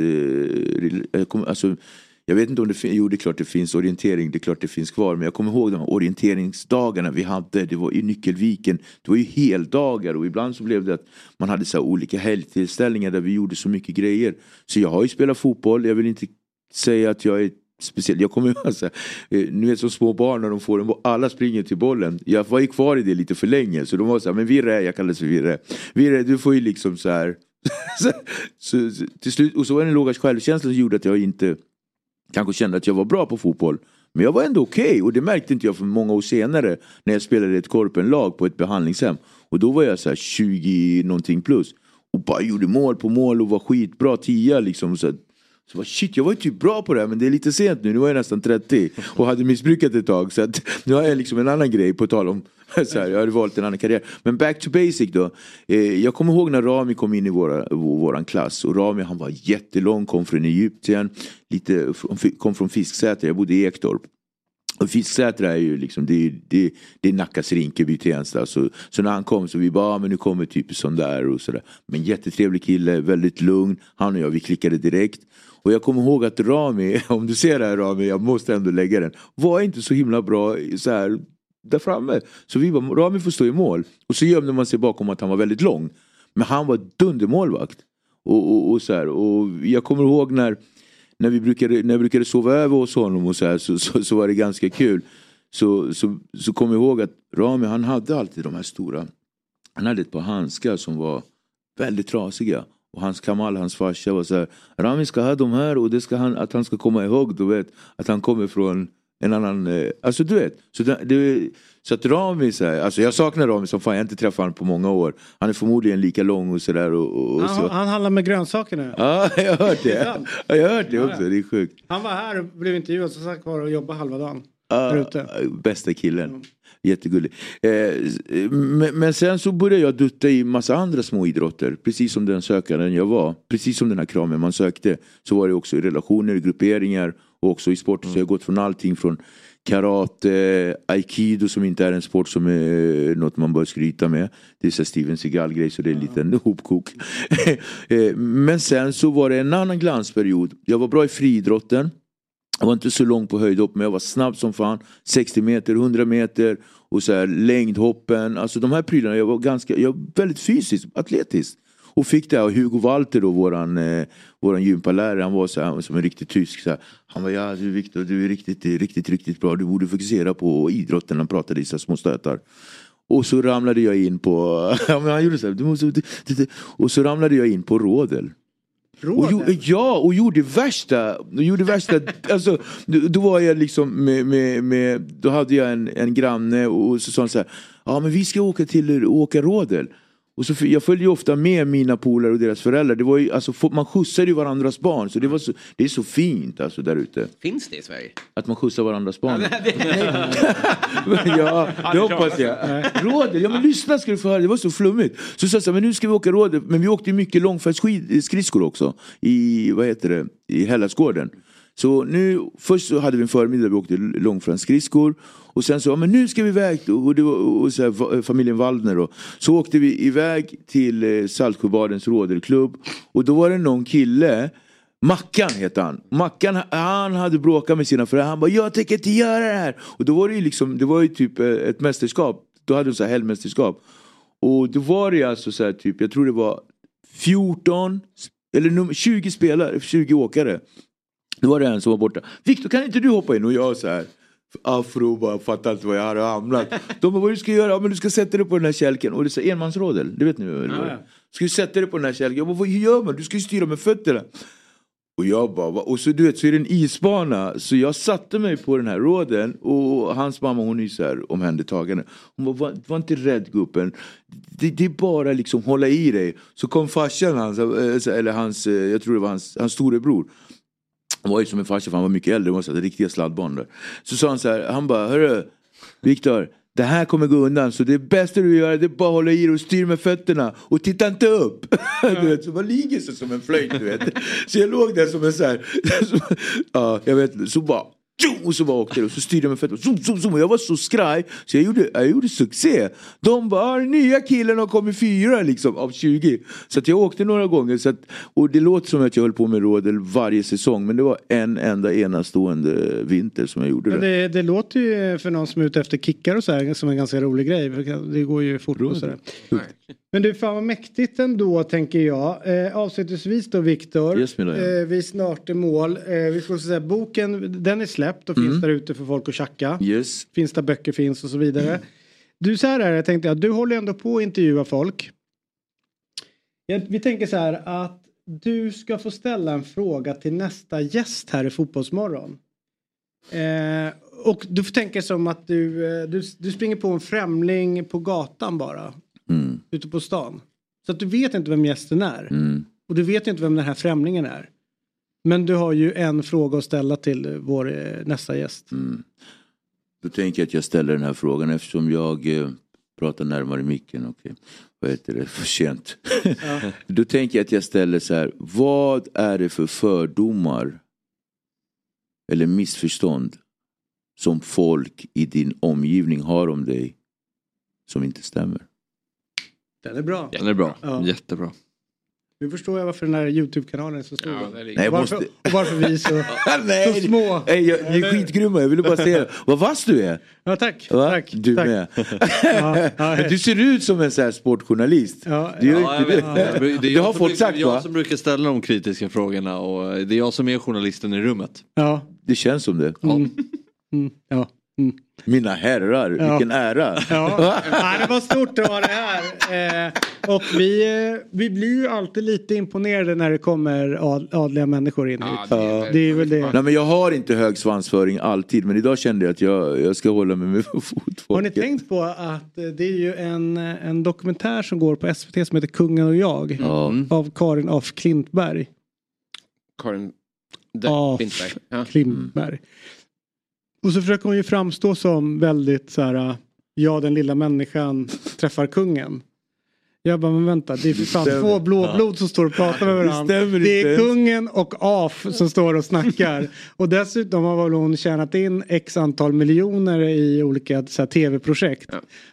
Alltså, jag vet inte om det finns, jo det är klart det finns orientering, det är klart det finns kvar. Men jag kommer ihåg de här orienteringsdagarna vi hade, det var i Nyckelviken. Det var ju heldagar och ibland så blev det att man hade så här olika helgtillställningar där vi gjorde så mycket grejer. Så jag har ju spelat fotboll, jag vill inte säga att jag är speciell. Jag kommer ihåg så här, eh, ni vet som små barn när de får en boll, alla springer till bollen. Jag var ju kvar i det lite för länge så de var så här, men Virre, jag kallades för Virre. Virre, du får ju liksom så här. så, så, till slut, och så var det en låg självkänsla som gjorde att jag inte kanske kände att jag var bra på fotboll. Men jag var ändå okej och det märkte inte jag för många år senare när jag spelade i ett korpenlag på ett behandlingshem. Och då var jag så här 20 någonting plus. Och bara gjorde mål på mål och var skitbra tia liksom. Så, så bara, shit jag var ju typ bra på det här men det är lite sent nu, nu var jag nästan 30 och hade missbrukat ett tag. Så att, nu har jag liksom en annan grej på tal om så här, jag hade valt en annan karriär. Men back to basic då. Eh, jag kommer ihåg när Rami kom in i våra, vår, våran klass och Rami han var jättelång, kom från Egypten, lite, kom från Fisksätra, jag bodde i Ektorp. Och Fisksätra är ju liksom, det är, det, det är Nackas Rinkeby Tensta. Så, så när han kom så vi bara, ah, men nu kommer typ sån där och sådär. Men jättetrevlig kille, väldigt lugn. Han och jag, vi klickade direkt. Och jag kommer ihåg att Rami, om du ser det här Rami, jag måste ändå lägga den. Var inte så himla bra så här där framme. Så vi bara, Rami får stå i mål. Och så gömde man sig bakom att han var väldigt lång. Men han var dundermålvakt. Och, och, och, så här, och jag kommer ihåg när, när, vi brukade, när jag brukade sova över hos honom och så, här, så, så, så var det ganska kul. Så, så, så kom jag ihåg att Rami han hade alltid de här stora, han hade ett par handskar som var väldigt trasiga. Och hans Kamal, hans farsa var så här, Rami ska ha de här och det ska han, att han ska komma ihåg, du vet, att han kommer från en annan, eh, alltså du vet. Så, det, så att Rami, så här, alltså jag saknar Rami som fan, jag har inte träffat honom på många år. Han är förmodligen lika lång och sådär. Och, och, och så. Han, han handlar med grönsaker nu. Ja, jag har hört Det jag har hört det också, det är sjukt. Han var här och blev intervjuad så satt kvar och jobbade halva dagen. Ute. bästa killen. Jättegullig. Eh, men, men sen så började jag dutta i massa andra små idrotter. Precis som den sökaren jag var. Precis som den här kramen man sökte. Så var det också i relationer, grupperingar också i sport. Så jag har gått från allting från karate, aikido som inte är en sport som är något man bör skryta med. Det är så Steven Seagal-grej så det är en liten hopkok. Eh, men sen så var det en annan glansperiod. Jag var bra i friidrotten. Jag var inte så lång på höjdhopp men jag var snabb som fan. 60 meter, 100 meter och så här längdhoppen. Alltså de här prylarna, jag var ganska, jag var väldigt fysisk, atletisk. Och fick det av Hugo Walter då, våran, eh, våran gympalärare. Han var så här, som en riktig tysk. Så här. Han var ja du Viktor, du är riktigt, riktigt, riktigt bra. Du borde fokusera på idrotten. Han pratade i så här små stötar. Och så ramlade jag in på, han gjorde så här, du måste, och så ramlade jag in på rådel. Och jo, ja, och gjorde värsta, och gjorde värsta, alltså då, då var jag liksom med, med, med då hade jag en, en granne och så sa han så här, ja men vi ska åka till åka rådel. Och så, jag följde ju ofta med mina polare och deras föräldrar. Det var ju, alltså, man skjutsade ju varandras barn. Så det, var så, det är så fint alltså där ute. Finns det i Sverige? Att man skjutsar varandras barn. ja, det hoppas jag. Rådet, ja men lyssna ska du få höra. Det var så flummigt. Så sa jag men nu ska vi åka rådet. Men vi åkte mycket långfärdsskridskor också. I, vad heter det, i Hellasgården. Så nu, först så hade vi en förmiddag där vi åkte långfärdsskridskor. Och sen så, ja, men nu ska vi iväg, och, det var, och så här, familjen Waldner då. Så åkte vi iväg till eh, Saltsjöbadens råderklubb. Och då var det någon kille Mackan heter han. Mackan han hade bråkat med sina föräldrar. Han bara jag tänker inte göra det här. Och då var det ju liksom, det var ju typ eh, ett mästerskap. Då hade de så här helgmästerskap. Och då var det alltså så här typ, jag tror det var 14 eller 20 spelare, 20 åkare. Då var det en som var borta. Viktor kan inte du hoppa in? Och jag så här. Afro bara fattar inte var jag hade hamnat. De bara vad du ska göra? Ja, men du ska sätta dig på den här kälken. Och det är så enmansrådel. Det vet ni väl? Ja, ja. Ska du sätta dig på den här kälken? Jag bara vad gör man? Du ska ju styra med fötterna. Och jag bara, och så du vet så är det en isbana. Så jag satte mig på den här råden och hans mamma hon är så här omhändertagande. Hon bara, var, var inte rädd gubben. Det, det, är bara liksom hålla i dig. Så kom farsan hans, eller hans, jag tror det var hans, hans storebror. Han var ju som en farsa för han var mycket äldre, det var så här, riktiga sladdbarn där. Så sa han så här, han bara, hörru Viktor, det här kommer gå undan så det bästa du gör det är bara att hålla i dig och styra med fötterna och titta inte upp. du vet, så man ligger sig som en flöjt du vet. Så jag låg där som en så här, ja jag vet så bara och så bara åkte det och så styrde jag med fötterna. Zoom, zoom, zoom. Och jag var så skraj så jag gjorde, jag gjorde succé. De bara, "Ah, nya killen har kommit fyra liksom av 20. Så att jag åkte några gånger. Så att, och det låter som att jag höll på med rådel varje säsong. Men det var en enda enastående vinter som jag gjorde Men det. det, det låter ju för någon som är ute efter kickar och så här som en ganska rolig grej. Det går ju fort och sådär. Men du, fan vad mäktigt ändå tänker jag. Eh, avslutningsvis då Viktor. Yes, eh, vi är snart i mål. Eh, vi ska säga boken den är släppt och finns Mm. där ute för folk att tjacka. Yes. Finns där böcker finns och så vidare. Du så här är det, jag tänkte att du håller ändå på att intervjua folk. Jag- Vi tänker så här att du ska få ställa en fråga till nästa gäst här i Fotbollsmorgon. Eh, och du får tänka som att du, eh, du, du springer på en främling på gatan bara. Mm. Ute på stan. Så att du vet inte vem gästen är. Mm. Och du vet inte vem den här främlingen är. Men du har ju en fråga att ställa till vår eh, nästa gäst. Mm. Då tänker jag att jag ställer den här frågan eftersom jag eh, pratar närmare micken och eh, vad heter det, för sent. Då tänker jag att jag ställer så här, vad är det för fördomar eller missförstånd som folk i din omgivning har om dig som inte stämmer? Den är bra. Den är bra. Ja. Jättebra. Nu förstår jag varför den här Youtube-kanalen är så stor. Nej, jag och, varför, måste- och varför vi är så, Nej, så små. Nej, jag, ni är skitgrymma, jag ville bara säga det. Vad vass du är! Ja, tack. Va? tack Du tack. med. Ja, ja, Men du ser ut som en sån här sportjournalist. Ja, du, Ja, jag inte vet. det. Det är det jag har folk brukar- sagt jag va? som brukar ställa de kritiska frågorna och det är jag som är journalisten i rummet. Ja. Det känns som det. Mm. Mm. Ja. Mm. Mina herrar, Ja. vilken ära. Ja, ja, det var stort att ha det här. Eh, och vi, eh, vi blir ju alltid lite imponerade när det kommer ad, adliga människor in hit. Ja. Det är väl det. Nej, men jag har inte hög svansföring alltid men idag kände jag att jag, jag ska hålla mig med fotfolket. Har ni tänkt på att eh, det är ju en, en dokumentär som går på SVT som heter Kungen och jag. Ja. Av Karin af Klintberg. Karin Af Klintberg. Och så försöker hon ju framstå som väldigt så här, ja den lilla människan träffar kungen. Jag bara, men vänta, det är för fan två blåblod som står och pratar med varandra. stämmer Det är inte kungen och Af som står och snackar. Och dessutom har väl hon tjänat in x antal miljoner i olika tv-projekt.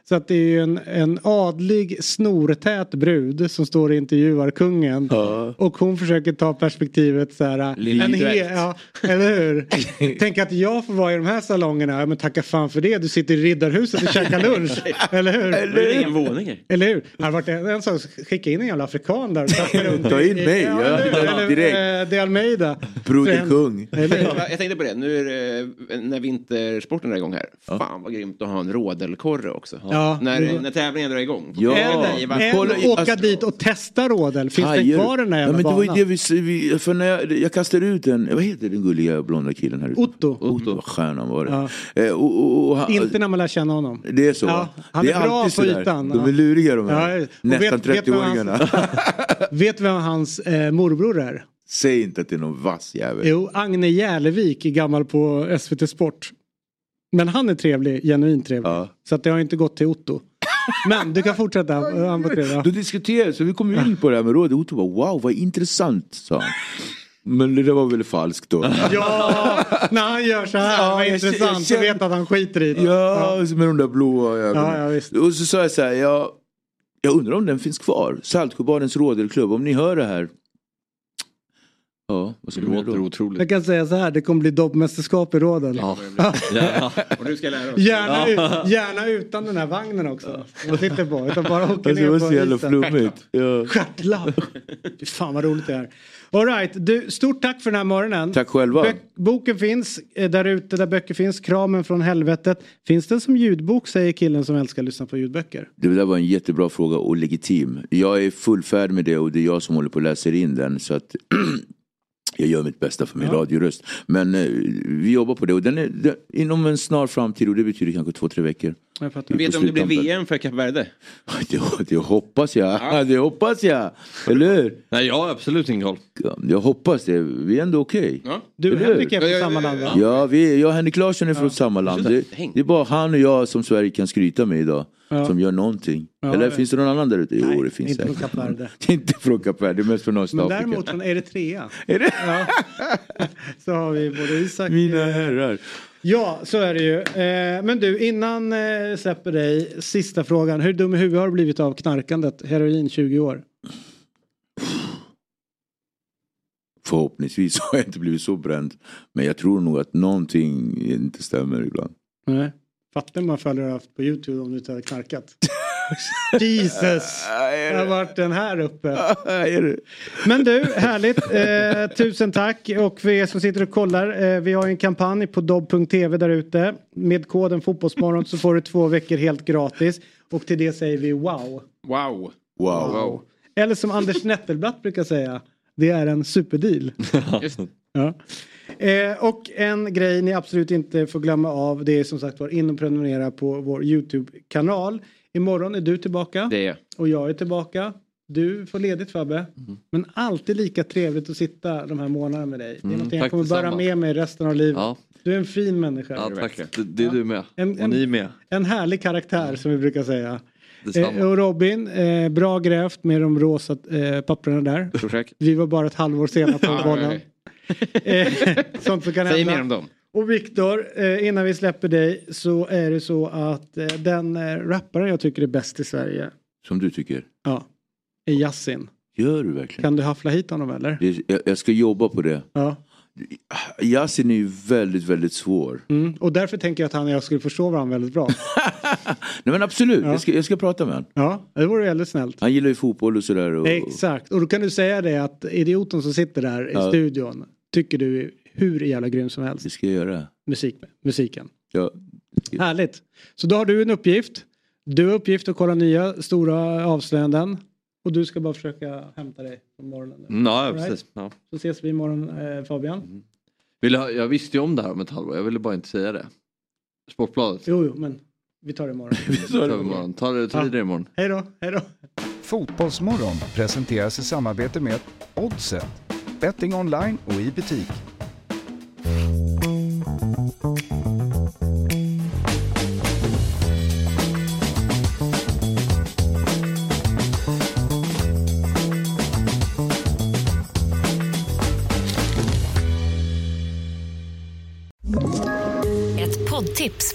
Så att det är ju en, en adlig snortät brud som står och intervjuar kungen. Och hon försöker ta perspektivet så här. Lilla en he- ja, eller hur? Tänk att jag får vara i de här salongerna. Ja, men tacka fan för det. Du sitter i Riddarhuset och käkar lunch. eller hur? Det är ingen våningar. Eller hur? Det hade varit en, en sak, skicka in en jävla afrikan där. Ta in mig, Ja, ja, eller ja, direkt. eh, De Almeida. Broder en- kung. Jag tänkte på det, nu är det, när vintersporten är igång här. Fan vad grymt att ha en rådelkorre också. Ja. När, när tävlingen drar igång. Ja. Kolla, åka alltså- dit och testa rådel. Finns den Hajar. kvar den här ja, men Det var ju banan? det vi, vi för när jag, jag kastade ut den, vad heter den gulliga blonda killen här ute? Otto. Otto. Vad stjärnan var det. Ja. Eh, och, och, och, han, Inte när man lär känna honom. Det är så? Ja, han det är bra på ytan, De ja. är luriga de här. Ja, Nästan vet- vet vem 30-åringarna. Vet du vem hans eh, morbror är? Säg inte att det är någon vass jävel. Jo, Agne Järlevik är gammal på SVT Sport. Men han är trevlig, genuint trevlig. Så att det har inte gått till Otto. Men du kan fortsätta. Han var trevlig. ja. Då diskuterade så vi kom in på det här med rådet. Otto bara wow vad intressant sa han. Men det var väl falskt då. Ja, när han gör så här, Ja, vad jag intressant, känner- så vet att han skiter i det. Ja, med de där blåa ögonen. Ja, ja, visst. och så sa jag så här, jag, jag undrar om den finns kvar. Saltsjöbadens rådelklubb, om ni hör det här. Ja, vad ska Det låter då? otroligt. Jag kan säga så här, det kommer bli dobbmästerskap i rådel. Ja. Ja. Och du ska lära oss. Gärna, Ja. ut, gärna utan den här vagnen också. Man sitter på, utan bara åker Alltså, det ner var på så jävla flummigt. Ja. Stjärtlapp. Fy Fan vad roligt det är. All right, du, stort tack för den här morgonen. Tack själva. Bök- boken finns eh, där ute där böcker finns. Kramen från helvetet. Finns den som ljudbok säger killen som älskar att lyssna på ljudböcker. Det där var en jättebra fråga och legitim. Jag är fullfärdig med det och det är jag som håller på att läsa in den. Så att jag gör mitt bästa för min radioröst. Men eh, vi jobbar på det och den är den, inom en snar framtid och det betyder kanske två, tre veckor. Jag fattar. Vet du om det blir. VM för Kap Verde? Det, det hoppas jag. Det hoppas jag. Eller hur? Nej, jag har absolut ingen koll. Ja, Jag hoppas det. Vi är ändå okej. Du och Eller hur? Henrik är från samma land? Ja, vi, jag och Henrik Larsson är från samma land. Det, det är bara han och jag som Sverige kan skryta med idag. Ja. Som gör någonting. Ja, Eller det- finns det någon annan där ute? Jo, Nej, det finns inte från säkert. Kap Verde. inte från Kap Verde, det är mest från Men Östafrika. däremot från Eritrea. Är det? Ja. Så har vi både Isak... Mina herrar. Ja, så är det ju. Eh, men du, innan eh, släpper dig, sista frågan. Hur dum i huvudet har du blivit av knarkandet? Heroin 20 år. Förhoppningsvis har jag inte blivit så bränd. Men jag tror nog att någonting inte stämmer ibland. Nej. Fattar man följare har haft på YouTube om du inte hade knarkat. Jesus! Det har varit den här uppe. Men du, härligt. Eh, tusen tack. Och för er som sitter och kollar. Eh, vi har en kampanj på dobb.tv där ute. Med koden Fotbollsmorgon så får du två veckor helt gratis. Och till det säger vi wow. Wow. Wow. Eller som Anders Nettelblatt brukar säga. Det är en superdeal. Just. Ja. Eh, och en grej ni absolut inte får glömma av det är som sagt var in och prenumerera på vår YouTube-kanal. Imorgon är du tillbaka Det är jag. och jag är tillbaka. Du får ledigt Fabbe. Mm. Men alltid lika trevligt att sitta de här månaderna med dig. Det är Mm, någonting jag kommer bära med mig resten av livet. Ja. Du är en fin människa. Ja, tack. Det, det är du med. En- Och ni med. En härlig karaktär som vi brukar säga. Eh, och Robin, eh, bra grävt med de rosa eh, papperna där. Vi var bara ett halvår sena på bollen. Eh, Sånt som kan Säg hända. mer om dem. Och Viktor, eh, innan vi släpper dig så är det så att eh, den rapparen jag tycker är bäst i Sverige, Som du tycker. ja, är Yasin. Gör du verkligen? Kan du haffla hit honom eller? Jag ska jobba på det. Ja. Yasin är ju väldigt, väldigt svår. Mm. Och därför tänker jag att han och jag skulle förstå varandra väldigt bra. Nej men absolut, Ja. jag, ska, jag ska prata med honom. Ja, det vore väldigt snällt. Han gillar ju fotboll och sådär. Och, Exakt, och då kan du säga det att idioten som sitter där i Ja. studion tycker du är hur jävla grym som helst. Det ska jag göra. Musik, musiken. Ja. Härligt. Så då har du en uppgift. Du har uppgift att kolla nya stora avslöjanden. Och du ska bara försöka hämta dig på morgonen. Mm, ja, right. precis. Ja. Så ses vi imorgon eh, Fabian. Vill jag, jag visste ju om det här om ett halvår, jag ville bara inte säga det. Sportbladet. Jo, jo, men vi tar det imorgon. tar det imorgon. Ta det ta Ja. det imorgon. Hej då, hej då. Fotbollsmorgon presenteras i samarbete med Oddset. Betting online och i butik.